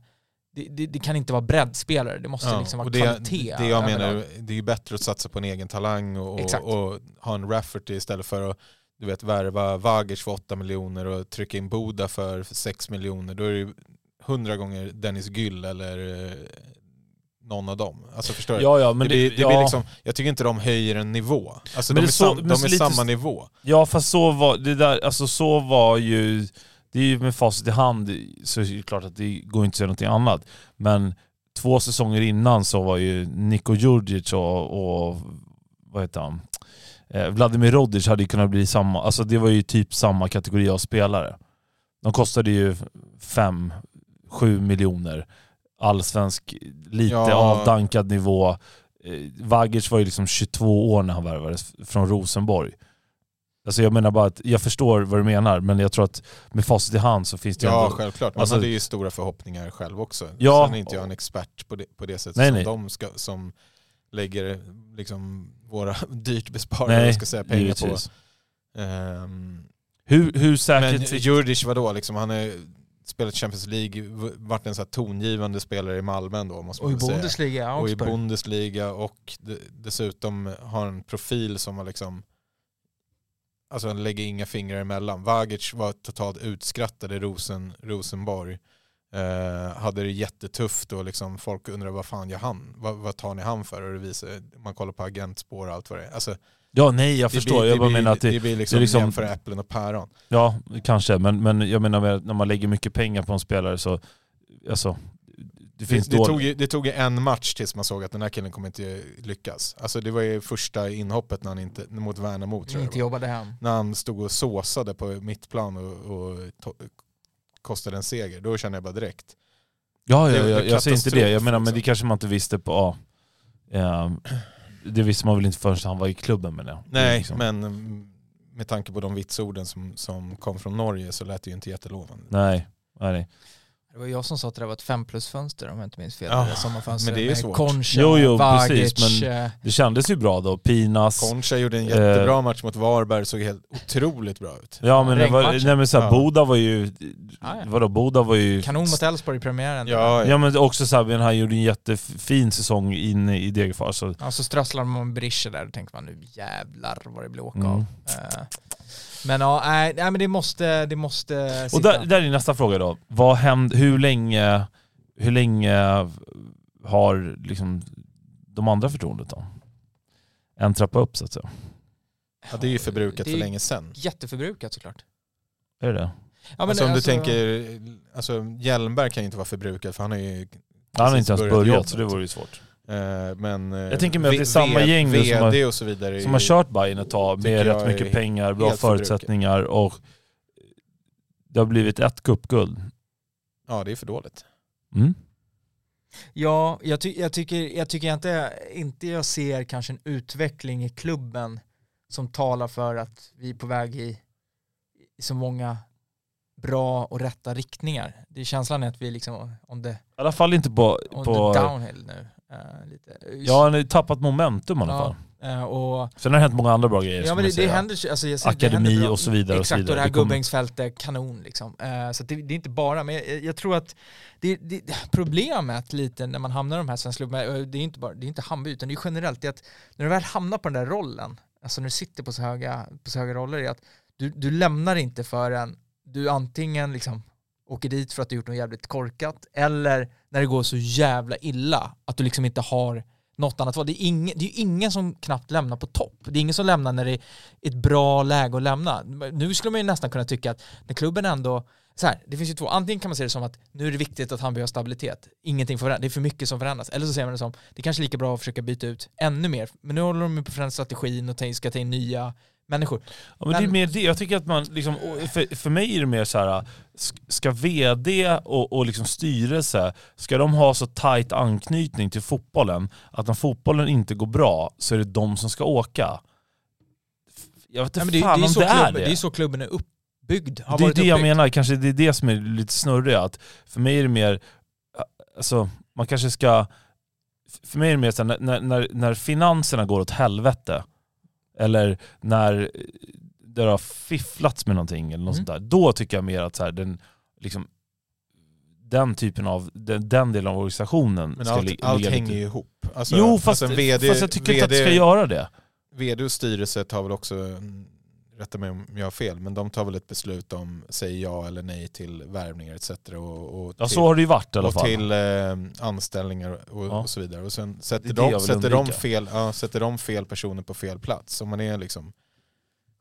det, det, det kan inte vara breddspelare, det måste Ja, liksom vara det, kvalitet. det jag menar, det är ju bättre att satsa på en egen talang och, och, ha en Rafferty istället för att du vet, värva Vagic för 8 miljoner och trycka in Boda för 6 miljoner. Då är det ju 100 gånger Dennis Gyll eller eh, någon av dem. Alltså förstår du? Ja, ja, men det, det, blir, det ja. blir liksom, jag tycker inte de höjer en nivå. Alltså Men de det är, så- sam, de är lite samma nivå. Ja fast så var det där, alltså så var ju, det är ju med facit i hand så är det klart att det går inte att säga någonting annat. Men två säsonger innan så var ju Niko Djurdjic och, och vad heter han? Eh, Vladimir Rodic hade ju kunnat bli samma, alltså det var ju typ samma kategori av spelare. De kostade ju 5-7 miljoner. Allsvensk, lite Ja. avdankad nivå. Eh, Vagic var ju liksom 22 år när han värvades från Rosenborg. Alltså jag menar bara att, jag förstår vad du menar, men jag tror att med facit i hand så finns det Ja, ändå... självklart. Man alltså- hade ju stora förhoppningar själv också. Ja. Sen är inte jag en expert på det, på det sättet Nej, som nej. de ska, som lägger liksom våra dyrt besparade Nej, ska säga, pengar givetvis. på. Ehm, Hur, hur men säkert... Djurdjic vadå, liksom, han har spelat Champions League, varit en så tongivande spelare i Malmö ändå måste Och man i säga. Bundesliga, Och i. Bundesliga och de, dessutom har en profil som har liksom Alltså han lägger inga fingrar emellan. Vagic var totalt utskrattad i Rosen, Rosenborg. Eh, hade det jättetufft och liksom folk undrar vad fan gör han? Vad, vad tar ni han för? Och det visar, man kollar på agentspår och allt vad det är. Alltså, Ja, nej jag det förstår. blir- jag bara blir, menar att det, det blir liksom, det liksom- jämföra äpplen och päron. Ja, kanske. Men, men jag menar med, när man lägger mycket pengar på en spelare så... Alltså, det finns det, det, tog ju, det tog ju en match tills man såg att den här killen kommer inte lyckas. Alltså det var ju första inhoppet när han inte, mot Värnamo tror jag inte det jobbade hem. När han stod och såsade på mittplan och, och to- kostade en seger. Då kände jag bara direkt. Ja, ja, ja jag säger inte det. Jag menar, men liksom. det kanske man inte visste på... Ja. Ehm, det visste man väl inte förrän han var i klubben med det. Nej, Liksom. men mm, med tanke på de vitsorden som, som kom från Norge så lät det ju inte jättelovande. Nej, nej, nej. Det var jag som sa att det var ett fem plus-fönster om jag inte minns fel. Ja, det där sommarfönstret men det är med svårt. Concha, Jo, jo, Vagic, precis, men- eh, Det kändes ju bra då. Pinas. Concha gjorde en Eh, jättebra match mot Varberg, såg helt otroligt bra ut. Ja men, det var, nej, men så här, Ja. Boda var ju... Ja, ja. Vadå, Boda var ju... kanon mot Elfsborg i premiären. Ja, Ja men också så här, men han gjorde en jättefin säsong inne i Degerfors. Så, Ja, så strösslar man Brische där och tänker man nu jävlar vad det blir åka Mm. av. Eh, Men ja, nej, nej men det måste, det måste och sitta. där, där är nästa fråga då. Vad händer, hur länge, hur länge har liksom de andra förtroendet då? En trappa upp så att säga. ja, det är ju förbrukat Det för är länge sedan. Jätteförbrukat såklart. Är det det? Ja, men alltså om alltså- du tänker, alltså Hjelmberg kan ju inte vara förbrukad för han har ju Han har inte ens börjat, jobbet. så det vore ju svårt. Eh, Men eh, Jag tänker mig att det är samma V- gäng nu som har- och så vidare. Som har kört Bayern ett tag med rätt mycket pengar, bra förutsättningar och det har blivit ett cupguld. Ja, det är för dåligt. Mm. Ja, jag, ty jag, tycker, jag tycker inte, inte jag ser kanske en utveckling i klubben som talar för att vi är på väg i, i så många bra och rätta riktningar. Det är känslan att vi liksom on the, I alla fall inte på... on på downhill nu. Eh, lite. ja, han har tappat momentum i alla fall. Eh, och Sen har det hänt många andra bra grejer. Ja men det, det händer, alltså jag det Akademi händer bra. och så vidare och Exakt, så vidare. och det här Det kommer- Gubbängsfältet, kanon liksom. Eh, så det, det är inte bara, men jag, jag tror att det, det, problemet lite när man hamnar i de här svenska klubbarna, det är inte bara, det är inte Hammarby utan det är generellt, det är att när du väl hamnar på den där rollen, alltså när du sitter på så höga, på så höga roller, är att du, du lämnar inte förrän du antingen liksom åker dit för att du gjort något jävligt korkat, eller när det går så jävla illa att du liksom inte har något annat val. Det är, ingen, det är ju ingen som knappt lämnar på topp. Det är ingen som lämnar när det är ett bra läge att lämna. Nu skulle man ju nästan kunna tycka att när klubben ändå så här, det finns ju två, antingen kan man se det som att nu är det viktigt att Hammarby har stabilitet, ingenting får förändras, det är för mycket som förändras. Eller så ser man det som, det är kanske är lika bra att försöka byta ut ännu mer, men nu håller de ju på att förändra strategin och ska ta in nya människor. Ja, men det är mer det. Jag tycker att man, liksom, för, för mig är det mer så här, sk- ska vd och, och liksom styrelse, ska de ha så tajt anknytning till fotbollen att när fotbollen inte går bra så är det de som ska åka? Jag vet Nej, inte men det, fan det, är om det är klubben, det. det är så klubben är uppbyggd. Det är det jag uppbyggd. menar, kanske det är det som är lite snurrigt. Att för mig är det mer, alltså man kanske ska, för mig är det mer så här, när, när, när finanserna går åt helvete, eller när det har fifflats med någonting eller något Mm. sånt där, då tycker jag mer att så här, den, liksom, den typen av, den, den delen av organisationen Men ska allt, li- allt hänger ju ihop. Alltså, Jo fast, alltså VD, fast jag tycker inte att det ska VD göra det. VD och styrelse tar väl också, rätta mig om jag har fel, men de tar väl ett beslut om, säger ja eller nej till värvningar etc. Och, och Ja till, så har det ju varit i alla och fall. till eh, anställningar och, Ja. och så vidare. Och sen sätter, de, sätter, de fel, ja, sätter de fel personer på fel plats, om man är liksom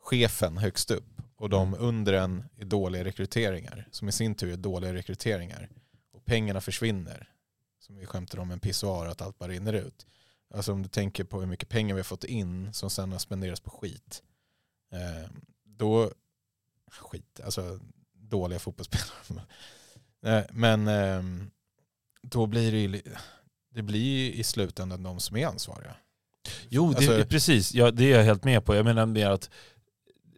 chefen högst upp och de Mm. under en är dåliga rekryteringar, som i sin tur är dåliga rekryteringar, och pengarna försvinner, som vi skämtar om en pissoar, att allt bara rinner ut. Alltså om du tänker på hur mycket pengar vi har fått in som sen har spenderats på skit. Eh, då, skit, alltså dåliga fotbollsspelare. eh, men eh, då blir det ju, det blir ju i slutändan de som är ansvariga. Jo, det, Alltså- precis. Ja, det är jag helt med på. Jag menar mer att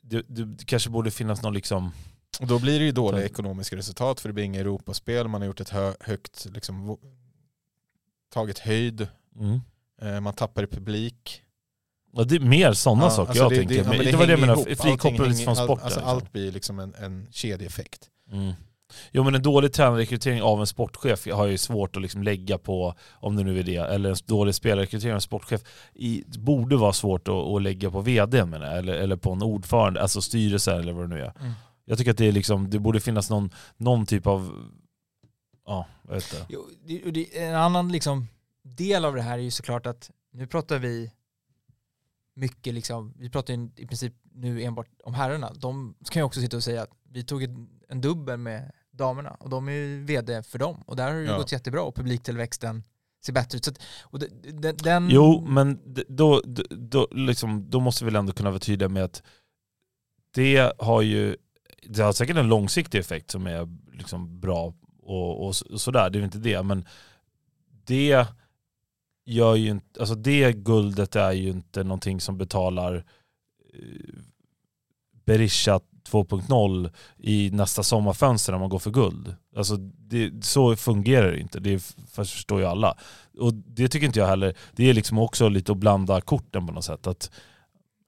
det, det kanske borde finnas någon liksom... Och då blir det ju dåliga ekonomiska resultat för det blir inga Europaspel, man har gjort ett hö, högt, liksom, tagit höjd, Mm. eh, man tappar i publik. Ja, det är mer sådana Ja, saker alltså jag det- tänker. det- ja, Men men det, var det jag menade, frikopplat Allting från sporten. Alltså, liksom. allt blir liksom en, en kedjeeffekt. Mm. Jo men en dålig tränarrekrytering av en sportchef har ju svårt att liksom lägga på, om det nu är det, eller en dålig spelarrekrytering av en sportchef, i, borde vara svårt att, att lägga på vd menar jag, eller, eller på en ordförande, alltså styrelse eller vad det nu är. Mm. Jag tycker att det, är liksom, det borde finnas någon, någon typ av, ja, jag vet inte. Jo, det, det, en annan liksom del av det här är ju såklart att nu pratar vi mycket liksom, vi pratar ju i princip nu enbart om herrarna. De kan ju också sitta och säga att vi tog en, dubbel med damerna och de är ju vd för dem och där har det ju Ja. gått jättebra och publiktillväxten ser bättre ut. Så att, och den, den, Jo, men då, d- då, liksom, då måste vi väl ändå kunna vara tydliga med att det har ju det har säkert en långsiktig effekt som är liksom bra och, och, så- och sådär, det är ju inte det. Men det gör ju inte, alltså det guldet är ju inte någonting som betalar eh, Berisha 2.0 i nästa sommarfönster när man går för guld. Alltså det, så fungerar det inte, det förstår ju alla. Och det tycker inte jag heller, det är liksom också lite att blanda korten på något sätt. Att,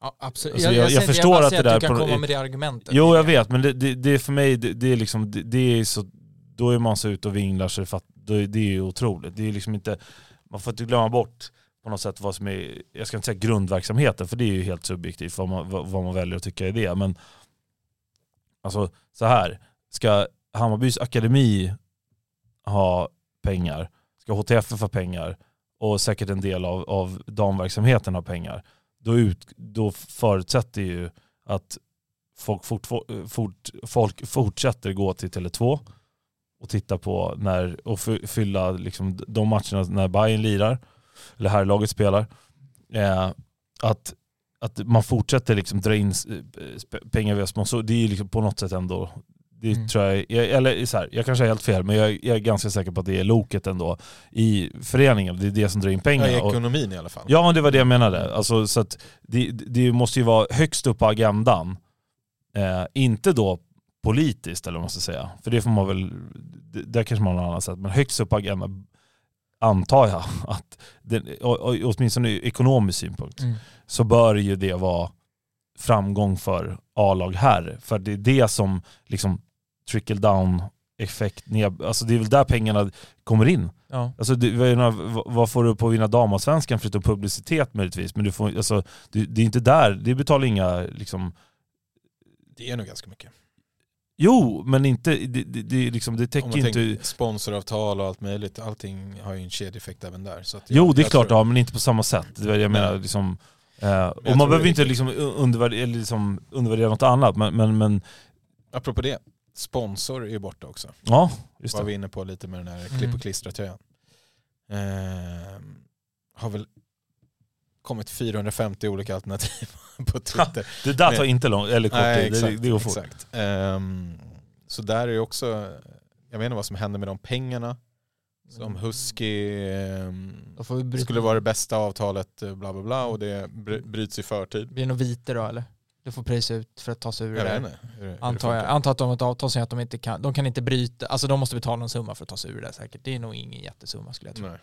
ja, absolut. Alltså, jag, jag- jag, jag förstår bara att det där du kan på- komma med det argumentet. jo jag vet, men det, det, det är för mig, det, det är liksom, det, är så, då är man så ute och vinglar så det, fatt, det är ju otroligt. Det är liksom inte, man får inte glömma bort på något sätt vad som är, jag ska inte säga grundverksamheten, för det är ju helt subjektivt vad man, vad, man väljer att tycka är det. Men alltså så här, ska Hammarbys akademi ha pengar, ska HTF ha pengar och säkert en del av, av damverksamheten ha pengar, då, ut, då förutsätter ju att folk, fort, fort, folk fortsätter gå till Tele2 och titta på när, och fy- fylla liksom de matcherna när Bayern lirar, eller här laget spelar. Eh, att, att man fortsätter liksom dra in eh, pengar via sponsor, det är ju liksom på något sätt ändå det Mm. tror jag, jag, eller så här, jag kanske är helt fel, men jag, jag är ganska säker på att det är loket ändå i föreningen. Det är det som drar in pengar. Ja, i Och- ekonomin i alla fall. Ja, det var det jag menade. Alltså, så det, det måste ju vara högst upp på agendan. Eh, inte då politiskt, eller vad man ska säga. För det får man väl, det, där kanske man har något annat sätt. Men högst upp på agendan antar jag att, den, åtminstone ur ekonomisk synpunkt, Mm. så bör ju det vara framgång för A-lag här. För det är det som liksom trickle down effekt, alltså det är väl där pengarna kommer in. Ja. Alltså vad- vad får du på att vinna damallsvenskan förutom publicitet möjligtvis? Men du får, alltså, det, det är inte där, det betalar inga liksom, Det är nog ganska mycket. Jo, men inte, det, det, det, är liksom, det täcker inte... sponsoravtal och allt möjligt, allting har ju en kedjeeffekt även där. Så att Jo, jag- det är jag klart det tror- har, men inte på samma sätt. Det jag Nej. menar, liksom, eh, och jag man behöver det inte liksom undervärdera, liksom undervärdera något annat, men, men, men Apropå det, sponsor är ju borta också. ja, just var vi det. inne på lite med den här Mm. klipp och klistra-tröjan. Ehm, har väl kommit 450 olika alternativ på Twitter. Det där tar Men- inte lång, eller kort Nej, tid, det, det går fort. Exakt. Ehm, så där är ju också, jag vet inte vad som händer med de pengarna. Som Husky vi det bryta. skulle vara det bästa avtalet, eh, bla bla bla, och det bry- bryts i förtid. Blir det något vite då eller? Du får pröjsa ut för att ta sig ur Jag det där. hur det- hur det Antar jag. Antar att de har ett avtal som säger att de inte kan, de kan inte bryta, alltså de måste betala någon summa för att ta sig ur det säkert. Det är nog ingen jättesumma skulle jag tro. Nej.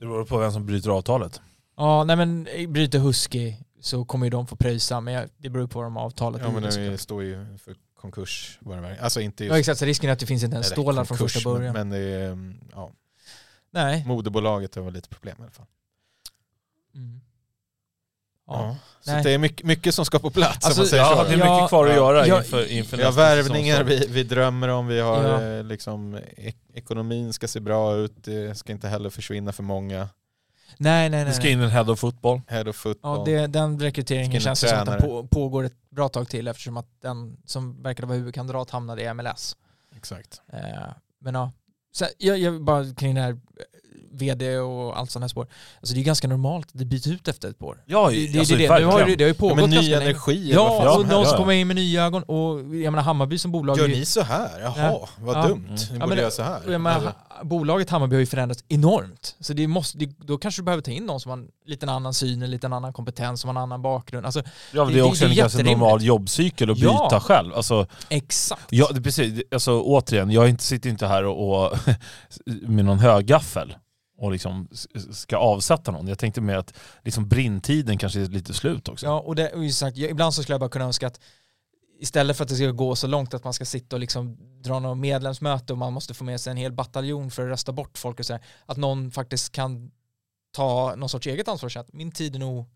Det beror på vem som bryter avtalet. Ja, nej men bryter Husky så kommer ju de få pröjsa, men jag, det beror på om avtalet Ja men är det såklart. står ju för konkurs. Vad. Alltså inte just Ja exakt, så risken är att det finns inte en eller stålar från första början. Men, men det är, mm, ja, nej. moderbolaget har väl lite problem i alla fall. Mm. Ja. Ja. Så Nej. det är mycket, mycket som ska på plats Alltså, om man säger Ja, så. det är Ja, mycket kvar att ja. göra Ja, inför, inför Vi har värvningar vi, vi drömmer om, vi har Ja. eh, liksom, ek ekonomin ska se bra ut, det ska inte heller försvinna för många. Nej, nej, Det nej. ska nej. in en head of football. Head of football. Ja, det, den rekryteringen Ska in en känns det som att den på, pågår ett bra tag till eftersom att den som verkade vara huvudkandidat hamnade i MLS. Exakt. Eh, men ja, så jag, jag bara kring det här vd och allt sådana här spår. Alltså det är ganska normalt att det byts ut efter ett år. Ja, Det, det, alltså, det, det, nu har ju, det har ju Ja, pågått men ny energi Ja, fan och någon som ja. kommer in med nya ögon och jag menar Hammarby som bolag... Gör ni så här? Jaha, Ja. vad Ja. dumt. Mm. Ni Ja, borde men- göra så här. jag menar, bolaget Hammarby har ju förändrats enormt. Så det måste, det, då kanske du behöver ta in någon som har en liten annan syn, en liten annan kompetens, som har en annan bakgrund. Alltså, Ja, men Det- det är det- också det en ganska normal jobbcykel att byta Ja. själv. Alltså, exakt. ja, det, precis, alltså, återigen, jag sitter inte här och, och med någon högaffel och liksom ska avsätta någon. Jag tänkte med att liksom brintiden kanske är lite slut också. Ja, och, det, och just sagt, jag, ibland så skulle jag bara kunna önska att istället för att det ska gå så långt att man ska sitta och liksom dra något medlemsmöte och man måste få med sig en hel bataljon för att rösta bort folk och så här, att någon faktiskt kan ta någon sorts eget ansvar och säga att min tid är nog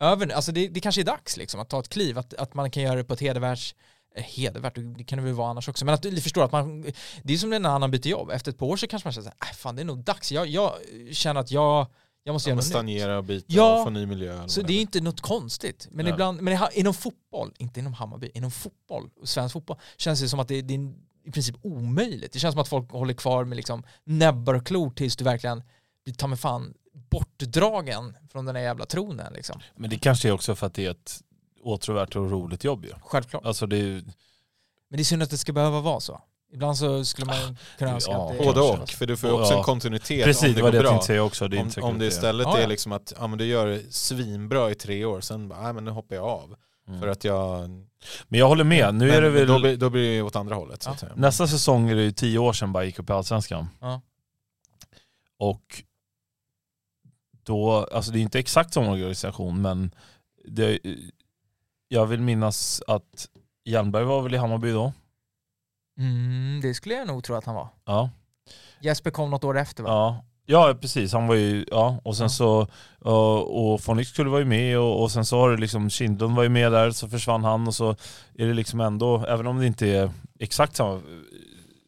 över nu. Alltså det, det kanske är dags liksom att ta ett kliv, att, att man kan göra det på ett hedervärt hedervärt, det kan det väl vara annars också, men att du förstår att man, det är som när en annan byter jobb, efter ett par år så kanske man känner såhär, äh, fan det är nog dags, jag, jag känner att jag, jag måste Ja, göra något stagnera och byta Ja, och få ny miljö. Så det är är. inte något konstigt. Men Nej. ibland, men inom fotboll, inte inom Hammarby, inom fotboll, svensk fotboll, känns det som att det, det, i princip omöjligt. Det känns som att folk håller kvar med liksom näbbar och klor tills du verkligen blir ta mig fan bortdragen från den här jävla tronen liksom. Men det kanske är också för att det är ett åtråvärt och roligt jobb ju. Självklart. Alltså det är ju, Men det är synd att det ska behöva vara så. Ibland så skulle man kunna önska ja, att det Både och, för du får ju också Ja. en kontinuitet precis, om det det går det jag bra. tänkte säga också. Det Om, om det istället Ja, är liksom att ja, men du gör det svinbra i tre år, sen bara, nej men nu hoppar jag av. Mm. För att jag... Men jag håller med. Nu men, är det väl... då, blir, då blir det åt andra hållet. Så Ja. Nästa säsong är det ju tio år sedan bara gick upp i Allsvenskan. Ja. Och då, alltså det är inte exakt samma organisation men det, jag vill minnas att Jernberg var väl i Hammarby då? Mm, det skulle jag nog tro att han var. Ja. Jesper kom något år efter va? Ja, ja precis. Han var ju, ja. Och sen så, och, och Fonix skulle vara ju med och, och sen så har det liksom, Kindlund var ju med där, så försvann han och så är det liksom ändå, även om det inte är exakt samma,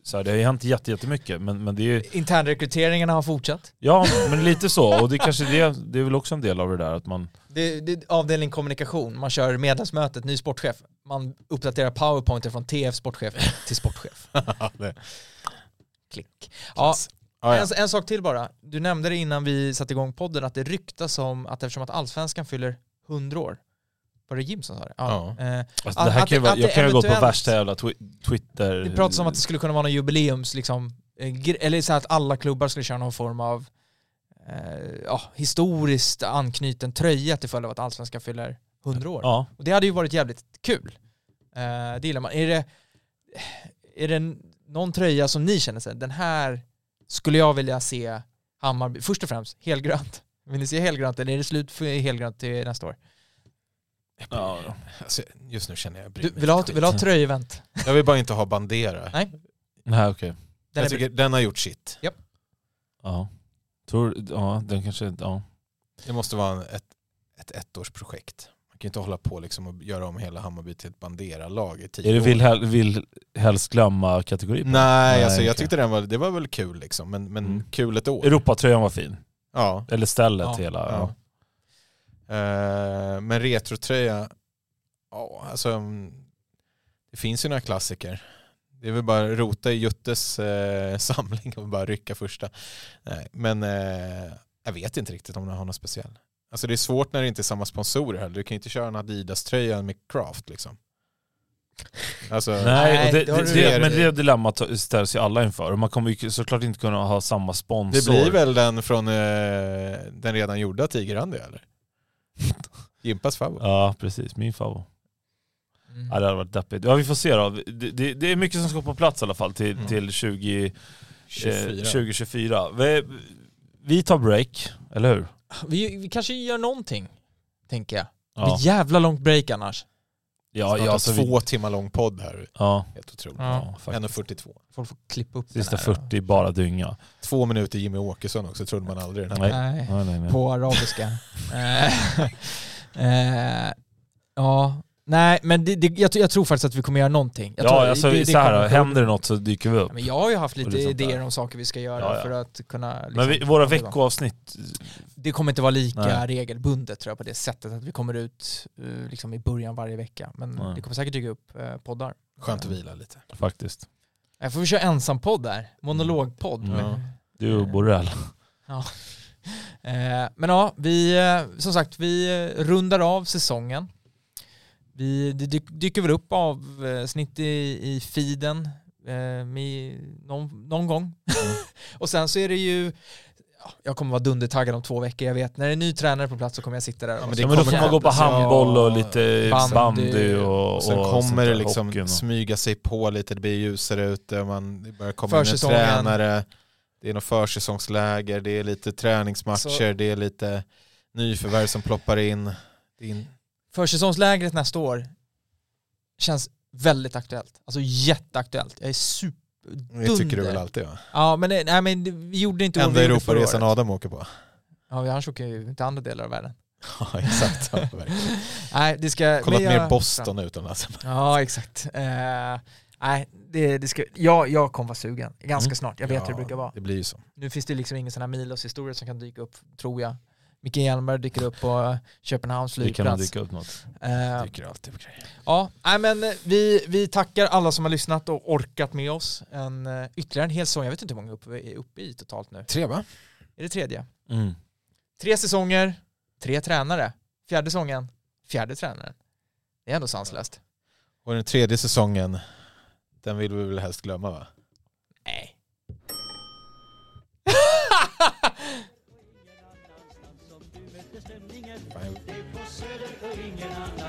så här, det har ju hänt jätte- jättemycket men, men det är Internrekryteringarna har fortsatt. Ja, men lite så. Och det kanske det, det är väl också en del av det där att man... Det, det, avdelning kommunikation, man kör medlemsmötet, ny sportchef. Man uppdaterar powerpointer från TF sportchef till sportchef. Klick. Ja, Ja, ja. en, en sak till bara. Du nämnde det innan vi satte igång podden att det ryktas om att eftersom att allsvenskan fyller 100 år, var det Jim som sa det? Ja. Eh, Alltså, det här att kan ju vara, jag kan ju gått på värsta jävla twi- Twitter... det pratas om att det skulle kunna vara någon jubileums, liksom, eh, eller så att alla klubbar skulle köra någon form av eh, ja, historiskt anknuten tröja till följd av att allsvenskan fyller 100 år. Ja, Och det hade ju varit jävligt kul. Eh, det gillar man. Är det, är det någon tröja som ni känner sig, den här skulle jag vilja se Hammarby, först och främst helgrönt. Vill ni se helgrönt eller är det slut för helgrönt till nästa år? Ja. Alltså, just nu känner jag Du, bryr mig vill, du ha, vill du ha tröjevent? Jag vill bara inte ha Bandera. Nej. Nej okej. Den jag tycker den har gjort sitt. Ja. Tror, ja, den kanske, ja. Det måste vara en- ett, ett ettårsprojekt. Man kan inte hålla på liksom och göra om hela Hammarby till ett Bandera-lag i tio Är det vill, hel- vill helst glömma kategori på? Nej, alltså jag tyckte den var, det var väl kul liksom, men, men Mm. kul ett år. Europatröjan var fin. Ja. Eller stället Ja, hela. ja. Eh, men retrotröja, ja alltså mm, det finns ju några klassiker. Det är väl bara att rota i Juttes eh, samling och bara rycka första. Nej, men eh, jag vet inte riktigt om den har något speciell. Alltså det är svårt när det inte är samma sponsorer heller. Du kan ju inte köra en Adidas-tröja med Craft liksom. Alltså, Nej, det, det det, men det dilemmat ställs ju alla inför. Man kommer ju såklart inte kunna ha samma sponsor. det blir väl den från eh, den redan gjorda Tiger-Andy eller? Jimpas favorit. Ja, precis. Min favorit. Mm. Ja, det hade varit deppigt. Ja, vi får se då. Det, det, det är mycket som ska på plats i alla fall till, Mm. till 20, 24. eh, 2024. Vi, vi tar break, eller hur? Vi, vi kanske gör någonting, tänker jag. Det Ja, blir jävla långt break annars. Ja, Snart ja, har alltså vi, två timmar lång podd här. ja, Helt otroligt. Ja. ja faktiskt. 1.42. Folk får klippa upp Sista den här. 40 bara dynga. Två minuter Jimmy Åkesson också, trodde man aldrig. Den här. Nej. Nej. Nej, nej, nej. På arabiska. Eh, eh, ja, nej men det, det, jag, jag tror faktiskt att vi kommer göra någonting. Jag ja, tror, alltså det- det så här, händer det något så dyker vi upp. Ja, Men jag har ju haft lite idéer om saker vi ska göra Ja, ja. för att kunna... Liksom, Men vi, våra veckoavsnitt, Det kommer inte vara lika Nej. regelbundet tror jag på det sättet att vi kommer ut eh, liksom i början varje vecka. Men Nej. det kommer säkert dyka upp eh, poddar. Skönt att vila lite. faktiskt. Jag får vi köra ensampodd där, monologpodd. Mm. med- Du och Borrell. Eh, men ja, vi, eh, som sagt, vi rundar av säsongen. Vi det dy- dyker väl upp avsnitt i, i feeden eh, med någon, någon gång. och sen så är det ju, ja, jag kommer vara dundertaggad om två veckor, jag vet. När det är ny tränare på plats så kommer jag sitta där och Ja, men det Ja, men då kommer får man gå på handboll och lite Bandy. bandy, och, Och sen och sånt kommer det liksom och- smyga sig på lite, det blir ljusare ute, och man börjar komma in en tränare, det är något försäsongsläger, det är lite träningsmatcher, Så- det är lite nyförvärv som ploppar in. Det är in. Försäsongslägret nästa år känns väldigt aktuellt. Alltså jätteaktuellt. Jag är super... Det tycker du väl alltid va? Ja men, nej, men vi gjorde inte Enda Europaresan. Adam åker på. Ja, annars åker jag ju inte andra delar av världen. Ja exakt, ja, verkligen. Nej, det ska... Kollat jag- mer Boston utomlands. Ja, exakt. Eh, nej, det, det ska... Ja, jag kommer vara sugen ganska Mm. snart. Jag vet hur det Ja, brukar vara. Det blir ju så. Nu finns det liksom ingen sån här Milos historia som kan dyka upp, tror jag. Micke Hjelmberg dyker upp på Köpenhamns Det kan flygplats. dyka upp något. Eh, Dyker alltid på grejer. Ja, nej, men vi, vi tackar alla som har lyssnat och orkat med oss. En, eh, ytterligare en hel säsong, jag vet inte hur många uppe vi är uppe i totalt nu. Tre va? Är det tredje? Mm. Tre säsonger, tre tränare. Fjärde säsongen, fjärde tränaren. Det är ändå sanslöst. Och den tredje säsongen, den vill vi väl helst glömma va? If you said it,